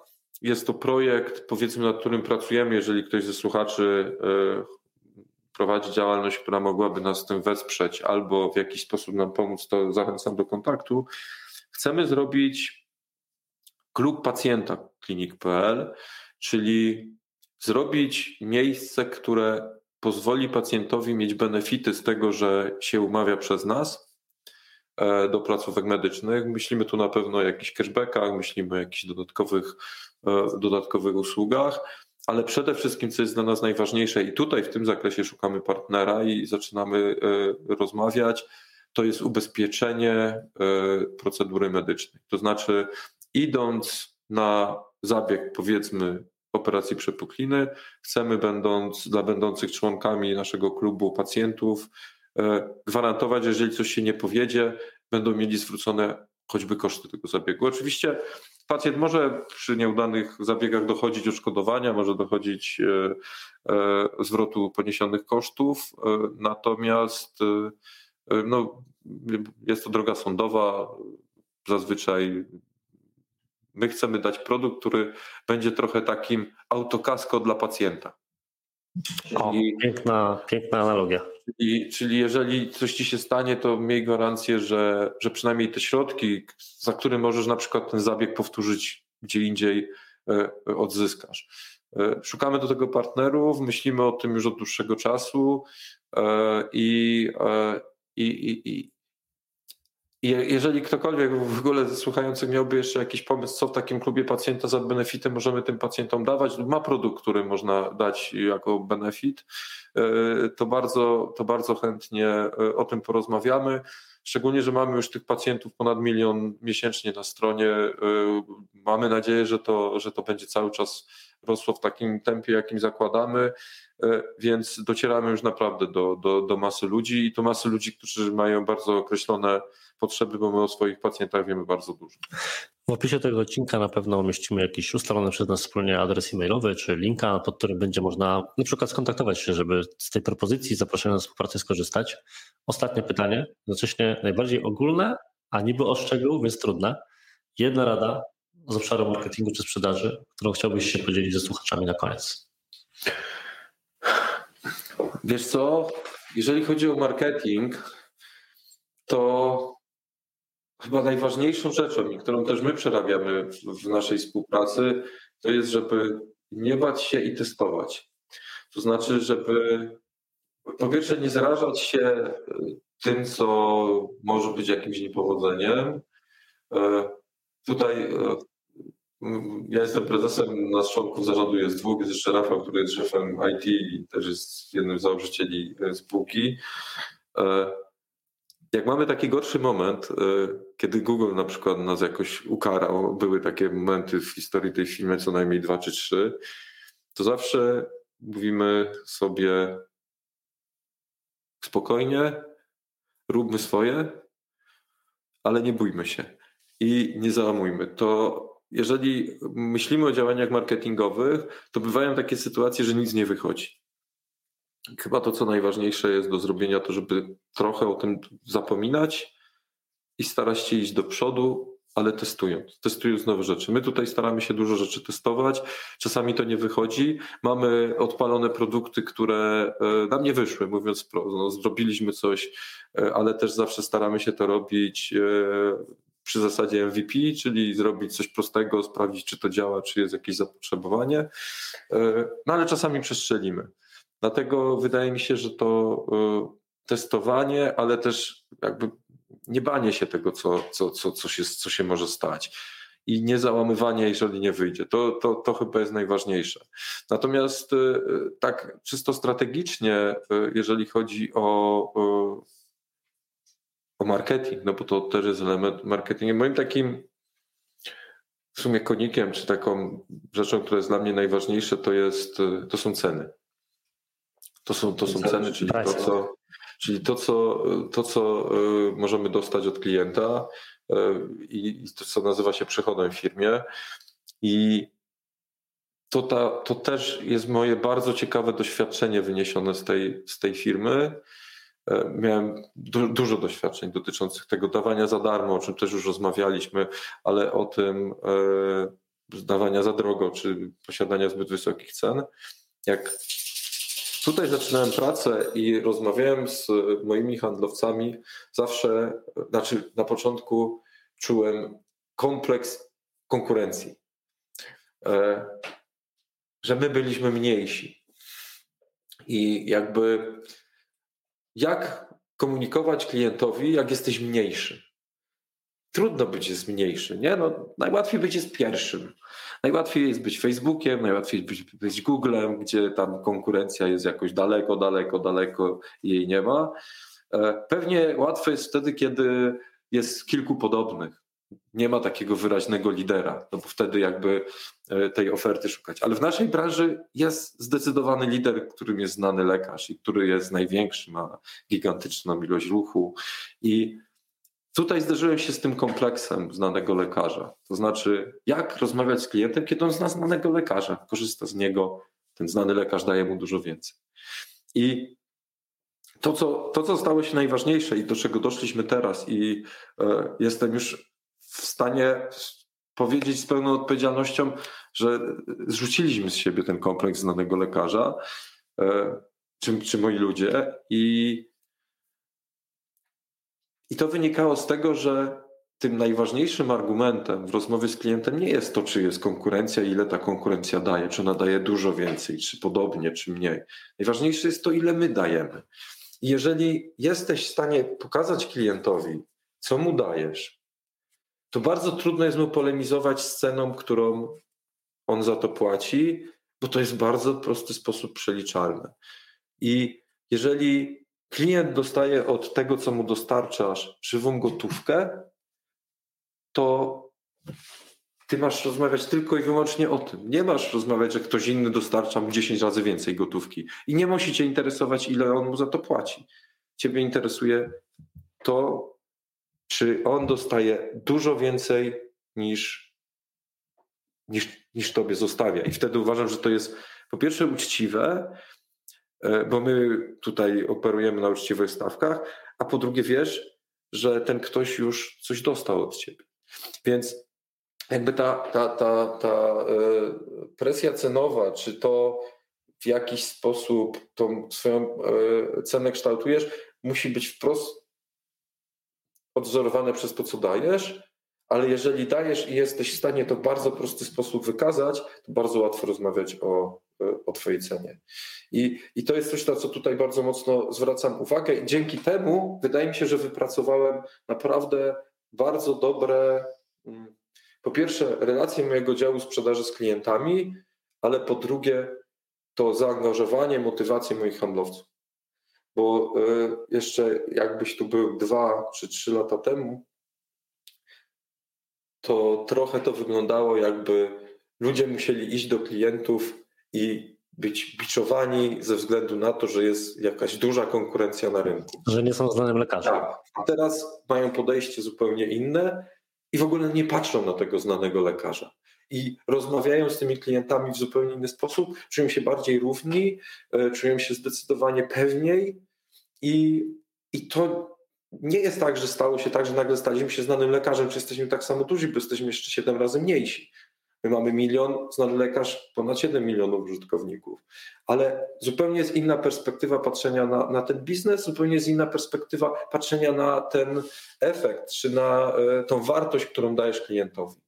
Jest to projekt, powiedzmy, nad którym pracujemy. Jeżeli ktoś ze słuchaczy e, prowadzi działalność, która mogłaby nas w tym wesprzeć albo w jakiś sposób nam pomóc, to zachęcam do kontaktu. Chcemy zrobić klub pacjenta klinik.pl, czyli zrobić miejsce, które pozwoli pacjentowi mieć benefity z tego, że się umawia przez nas e, do placówek medycznych. Myślimy tu na pewno o jakichś cashbackach, myślimy o jakichś dodatkowych, e, dodatkowych usługach, ale przede wszystkim, co jest dla nas najważniejsze, i tutaj w tym zakresie szukamy partnera i zaczynamy e, rozmawiać, to jest ubezpieczenie procedury medycznej. To znaczy, idąc na zabieg, powiedzmy, operacji przepukliny. Chcemy, będąc dla będących członkami naszego klubu pacjentów, e, gwarantować, że jeżeli coś się nie powiedzie, będą mieli zwrócone choćby koszty tego zabiegu. Oczywiście pacjent może przy nieudanych zabiegach dochodzić odszkodowania, może dochodzić e, e, zwrotu poniesionych kosztów, natomiast no, jest to droga sądowa, zazwyczaj My chcemy dać produkt, który będzie trochę takim autokasko dla pacjenta. O, piękna, piękna analogia. Czyli, czyli jeżeli coś ci się stanie, to miej gwarancję, że, że przynajmniej te środki, za które możesz na przykład ten zabieg powtórzyć gdzie indziej, e, odzyskasz. E, szukamy do tego partnerów, myślimy o tym już od dłuższego czasu e, i, i, i, jeżeli ktokolwiek w ogóle ze słuchających miałby jeszcze jakiś pomysł, co w takim klubie pacjenta za benefity możemy tym pacjentom dawać, ma produkt, który można dać jako benefit, e, to bardzo, to bardzo chętnie e, o tym porozmawiamy. Szczególnie, że mamy już tych pacjentów ponad milion miesięcznie na stronie. E, mamy nadzieję, że to, że to będzie cały czas rosło w takim tempie, jakim zakładamy, więc docieramy już naprawdę do, do, do masy ludzi i to masy ludzi, którzy mają bardzo określone potrzeby, bo my o swoich pacjentach wiemy bardzo dużo. W opisie tego odcinka na pewno umieścimy jakiś ustalony przez nas wspólnie adres e-mailowy czy linka, pod którym będzie można na przykład skontaktować się, żeby z tej propozycji zaproszenia na współpracę skorzystać. Ostatnie pytanie, jednocześnie najbardziej ogólne, a niby o szczegół, więc trudne. Jedna rada z obszaru marketingu czy sprzedaży, którą chciałbyś się podzielić ze słuchaczami na koniec. Wiesz co, jeżeli chodzi o marketing, to chyba najważniejszą rzeczą, i którą też my przerabiamy w naszej współpracy, to jest, żeby nie bać się i testować. To znaczy, żeby po pierwsze nie zarażać się e, tym, co może być jakimś niepowodzeniem. E, tutaj e, ja jestem prezesem, nas członków zarządu jest dwóch, jest jeszcze Rafał, który jest szefem IT i też jest jednym z założycieli spółki. Jak mamy taki gorszy moment, e, kiedy Google na przykład nas jakoś ukarał, były takie momenty w historii tej firmy, co najmniej dwa czy trzy, to zawsze mówimy sobie spokojnie, róbmy swoje, ale nie bójmy się i nie załamujmy. To jeżeli myślimy o działaniach marketingowych, to bywają takie sytuacje, że nic nie wychodzi. Chyba to, co najważniejsze jest do zrobienia, to żeby trochę o tym zapominać i starać się iść do przodu, ale testując, testując nowe rzeczy. My tutaj staramy się dużo rzeczy testować, czasami to nie wychodzi. Mamy odpalone produkty, które e, nam nie wyszły, mówiąc wprost. No, zrobiliśmy coś, e, ale też zawsze staramy się to robić e, przy zasadzie MVP, czyli zrobić coś prostego, sprawdzić, czy to działa, czy jest jakieś zapotrzebowanie. No ale czasami przestrzelimy. Dlatego wydaje mi się, że to testowanie, ale też jakby nie banie się tego, co, co, co, co, się, co się może stać i nie załamywanie, jeżeli nie wyjdzie. To, to, to chyba jest najważniejsze. Natomiast y, tak czysto strategicznie, y, jeżeli chodzi o, o marketing, no bo to też jest element marketingu. Moim takim w sumie konikiem, czy taką rzeczą, która jest dla mnie najważniejsza, to, jest, to są ceny. To są, to są ceny, czyli to, co, czyli to, co, to, co możemy dostać od klienta, i to, co nazywa się przychodem w firmie. I to, ta, to też jest moje bardzo ciekawe doświadczenie wyniesione z tej, z tej firmy. E, miałem du, dużo doświadczeń dotyczących tego dawania za darmo, o czym też już rozmawialiśmy, ale o tym e, dawania za drogo, czy posiadania zbyt wysokich cen. Jak tutaj zaczynałem pracę i rozmawiałem z moimi handlowcami, zawsze, znaczy na początku czułem kompleks konkurencji. E, że my byliśmy mniejsi. I jakby jak komunikować klientowi, jak jesteś mniejszy? Trudno być jest mniejszy, nie? No, najłatwiej być jest pierwszym. Najłatwiej jest być Facebookiem, najłatwiej być, być Googlem, gdzie tam konkurencja jest jakoś daleko, daleko, daleko i jej nie ma. E, pewnie łatwe jest wtedy, kiedy jest kilku podobnych. Nie ma takiego wyraźnego lidera, no bo wtedy jakby e, tej oferty szukać. Ale w naszej branży jest zdecydowany lider, którym jest znany lekarz i który jest największy, ma gigantyczną ilość ruchu. I tutaj zderzyłem się z tym kompleksem znanego lekarza. To znaczy, jak rozmawiać z klientem, kiedy on zna znanego lekarza, korzysta z niego, ten znany lekarz daje mu dużo więcej. I to co, to, co stało się najważniejsze i do czego doszliśmy teraz, i e, jestem już w stanie powiedzieć z pełną odpowiedzialnością, że zrzuciliśmy z siebie ten kompleks znanego lekarza, e, czy, czy moi ludzie, i, i to wynikało z tego, że tym najważniejszym argumentem w rozmowie z klientem nie jest to, czy jest konkurencja, ile ta konkurencja daje, czy ona daje dużo więcej, czy podobnie, czy mniej. Najważniejsze jest to, ile my dajemy. Jeżeli jesteś w stanie pokazać klientowi, co mu dajesz, to bardzo trudno jest mu polemizować z ceną, którą on za to płaci, bo to jest bardzo prosty sposób przeliczalny. I jeżeli klient dostaje od tego, co mu dostarczasz, żywą gotówkę, to ty masz rozmawiać tylko i wyłącznie o tym. Nie masz rozmawiać, że ktoś inny dostarcza mu 10 razy więcej gotówki. I nie musi cię interesować, ile on mu za to płaci. Ciebie interesuje to, czy on dostaje dużo więcej niż, niż, niż tobie zostawia. I wtedy uważam, że to jest po pierwsze uczciwe, bo my tutaj operujemy na uczciwych stawkach, a po drugie wiesz, że ten ktoś już coś dostał od ciebie. Więc jakby ta, ta, ta, ta e, presja cenowa, czy to w jakiś sposób tą swoją e, cenę kształtujesz, musi być wprost odzorowane przez to, co dajesz, ale jeżeli dajesz i jesteś w stanie to w bardzo prosty sposób wykazać, to bardzo łatwo rozmawiać o, e, o Twojej cenie. I, I to jest coś, na co tutaj bardzo mocno zwracam uwagę, i dzięki temu wydaje mi się, że wypracowałem naprawdę bardzo dobre mm, po pierwsze, relacje mojego działu sprzedaży z klientami, ale po drugie, to zaangażowanie, motywację moich handlowców. Bo y, jeszcze jakbyś tu był dwa czy trzy lata temu, to trochę to wyglądało, jakby ludzie musieli iść do klientów i być biczowani ze względu na to, że jest jakaś duża konkurencja na rynku. Że nie są znanym lekarzem. Tak. A teraz mają podejście zupełnie inne i w ogóle nie patrzą na tego znanego lekarza. I rozmawiają z tymi klientami w zupełnie inny sposób, czują się bardziej równi, e, czują się zdecydowanie pewniej i, i to nie jest tak, że stało się tak, że nagle staliśmy się znanym lekarzem, czy jesteśmy tak samo duzi, bo jesteśmy jeszcze siedem razy mniejsi. My mamy milion, znany lekarz, ponad 7 milionów użytkowników. Ale zupełnie jest inna perspektywa patrzenia na, na ten biznes, zupełnie jest inna perspektywa patrzenia na ten efekt, czy na y, tą wartość, którą dajesz klientowi.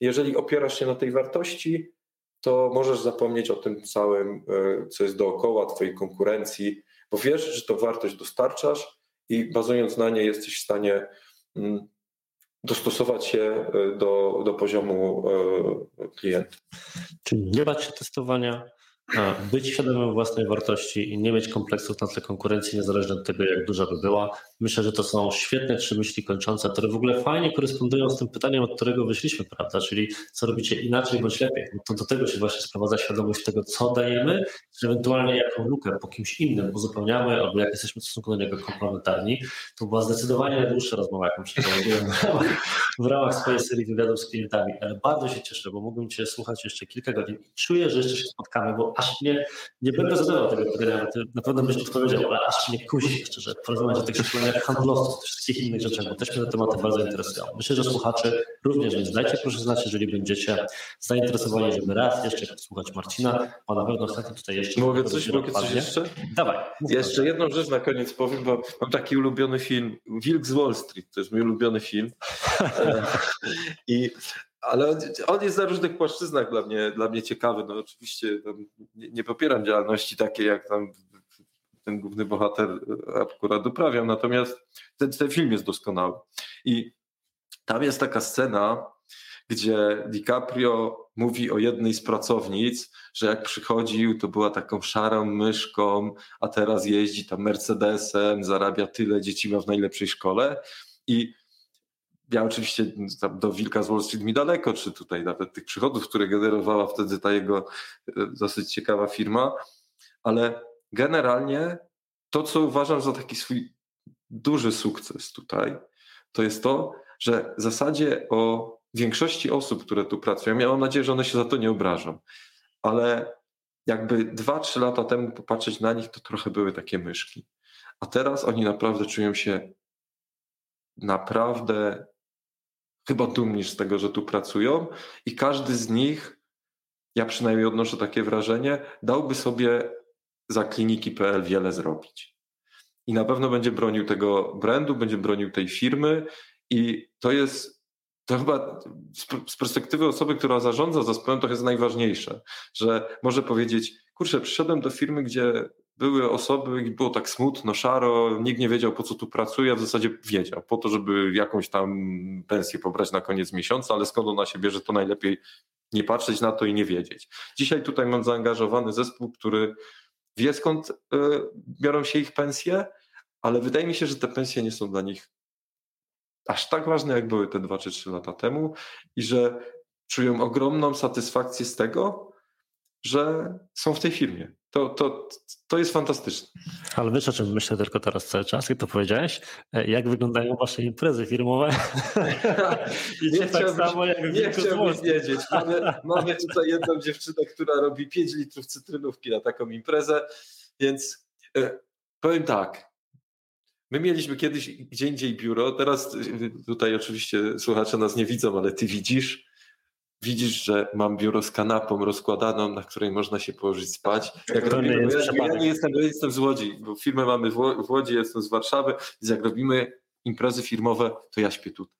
Jeżeli opierasz się na tej wartości, to możesz zapomnieć o tym całym, y, co jest dookoła Twojej konkurencji, bo wiesz, że to wartość dostarczasz i bazując na niej jesteś w stanie mm, dostosować się e, do, do poziomu e, klienta. Czyli nie bać się testowania, być świadomym własnej wartości i nie mieć kompleksów na tle konkurencji, niezależnie od tego, jak duża by była. Myślę, że to są świetne trzy myśli kończące, które w ogóle fajnie korespondują z tym pytaniem, od którego wyszliśmy, prawda? Czyli co robicie inaczej bądź lepiej. No to do tego się właśnie sprowadza świadomość tego, co dajemy, czy ewentualnie jaką lukę po kimś innym uzupełniamy, albo jak jesteśmy w stosunku do niego komplementarni. To była zdecydowanie najdłuższa rozmowa, jaką przeprowadziłem w ramach, swojej serii wywiadów z klientami. Ale bardzo się cieszę, bo mógłbym Cię słuchać jeszcze kilka godzin i czuję, że jeszcze się spotkamy, bo aż nie, nie będę zadawał tego pytania, na pewno byś odpowiedział, ale aż mnie kusi jeszcze, że porozmawiać o tych szkoleniach handlowców, wszystkich innych rzeczach, bo też mnie te tematy bardzo interesują. Myślę, że słuchacze również, więc dajcie proszę znać, jeżeli będziecie zainteresowani, żeby raz jeszcze słuchać Marcina, bo na pewno chętnie tutaj jeszcze... Mogę coś, mogę coś jeszcze? Dawaj. Jeszcze jedną rzecz na koniec powiem, bo mam taki ulubiony film, Wilk z Wall Street, to jest mój ulubiony film. I ale on, on, jest na różnych płaszczyznach dla mnie, dla mnie ciekawy. No oczywiście nie, nie, popieram działalności takiej, jak tam ten główny bohater akurat uprawiał, natomiast ten, ten film jest doskonały. I tam jest taka scena, gdzie DiCaprio mówi o jednej z pracownic, że jak przychodził, to była taką szarą myszką, a teraz jeździ tam Mercedesem, zarabia tyle, dzieci ma w najlepszej szkole. I ja oczywiście do Wilka z Wall Street mi daleko, czy tutaj nawet tych przychodów, które generowała wtedy ta jego e, dosyć ciekawa firma, ale generalnie to, co uważam za taki swój duży sukces tutaj, to jest to, że w zasadzie o większości osób, które tu pracują, ja mam nadzieję, że one się za to nie obrażą, ale jakby dwa, trzy lata temu popatrzeć na nich, to trochę były takie myszki. A teraz oni naprawdę czują się naprawdę chyba dumni z tego, że tu pracują i każdy z nich, ja przynajmniej odnoszę takie wrażenie, dałby sobie za kliniki.pl wiele zrobić. I na pewno będzie bronił tego brandu, będzie bronił tej firmy i to jest to chyba z perspektywy osoby, która zarządza zespołem, to jest najważniejsze, że może powiedzieć, kurczę, przyszedłem do firmy, gdzie były osoby i było tak smutno, szaro, nikt nie wiedział po co tu pracuje, a w zasadzie wiedział, po to, żeby jakąś tam pensję pobrać na koniec miesiąca, ale skąd ona się bierze, to najlepiej nie patrzeć na to i nie wiedzieć. Dzisiaj tutaj mam zaangażowany zespół, który wie skąd y, biorą się ich pensje, ale wydaje mi się, że te pensje nie są dla nich aż tak ważne, jak były te dwa czy trzy lata temu i że czują ogromną satysfakcję z tego, że są w tej firmie. To, to, to jest fantastyczne. Ale wiesz o czym myślę tylko teraz cały czas, jak to powiedziałeś? E, jak wyglądają wasze imprezy firmowe? I nie tak samo jak Nie chciałbym wiedzieć. Mamy, mamy tutaj jedną dziewczynę, która robi 5 litrów cytrynówki na taką imprezę, więc e, powiem tak. My mieliśmy kiedyś gdzie indziej biuro, teraz e, tutaj oczywiście słuchacze nas nie widzą, ale ty widzisz widzisz, że mam biuro z kanapą rozkładaną, na której można się położyć spać. Jak to robimy, ja, ja, nie jestem, ja jestem z Łodzi, bo firmę mamy w Łodzi, jestem z Warszawy, więc jak robimy imprezy firmowe, to ja śpię tutaj.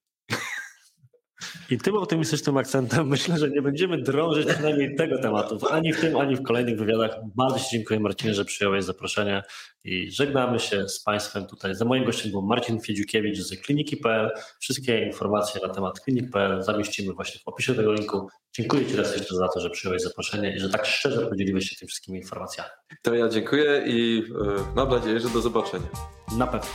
I tym optymistycznym akcentem myślę, że nie będziemy drążyć przynajmniej tego tematu, ani w tym, ani w kolejnych wywiadach. Bardzo Ci dziękuję Marcinie, że przyjąłeś zaproszenie i żegnamy się z Państwem tutaj. Za moim gościem był Marcin Fiedziukiewicz z kliniki.pl. Wszystkie informacje na temat klinik.pl zamieścimy właśnie w opisie tego linku. Dziękuję Ci raz jeszcze za to, że przyjąłeś zaproszenie i że tak szczerze podzieliłeś się tymi wszystkimi informacjami. To ja dziękuję i e, mam nadzieję, że do zobaczenia. Na pewno.